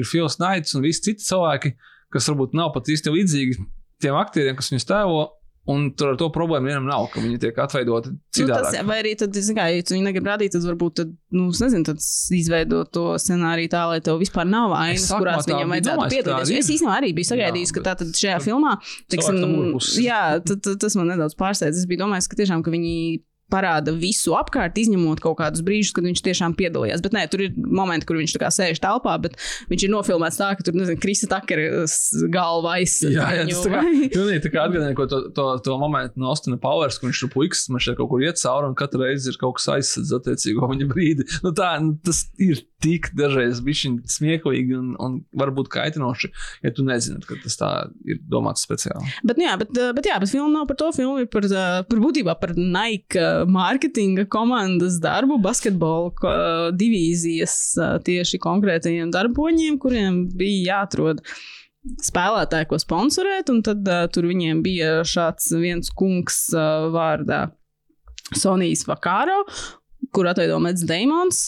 ir Fils Knights un visi citi cilvēki, kas varbūt nav pat īsti līdzīgi tiem aktieriem, kas viņus tēvo. Un tur ar to problēmu vienam nav, ka viņi tiek atveidoti citādi. Nu, tas, vai arī tad, kā, ja viņi negrib rādīt, tad varbūt, tad, nu, es nezinu, tad izveidot to scenāriju tā, lai tev vispār nav vainas, kurās viņam vajadzētu piedalīties. Es īstenībā arī biju sagaidījis, ka tā tad šajā filmā, teiksim, jā, tad, tas man nedaudz pārsteidz. Es biju domājis, ka tiešām, ka viņi parāda visu apkārt, izņemot kaut kādus brīžus, kad viņš tiešām piedalījās. Bet nē, tur ir momenti, kur viņš sēž telpā, bet viņš ir nofilmēts tā, ka tur ir Krista Takera galva aizsākt. Jā, jā, tas tā kā, pilnīgi, tā kā atgādināja to, to, to momentu no Austina Powers, kur viņš tur puikas, man šeit kaut kur iet cauri un katru reizi ir kaut kas aizsardz attiecīgo viņa brīdi. Nu, tā, nu, tas ir tik dažreiz bišķiņ smieklīgi un, un varbūt kaitinoši, ja tu nezini, ka tas tā ir domāts speciāli. Bet, nu jā, bet, bet, jā, bet filma nav par to, filma ir par, par būtībā par Nike mārketinga komandas darbu, basketbola divīzijas tieši konkrētajiem darboņiem, kuriem bija jāatrod spēlētāji, ko sponsorēt, tad uh, tur viņiem bija šāds viens kungs uh, vārdā Sonijas Vakāro, kur atveido Mets Damons.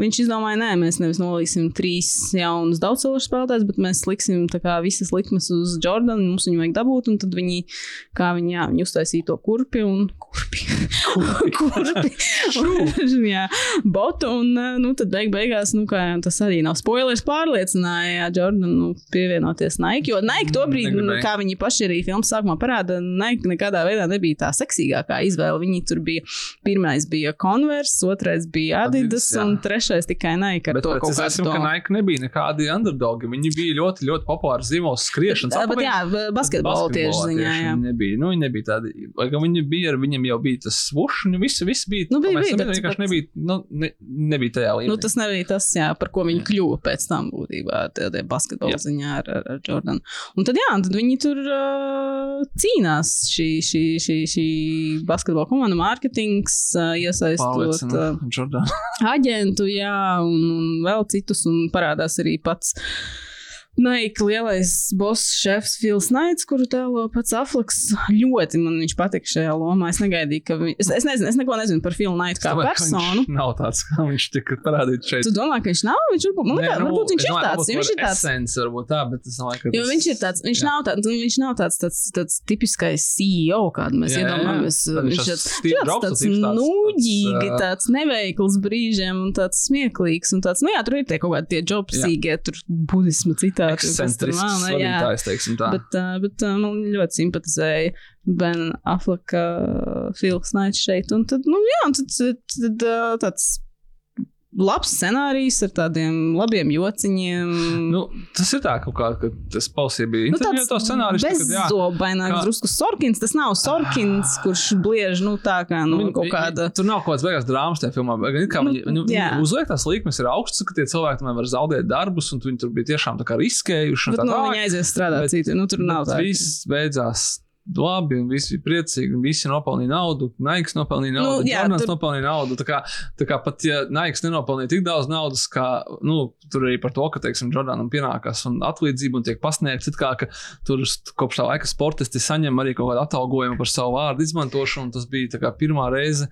Viņš izdomāja, nē, mēs nevis nolīsim trīs jaunus daudzceļu spēlētājus, bet mēs liksim kā, visas likmes uz Jordanu. Mums viņu vajag dabūt, un tad viņi, kā viņi, jā, viņi uztaisīja to kurpi un kurpi. kurpi. jā, botu, un nu, tad beig beigās, nu, kā, tas arī nav spoilers, pārliecināja jā, Jordanu nu, pievienoties Nike. Jo Nike to brīdi, nu, kā viņi paši arī filmas sākumā parāda, Nike nekādā veidā nebija tā seksīgākā izvēle. Viņi tur bija, pirmais bija Converse Converse, otrais bija Adidas, Adidas un trešais tikai Nike. Bet es esmu, ka Nike nebija nekādi underdogi. Viņi bija ļoti, ļoti populāri zīmols skriešanas. Jā, bet jā, basketbola tieši ziņā. Jā. Viņi nebija, nu, viņi nebija tādi, lai gan viņi bija, viņam jau bija tas svušs, un visi, visi bija. Nu, bija, bija, bet, vienkārši nebija, nu, ne, nebija tajā līmenī. Nu, tas nebija tas, jā, par ko viņi kļuva pēc tam būtībā, tie basketbola jā. ziņā ar, ar, ar Jordanu. Un tad, jā, tad viņi tur uh, cīnās šī, šī, šī, šī basketbola komanda, mārketings, uh, iesaistot uh, aģentu, jā, un, un vēl citus, un parādās arī pats Naika lielais boss šefs Fils Naits, kuru tēlo pats Aflaks. Ļoti man viņš patika šajā lomā. Es negaidīju, ka viņš. Es, es nezinu, es neko nezinu par Filu Naitu kā domāju, personu. Nav tāds, kā viņš tika parādīts šeit. Tu domā, ka viņš nav? Viņš varbūt, man liekas, nu, varbūt viņš ir tāds. Viņš ir tāds. Essence, varbūt tā, bet es domāju, ka. Jo viņš ir tāds, viņš jā. nav tāds, viņš nav tāds, tāds, tāds tipiskais CEO, kādu mēs iedomājamies. Viņš ir tāds, tāds nūģīgi, tāds neveikls brīžiem un tāds smieklīgs un tāds, nu jā, tur ir tie kaut kādi tie jobsīgie, tur budismu citā ekscentrisks vadītājs, teiksim tā. Bet, uh, bet uh, man ļoti simpatizēja Ben Affleka uh, Filks Naits šeit. Un tad, nu jā, tad, tad, tad uh, tāds labs scenārijs ar tādiem labiem jociņiem. Nu, tas ir tā, kaut kā, ka tas pausīja bija. Nu, tāds scenārijs. Bezzobaināks, kā- drusku Sorkins. Tas nav Sorkins, kurš bliež, nu, tā kā, nu, Viņi- kaut viņi- kāda. Tur nav kaut kādas beigas drāmas tajā filmā. bet It kā Nu, viņi, jā. viņi uzliek tās likmes, ir augstas, ka tie cilvēki tomēr var zaudēt darbus, un viņi tur bija tiešām tā kā riskējuši. Bet, tā nu, tālāk. viņi aizies strādāt citur. Nu, tur nav tā. Viss beidzās labi, un visi bija priecīgi. un Visi nopelnīja naudu. Naiks nopelnīja Nu, naudu. Nu, jā, Jordans tur- nopelnīja naudu. Tā kā, tā kā pat ja Naiks nenopelnīja tik daudz naudas, kā nu, tur arī par to, ka, teiksim, Jordanam pienākās un atlīdzība un tiek pasniegts, it kā ka tur kopš tā laika sportisti saņem arī kaut kādu atalgojumu par savu vārdu izmantošanu. un Tas bija kā pirmā reize.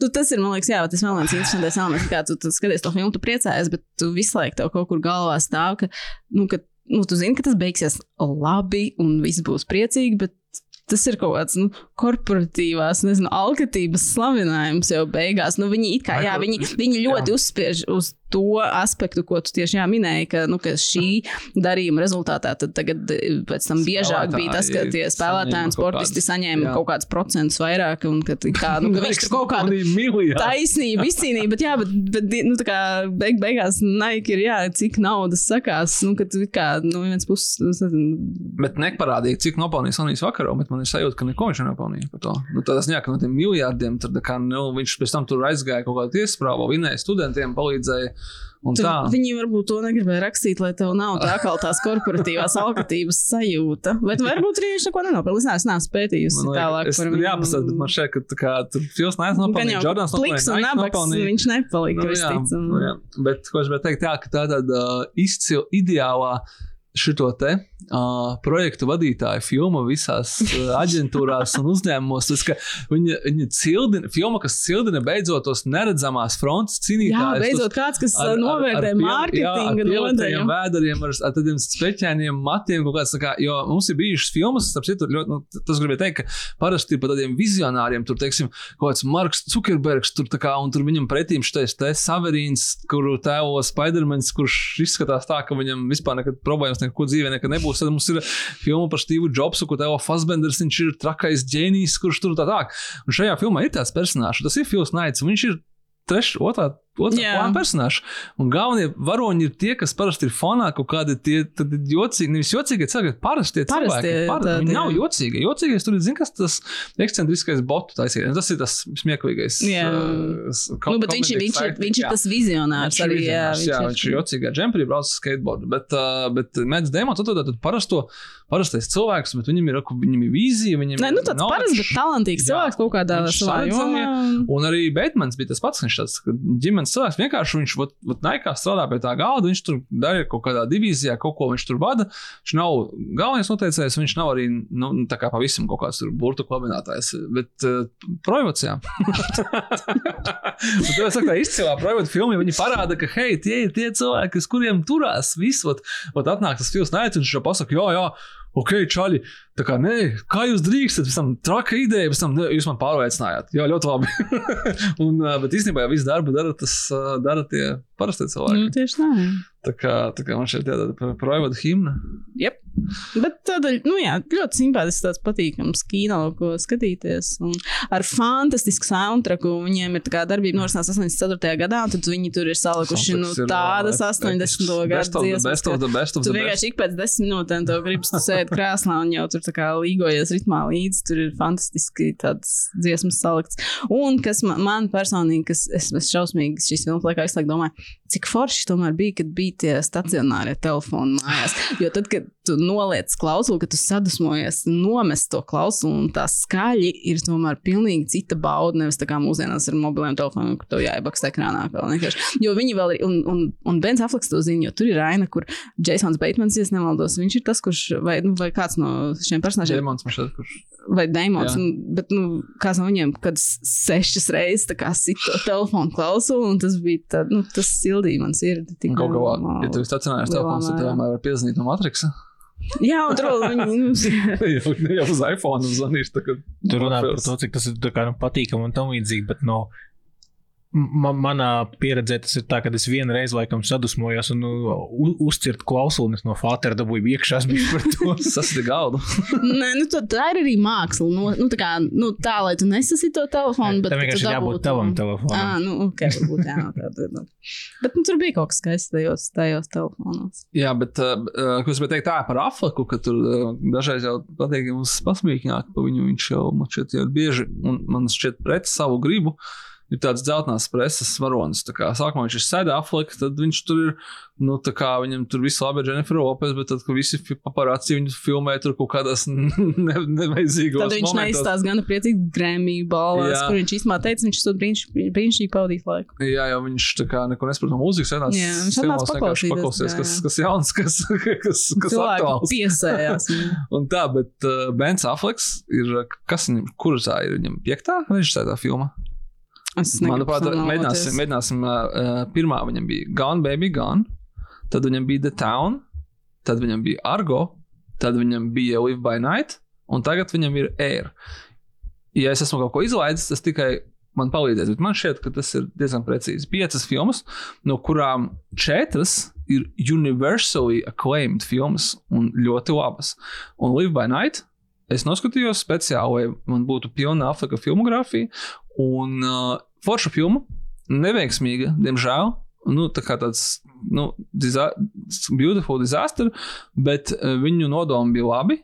Nu, tas ir, man liekas, jā, tas vēl viens interesants elements, kā tu, tu skaties to filmu, tu priecājies, bet tu visu laiku tev kaut kur galvā stāv, ka, nu, ka nu, tu zini, ka tas beigsies labi un viss būs priecīgi, bet tas ir kaut kāds nu, korporatīvās, nezinu, alkatības slavinājums jau beigās. Nu, viņi, it kā, jā, viņi, viņi ļoti uzspiež uz to aspektu, ko tu tieši jā, minēji, ka, nu, ka šī darījuma rezultātā tagad eh, pēc tam biežāk bija tas, ka tie spēlētāji un sportisti kādas- saņēma jā. kaut kādus procentus vairāk, un ka, kā, nu, ka viņš tur kaut kādu miljonu. taisnība izcīnīja, bet, jā, bet, bet nu, kā beig, beigās Nike ir, jā, cik naudas sakās, nu, ka kā, nu, viens puses, nu, Bet neparādīja, cik nopelnīja Sonijas vakarā, bet man ir sajūta, ka neko viņš nenopelnīja par to. Nu, tā ziņā, ka no tiem miljardiem tur, kā, nu, viņš pēc tam tur aizgāja kaut kādā tiesasprāvā, vinēja studentiem, palīdzēja. Tā. viņi varbūt to negribēja rakstīt, lai tev nav tā kā tās korporatīvās alkatības sajūta. Bet varbūt arī viņš neko nenopelnījis. Es neesmu, liekas, tālāk par tur jāpasaka, bet man šķiet, ka tā kā tur neesmu Gan nopelnījis, Jordans pliks un nabaks, viņš nepalika, Nu, jā, nu, jā. Bet, ko es gribēju teikt, jā, ka tā tāda uh, izcila, ideālā šito te uh, projektu vadītāja filma visās uh, aģentūrās un uzņēmumos. Tas, viņa, viņa cildina, filma, kas cildina beidzot tos neredzamās frontes Jā, cīnītājus. beidzot kāds, kas uh, novērtē mārketinga nodaļu. nodaļu. Vēderiem ar, ar tādiem speķēniem matiem, kaut kāds, kā, jo mums ir bijušas filmas, starp citu, ļoti, nu, tas gribēju teikt, ka parasti par tādiem vizionāriem, tur, teiksim, kaut kāds Marks Zuckerbergs, tur, tā kā, un tur viņam pretīm šitais te Saverīns, kuru tēlo Spidermans, kurš izskatās tā, ka viņam vispār nekad problēmas neko dzīvē nekad nebūs. Tad mums ir filma par Steve'u Jobsu, kur tēlo Fassbenders, viņš ir trakais ģēnijs, kurš tur tā tā. Un šajā filmā ir tāds personāžs, tas ir Fils Naits, viņš ir trešā, otrā. Otra Jā. plāna personāži. Un galvenie varoņi ir tie, kas parasti ir fonā kaut kādi tie jocīgi, nevis jocīgi, cilvēki, bet parasti cilvēki. Par, tādi, viņi nav jocīgi. Jocīgais tur ir, zin, kas tas ekscentriskais botu taisītājs. Tas ir tas smieklīgais. Jā. uh, Nu, bet viņš, viņš, ir, viņš ir tas vizionārs Viņš arī. Jā, vizionārs, jā, viņš ir jocīgā džemperī, brauc uz skateboardu. Bet, uh, bet Mēdz Dēmons atrod tādu parasto, parastais cilvēks, bet viņam ir, viņam ir vīzija. Viņam Nē, nu tāds knowledge. parasts, bet talantīgs Jā, cilvēks kaut kādā viņš savā jomā. Un arī Batmans bija tas pats. Viņš tāds ka ģimenes cilvēks vienkārši viņš vat, vat naikā strādā pie tā galda. Viņš tur dara kaut kādā divīzijā, kaut ko viņš tur vada. Viņš nav galvenais noteicējs, viņš nav arī nu, kā pavisam kaut kāds tur burtu klabinātājs. Bet uh. Bet tas ir tā izcilā projekta filma. Viņi parāda, ka hei, tie ir tie cilvēki, uz kuriem turās viss. Vat, vat atnāk tas filmas naids un viņš jau pasaka, jā, jā. Ok, čaļi, tā kā nē, kā jūs drīkstat, pēc tam traka ideja, pēc tam ne, jūs man pārliecinājāt. Jā, ļoti labi. un, bet īstenībā jau visu darbu dara tas, dara tie parastie cilvēki. Nu, tieši tā. Tā kā, tā kā man šeit ir tāda projevada himna. Yep. Bet tāda, nu jā, ļoti simpātisks, tāds patīkams kino, ko skatīties. Un ar fantastisku soundtracku viņiem ir tā kā darbība norisinās 84. gadā, un tad viņi tur ir salikuši nu, tādas ā, 80. best of gadu dziesmas. Tu vienkārši ik pēc desmit minūtēm tev gribas sēdi krēslā un jau tur tā kā līgojies ritmā līdzi. Tur ir fantastiski tāds dziesmas salikts. Un kas man, man personīgi, kas es, es šausmīgi šīs filmas laikā visu laiku domāju, cik forši tomēr bija, kad bija tie stacionārie telefoni mājās. Jo tad, kad tu noliec klausuli, kad tu sadusmojies, nomest to klausuli un tā skaļi ir tomēr pilnīgi cita bauda. Nevis tā kā mūsdienās ar mobiliem telefoniem, kur tev jāiebaks ekrānā. Jo viņi vēl ir, un, un, un Bens Afleks to zina, jo tur ir aina, kur Jasons Batemans, ja nemaldos, viņš ir tas, kurš, vai, nu, vai kāds no šiem personāžiem, Demons man šeit, kurš. vai Daimons, Jā. nu, bet, nu, kāds no viņiem, kad sešas reizes tā kā sit to telefonu klausulu, un tas bija, tā, nu, tas sildīja man sirdi. kā, normāli. Ja tu esi stacionārs telefons, tad tev var piezīmēt no Matrixa. Jā, un tur jau, uz iPhone zvanīšu. Tur runā par to, cik tas ir tā kā, nu, patīkami un tam līdzīgi, bet no Man, manā pieredzē tas ir tā, ka es vienreiz laikam sadusmojos un nu, uzcirtu klausulis no Fātera, dabūju iekšā, es biju par to. Ir galdu. Nē, nu, tā, tā ir arī māksla. Nu, nu, tā, kā, nu, tā, lai tu nesasi to telefonu, bet tu vienkārši ir jābūt tavam telefonam. Ah, nu, ok, varbūt jā. Tā, tā, tā. Bet nu, tur bija kaut kas skaists tajos, tajos telefonos. Jā, bet, uh, uh, ko es gribēju teikt, tā par Aflaku, ka tur uh, dažreiz jau patīk mums pasmīkņāk par viņu. Viņš jau man šķiet, jau ir bieži, un man šķiet pret savu gribu. Ir tāds dzeltenās preses varonis. Sākumā viņš ir sēdējis Aflaka, tad viņš tur ir. Nu, tā kā viņam tur viss labi ir Jennifer Lopez, bet tad, kad visi paparāci viņu filmē tur kaut kādās ne, nevajadzīgos Tad viņš momentos. neizstāsta gan priecīgi Grammy balvās, kur viņš īstenībā teica, viņš brīniš, brīnišķīgi pavadīs laiku. Jā, jau viņš tā kā neko nesaprot no mūzikas. Vienās Jā, viņš filmās vienkārši paklausīties, kas, kas jauns, kas, kas, kas aktuāls. piesējās. Un tā, bet uh, Bens Afleks ir, kas viņam, kur tā ir viņam piektā režisētā filma? Manuprāt, samaloties. mēģināsim, mēģināsim uh, pirmā viņam bija Gone Baby Gone, tad viņam bija The Town, tad viņam bija Argo, tad viņam bija Live by Night, un tagad viņam ir Air. Ja es esmu kaut ko izlaidis, tas tikai man palīdzēs, bet man šķiet, ka tas ir diezgan precīzi. Piecas filmas, no kurām četras ir universally acclaimed filmas un ļoti labas. Un Live by Night es noskatījos speciāli, lai man būtu pilna Afrika filmogrāfija. Un uh, forša filma, neveiksmīga, diemžēl. Nu, tā kā tāds nu, disa beautiful disaster, bet uh, viņu nodomi bija labi.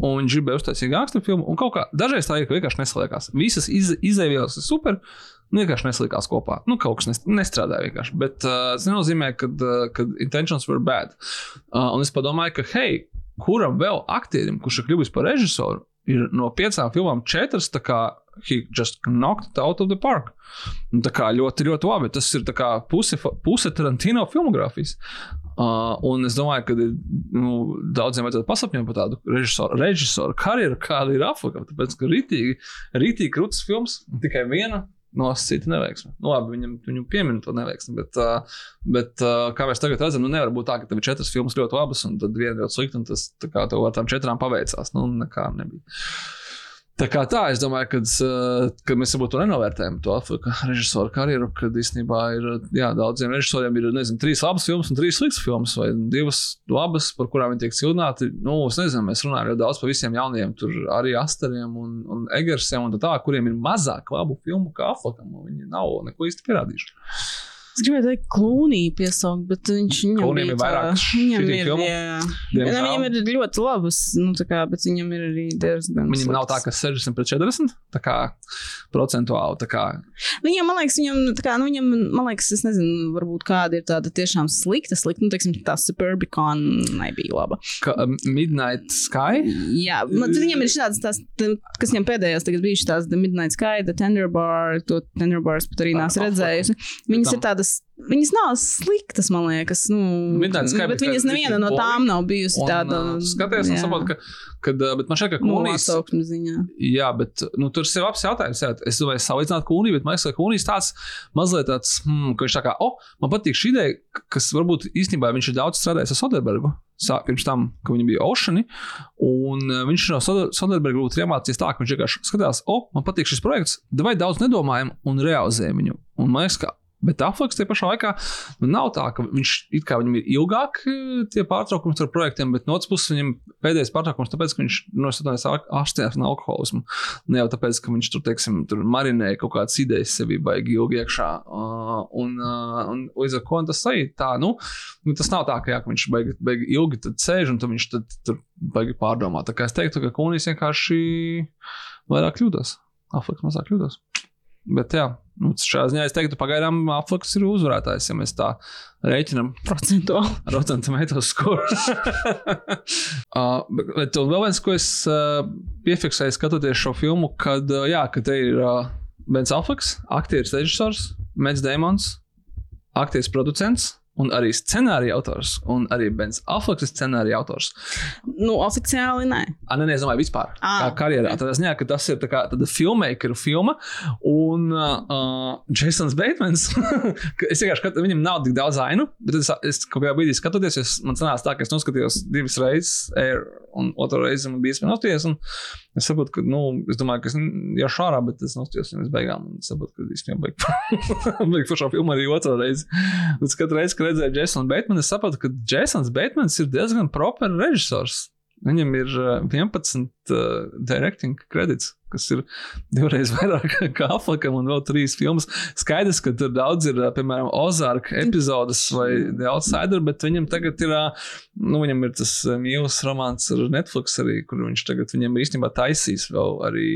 Un viņš gribēja uztaisīt gangsteru filmu. Un kaut kā dažreiz tā ir, ka vienkārši neslēdzās. Visas iz, izēvielas ir super. Nu, vienkārši neslīdās kopā. Nu, kaut kas nes- nestrādāja vienkārši. Bet uh, tas nenozīmē, ka uh, intentions were bad. Uh, un es padomāju, ka, hei, kuram vēl aktierim, kurš ir kļuvis par režisoru, ir no piecām filmām četras, tā kā he just knocked out of the park. Un tā kā ļoti, ļoti labi. Tas ir puse, puse Tarantino filmogrāfijas. Uh, un es domāju, ka nu, daudziem vajadzētu pasapņot par tādu režisoru, režisoru karjeru, kāda ir Afrika. Tāpēc, ka rītīgi, rītīgi krūtis films, tikai viena no cita neveiksme. Nu, labi, viņam, viņu piemin to neveiksmi, bet, uh, bet uh, kā mēs tagad redzam, nu, nevar būt tā, ka tev ir četras filmas ļoti labas, un tad viena ļoti slikta, un tas tā kā tev ar tām četrām paveicās. Nu, nekā nebija. Tā kā tā, es domāju, ka, ka mēs varbūt nenovērtējam, to režisoru karjeru, kad īstenībā ir jā, daudziem režisoriem ir nezinu, trīs labas filmas un trīs sliktas filmas, vai divas labas, par kurām viņi tiek cildināti. Nu, es nezinu, mēs runājam jau daudz par visiem jauniem, tur arī Asteriem un, un Egersiem, un tā, kuriem ir mazāk labu filmu kā Afrikam, un viņi nav neko īsti pierādījuši. Es gribēju teikt, klūnī piesaukt, bet viņš viņam bija ir vairāk Viņam ir, filmu? jā. Diemžēl. Viņam ir ļoti labas, nu, tā kā, bet viņam ir arī diezgan. Viņam nav tā, ka 60 pret 40, tā kā procentuāli. Tā kā, Viņam, man liekas, viņam, tā kā, nu, viņam, man liekas, es nezinu, varbūt kāda ir tāda tiešām slikta, slikta, nu, teiksim, tā Superbicon nebija laba. ka um, Midnight Sky. Jā, man, viņam ir šāds, tās, kas viņam pēdējās tagad bijušas tās The Midnight Sky, The Tender Bar, to Tender Bar es pat arī neesmu redzējusi. Viņas ir tādas, viņas nav sliktas, man liekas, nu, Midnight Sky bet bija viņas tāda neviena no tām nav bijusi tāda. Un, uh, skaties, un jā. saproti, ka, kad, bet man šķiet, ka Kunijas. atsauksmes ziņā. Jā, bet nu, tur ir labs jautājums. Jā. Es domāju, salīdzināt Kuniju, bet man liekas, ka Kunijas tāds mazliet tāds, hmm, ka viņš tā kā, oh, man patīk šī ideja, kas varbūt īstenībā viņš ir daudz strādājis ar Soderbergu. Sā, pirms tam, kad viņi bija Oceani, un viņš no Soder- Soderberga būtu iemācījies tā, ka viņš vienkārši skatās, o, oh, man patīk šis projekts, vai daudz nedomājam un realizējam viņu. Un man liekas, ka Bet Afliks tajā pašā laikā nu, nav tā, ka viņš it kā viņam ir ilgāk eh, tie pārtraukumi ar projektiem, bet no otras puses viņam pēdējais pārtraukums, tāpēc, ka viņš nostājās ārstējās no alkoholismu. Ne jau tāpēc, ka viņš tur, teiksim, tur marinēja kaut kādas idejas sevī baigi ilgi iekšā. Uh, un, uh, un līdz ar to tas arī tā, nu, nu, tas nav tā, ka, jā, ka viņš baigi, baigi ilgi sēž un tad viņš tad, tur baigi pārdomā. Tā kā es teiktu, ka Kunīs vienkārši vairāk kļūdās. Afliks mazāk kļūdās. Bet, jā, nu, šajā ziņā es teiktu, pagaidām Afliks ir uzvarētājs, ja mēs tā rēķinām Procentuāli. Rotten Tomatoes score. uh, bet, bet vēl viens, ko es uh, piefiksēju, skatoties šo filmu, kad, uh, jā, ka te ir uh, Bens Afliks, aktieris, režisors, Mets Damons, aktieris, producents. Un arī scenārija autors, un arī Bens Afliks ir scenārija autors. Nu, oficiāli nē. Ah, nē, es domāju, vispār. Ah, kā karjerā. ok. Tādā ziņā, ka tas ir tā kā tāda filmmakeru filma. Un uh, Jasons Batemans, ka es vienkārši skatu, viņam nav tik daudz ainu, bet es, es kaut kādā brīdī skatoties, es, man sanāca tā, ka es noskatījos divas reizes Air, un otru reizi man bija iespēja nosties. Es saprotu, ka, nu, es domāju, ka es jau šārā, bet es nostījos līdz beigām. Un saprotu, ka īstenībā beig, beig par šo filmu arī otru reizi. Un katru reizi, kad redzēju Jasonu Batmanu, es sapratu, ka Jasons Batmans ir diezgan proper režisors. Viņam ir 11 uh, directing credits, kas ir divreiz vairāk kā Aflikam, un vēl trīs filmas. Skaidrs, ka tur daudz ir, piemēram, Ozarka epizodes vai The Outsider, bet viņam tagad ir, nu, viņam ir tas mīlestības romāns ar Netflix arī, kur viņš tagad viņam īstenībā taisījis vēl arī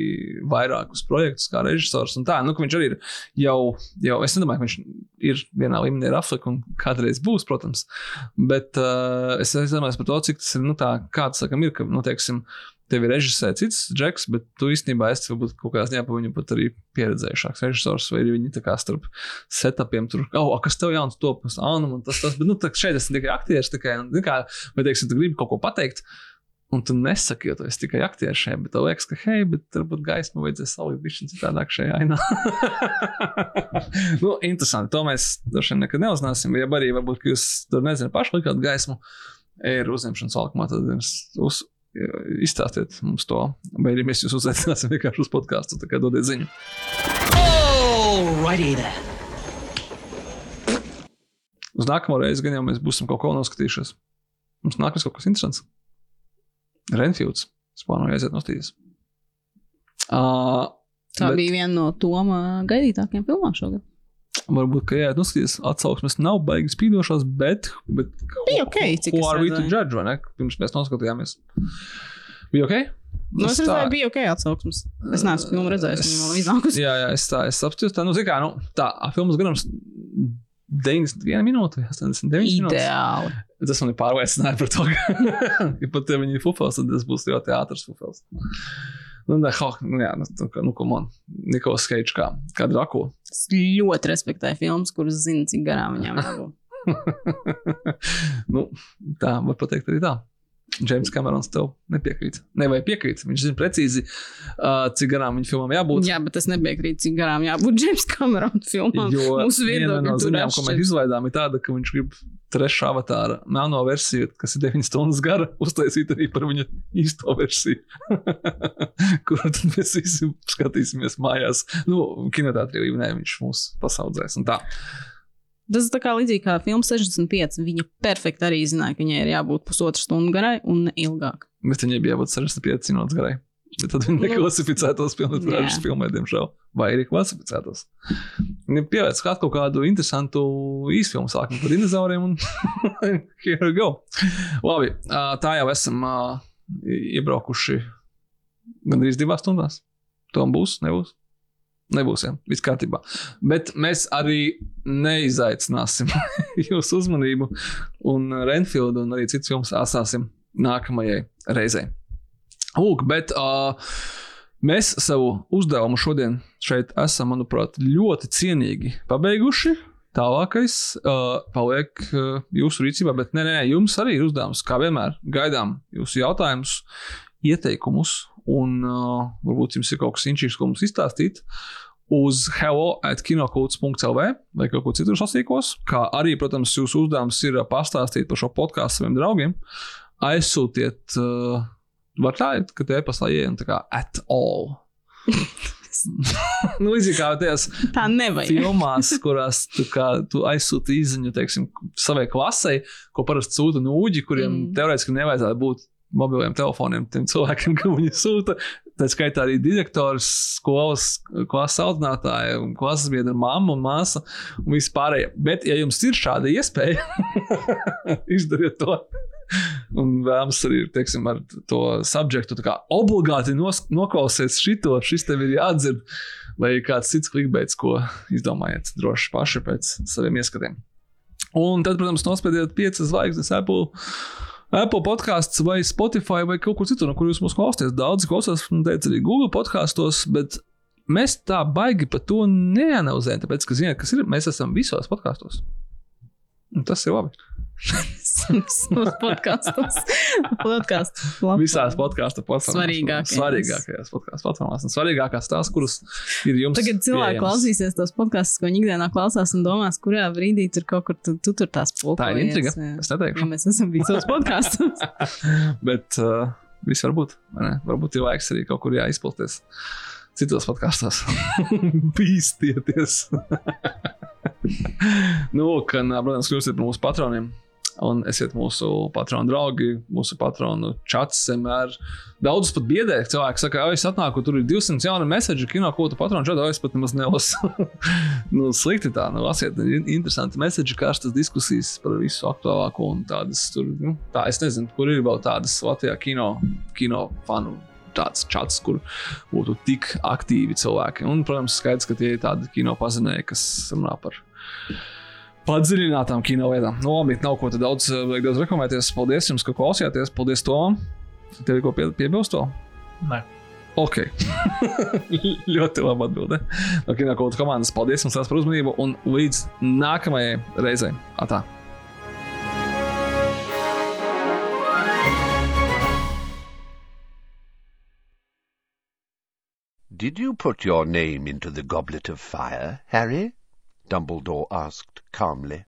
vairākus projektus kā režisors. Un tā, nu, ka viņš arī ir jau, jau es nedomāju, ka viņš ir vienā līmenī ar Afliku un kādreiz būs, protams, bet uh, es domāju par to, cik tas ir, nu, tā, kā tas, sakam, ir, ka, nu, teiksim, tevi režisē cits džeks, bet tu īstenībā esi varbūt kaut kādā ziņā pa viņu pat arī pieredzējušāks režisors, vai viņi tā kā starp setupiem tur, oh, kas tev jauns topas, ah, nu, tas, tas, bet, nu, tā, šeit es tikai aktieris, tikai, nu, kā, vai, teiksim, tu gribi kaut ko pateikt, un tu nesaki, jo tu esi tikai aktieris šeit, bet tev liekas, ka, hei, bet varbūt gaismu vajadzēs salikt bišķiņ citādāk šajā ainā. nu, interesanti, to mēs droši vien nekad neuzzināsim, ja arī varbūt, jūs tur, nezinu, paši likāt gaismu, ir uzņemšanas sākumā, tad jums uz, izstāstiet mums to. Vai arī mēs jūs uzaicināsim vienkārši uz podkāstu, tā kā dodiet ziņu. Uz nākamo reizi gan jau mēs būsim kaut ko noskatījušies. Mums nākas kaut kas interesants. Renfields. Es plānoju aiziet nostīties. Uh, Tā bet... bija viena no Toma gaidītākajām filmām šogad. Varbūt, ka jā, noskaties, atsauksmes nav baigas spīdošās, bet. bet bija ok, cik tā arī bija. Judge, vai ne? Pirms mēs noskatījāmies. Bija ok? Nu, es redzēju, bija ok atsauksmes. Es neesmu filmu redzējis, viņa man iznākusi. Jā, jā, es tā, es apstāstu. Tā, nu, zikā, nu, tā, filmas garums 91 minūte vai 89 minūtes. Ideāli. Tas man ir pārliecināts par to, ka, ja pat ja viņi ir fufels, tad tas būs ļoti ātrs fufels. Nu, ne, ha, nu, jā, nu, nu, ko man, Nikolas Keits kā, kā Drakula. Es ļoti respektēju filmas, kuras zinu, cik garām viņām jābūt. nu, tā var pateikt arī tā. Džeims Kamerons tev nepiekrīt. Ne, vai piekrīt? Viņš zina precīzi, uh, cik garām viņa filmām jābūt. Jā, bet es nepiekrītu, cik garām jābūt Džeims Kamerona filmām. Jo viena no ziņām, ko mēs izlaidām, ir tāda, ka viņš grib trešā avatāra melno versiju, kas ir 9 stundas gara, uztaisīt arī par viņa īsto versiju, kuru tad mēs visi skatīsimies mājās. Nu, kinoteātrī līmenī viņš mūs pasaudzēs un tā. Tas ir līdzīgi kā filma 65. Viņa perfekti arī zināja, ka viņai ir jābūt pusotru stundu garai un ilgāk. Bet viņai bija jābūt 65 minūtes garai. Bet tad viņi neklasificētos pilnvērtīgos filmē, diemžēl. Vai arī klasificētos. Viņi pievērš kaut kādu interesantu īsfilmu, sākam par dinozauriem, un here we go. Labi, tā jau esam iebraukuši gandrīz divās stundās. Tom būs, nebūs. Nebūs, ja viss kārtībā. Bet mēs arī neizaicināsim jūsu uzmanību, un Renfieldu un arī citus filmus atstāsim nākamajai reizei. Lūk, bet uh, mēs savu uzdevumu šodien šeit esam, manuprāt, ļoti cienīgi pabeiguši. Tālākais uh, paliek uh, jūsu rīcībā, bet nē, nē, jums arī ir uzdevums, kā vienmēr, gaidām jūsu jautājumus, ieteikumus, un uh, varbūt jums ir kaut kas inčīgs, ko mums izstāstīt. Uz hello at kinokults.clv vai kaut kur citur sasīkos. Kā arī, protams, jūsu uzdevums ir pastāstīt par šo podkāstu saviem draugiem. Aizsūtiet, uh, var tā, ka te e-pastā ienāk tā kā at all. nu, līdzīgi kā tajās filmās, kurās tu, kā, tu aizsūti īziņu teiksim, savai klasē, ko parasti sūta nūģi, kuriem mm. teorētiski nevajadzētu būt mobiliem telefoniem, tiem cilvēkiem, ka viņi sūta. Tā skaitā arī direktors, skolas, klases audzinātāja, klases biedra mamma un māsa un vispārējie. Bet, ja jums ir šāda iespēja, izdariet to. Un vēlams arī teiksim, ar to subjektu, obligāti nos, noklausies šito, šis tev ir jādzird, vai kāds cits klikbeits, ko izdomājiet droši paši pēc saviem ieskatiem. Un tad, protams, nospēdiet piecas zvaigznes Apple Apple podkāsts vai Spotify vai kaut kur citur, no kur jūs mūs klausāties. Daudz klausās, un teica arī Google podkāstos, bet mēs tā baigi par to neanalizējam, tāpēc, ka, ziniet, kas ir, mēs esam visos podkāstos. Un tas ir labi. Podkāstos. Podkāstu Visās podkāstu platformās. Svarīgākajās. Svarīgākajās podkāstu platformās. Un svarīgākās tās, kuras ir jums. Tagad cilvēki pieejams. klausīsies tos podkāstus, ko viņi ikdienā klausās un domās, kurā brīdī tur kaut kur tu, tu tur tās pulkojies. Tā ir intriga. Es neteikšu. Ja mēs esam visos podkāstos. Bet uh, Viss var būt. Varbūt ir laiks arī kaut kur jāizplaties. Citos podkāstos. Bīstieties! nu, ka, protams, kļūsiet par mūsu patroniem. Un esiet mūsu patronu draugi, mūsu patronu čats vienmēr. Daudz pat biedē, cilvēki saka, ka es atnāku, tur ir 200 jauni mēsīši, kino ko tu patronu čatā, es pat nemaz nelasu. nu, slikti tā, nu, lasiet, interesanti mēsīši, karstas diskusijas par visu aktuālāko un tādas, tur, nu, tā, es nezinu, kur ir vēl tādas Latvijā kino, kino fanu tāds čats, kur būtu tik aktīvi cilvēki. Un, protams, skaidrs, ka tie ir tādi kino pazinēji, kas runā par padziļinātām kino lietām. Nu, labi, nav ko daudz, daudz reklamēties. Paldies jums, ka klausījāties. Paldies Tomam. Tev ir ko pie, piebilst vēl? Nē. Ok. ļoti labi atbildē. No kino kultūras komandas paldies jums par uzmanību un līdz nākamajai reizei. Atā! Did you put your name into the goblet of fire, Harry? Dumbledore asked calmly.